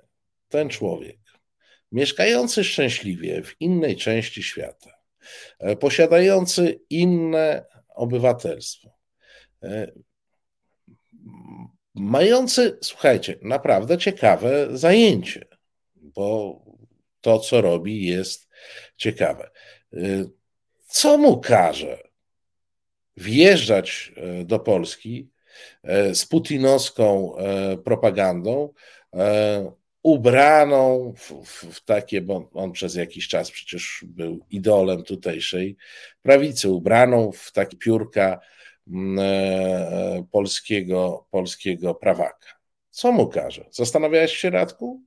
ten człowiek, mieszkający szczęśliwie w innej części świata, posiadający inne obywatelstwo. E, mający, słuchajcie, naprawdę ciekawe zajęcie, bo to, co robi, jest ciekawe. E, co mu każe wjeżdżać e, do Polski z putinowską propagandą, ubraną w, w, w, takie, bo on przez jakiś czas przecież był idolem tutejszej prawicy, ubraną w takie piórka mm, e, polskiego, polskiego prawaka. Co mu każe? Zastanawiałeś się, Radku?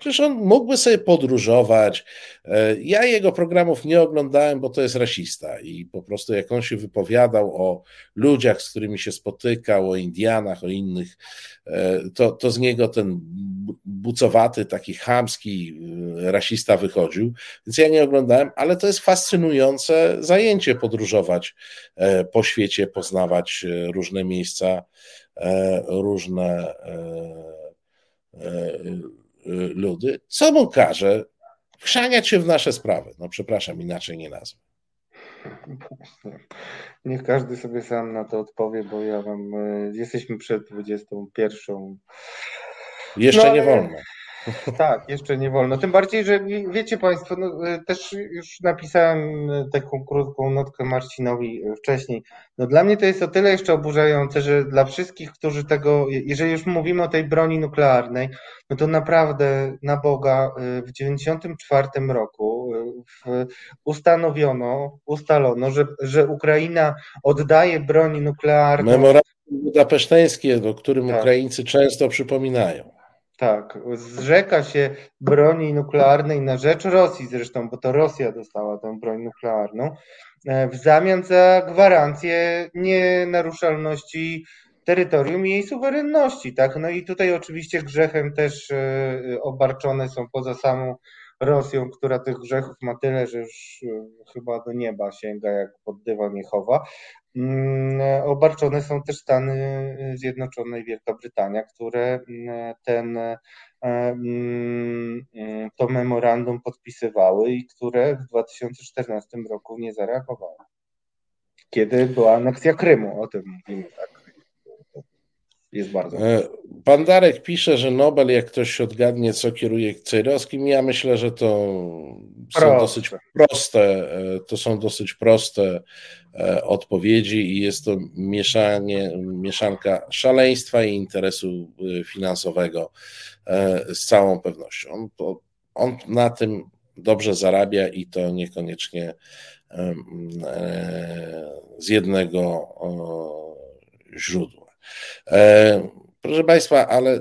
Przecież on mógłby sobie podróżować. E, ja jego programów nie oglądałem, bo to jest rasista i po prostu jak on się wypowiadał o ludziach, z którymi się spotykał, o Indianach, o innych, e, to, to z niego ten bucowaty, taki chamski e, rasista wychodził, więc ja nie oglądałem, ale to jest fascynujące zajęcie podróżować po świecie, poznawać różne miejsca, różne ludy, co mu każe wchrzaniać się w nasze sprawy. No przepraszam, inaczej nie nazwę. Niech każdy sobie sam na to odpowie, bo ja mam, y, jesteśmy przed 21. Jeszcze no, nie wolno. Tak, jeszcze nie wolno. Tym bardziej, że wiecie Państwo, no, e, też już napisałem e, taką krótką notkę Marcinowi e, wcześniej. No, dla mnie to jest o tyle jeszcze oburzające, że dla wszystkich, którzy tego, jeżeli już mówimy o tej broni nuklearnej, no to naprawdę na Boga w 94 roku ustanowiono, ustalono, że, że Ukraina oddaje broń nuklearną. Memorandum budapeszteńskie, o którym tak. Ukraińcy często przypominają. Tak, zrzeka się broni nuklearnej na rzecz Rosji zresztą, bo to Rosja dostała tę broń nuklearną, e, w zamian za gwarancję nienaruszalności terytorium i jej suwerenności. Tak? No i tutaj oczywiście grzechem też e, obarczone są poza samą Rosją, która tych grzechów ma tyle, że już e, chyba do nieba sięga, jak pod dywan nie chowa. Mm, obarczone są też Stany Zjednoczone i Wielka Brytania, które mm, ten, e, mm, to memorandum podpisywały i które w 2014 roku nie zareagowały. Kiedy była aneksja Krymu, o tym mówimy tak jest bardzo. E, pan Darek pisze, że Nobel, jak ktoś odgadnie, co kieruje Cejrowskim, ja myślę, że to proste. są dosyć proste, e, to są dosyć proste e, odpowiedzi i jest to mieszanie, mieszanka szaleństwa i interesu finansowego z całą pewnością. On na tym dobrze zarabia i to niekoniecznie z jednego źródła. E, proszę Państwa, ale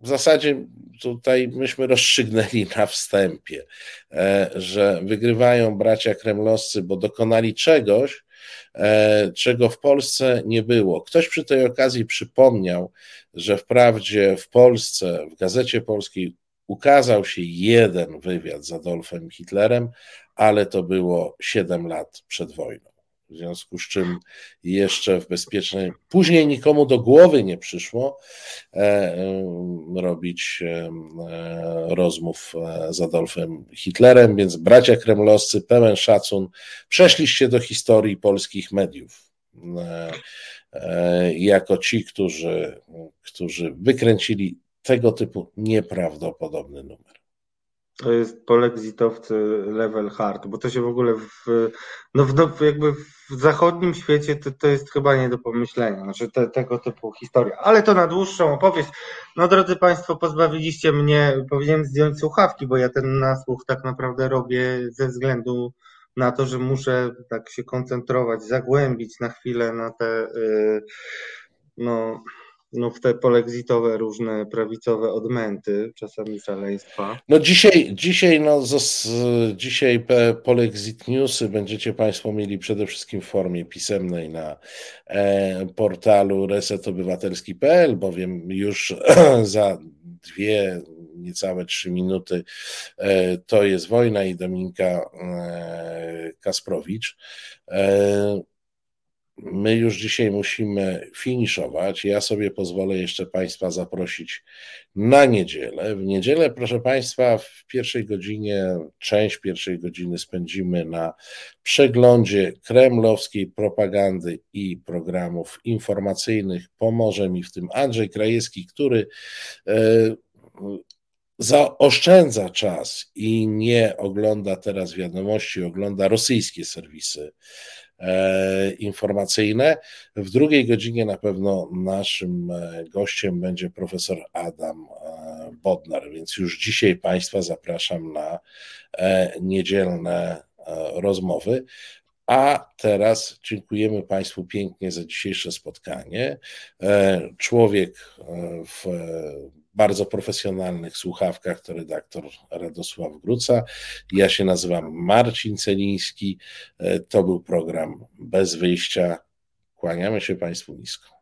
w zasadzie tutaj myśmy rozstrzygnęli na wstępie, e, że wygrywają bracia kremlowscy, bo dokonali czegoś, e, czego w Polsce nie było. Ktoś przy tej okazji przypomniał, że wprawdzie w Polsce, w gazecie polskiej ukazał się jeden wywiad z Adolfem Hitlerem, ale to było 7 lat przed wojną w związku z czym jeszcze w bezpiecznej, później nikomu do głowy nie przyszło e, e, robić e, rozmów z Adolfem Hitlerem, więc bracia kremlowscy, pełen szacun, przeszliście do historii polskich mediów jako ci, którzy, którzy wykręcili tego typu nieprawdopodobny numer. To jest polexitowcy level hard, bo to się w ogóle w, no w, no jakby w zachodnim świecie to, to jest chyba nie do pomyślenia, znaczy te, tego typu historia. Ale to na dłuższą opowieść. No drodzy Państwo, pozbawiliście mnie, powinienem zdjąć słuchawki, bo ja ten nasłuch tak naprawdę robię ze względu na to, że muszę tak się koncentrować, zagłębić na chwilę na te yy, no no, w te polexitowe różne prawicowe odmęty, czasami szaleństwa. No dzisiaj, dzisiaj, no, z, dzisiaj polexit newsy będziecie Państwo mieli przede wszystkim w formie pisemnej na e, portalu resetobywatelski.pl, bowiem już za dwie, niecałe trzy minuty e, to jest wojna i Dominika e, Kasprowicz. E, My już dzisiaj musimy finiszować. Ja sobie pozwolę jeszcze Państwa zaprosić na niedzielę. W niedzielę, proszę Państwa, w pierwszej godzinie, część pierwszej godziny spędzimy na przeglądzie kremlowskiej propagandy i programów informacyjnych. Pomoże mi w tym Andrzej Krajewski, który e, zaoszczędza czas i nie ogląda teraz wiadomości, ogląda rosyjskie serwisy informacyjne. W drugiej godzinie na pewno naszym e, gościem będzie profesor Adam e, Bodnar, więc już dzisiaj Państwa zapraszam na niedzielne rozmowy. A teraz dziękujemy Państwu pięknie za dzisiejsze spotkanie. Człowiek w bardzo profesjonalnych słuchawkach to redaktor Radosław Gruca. Ja się nazywam Marcin Celiński. To był program Bez Wyjścia. Kłaniamy się Państwu nisko.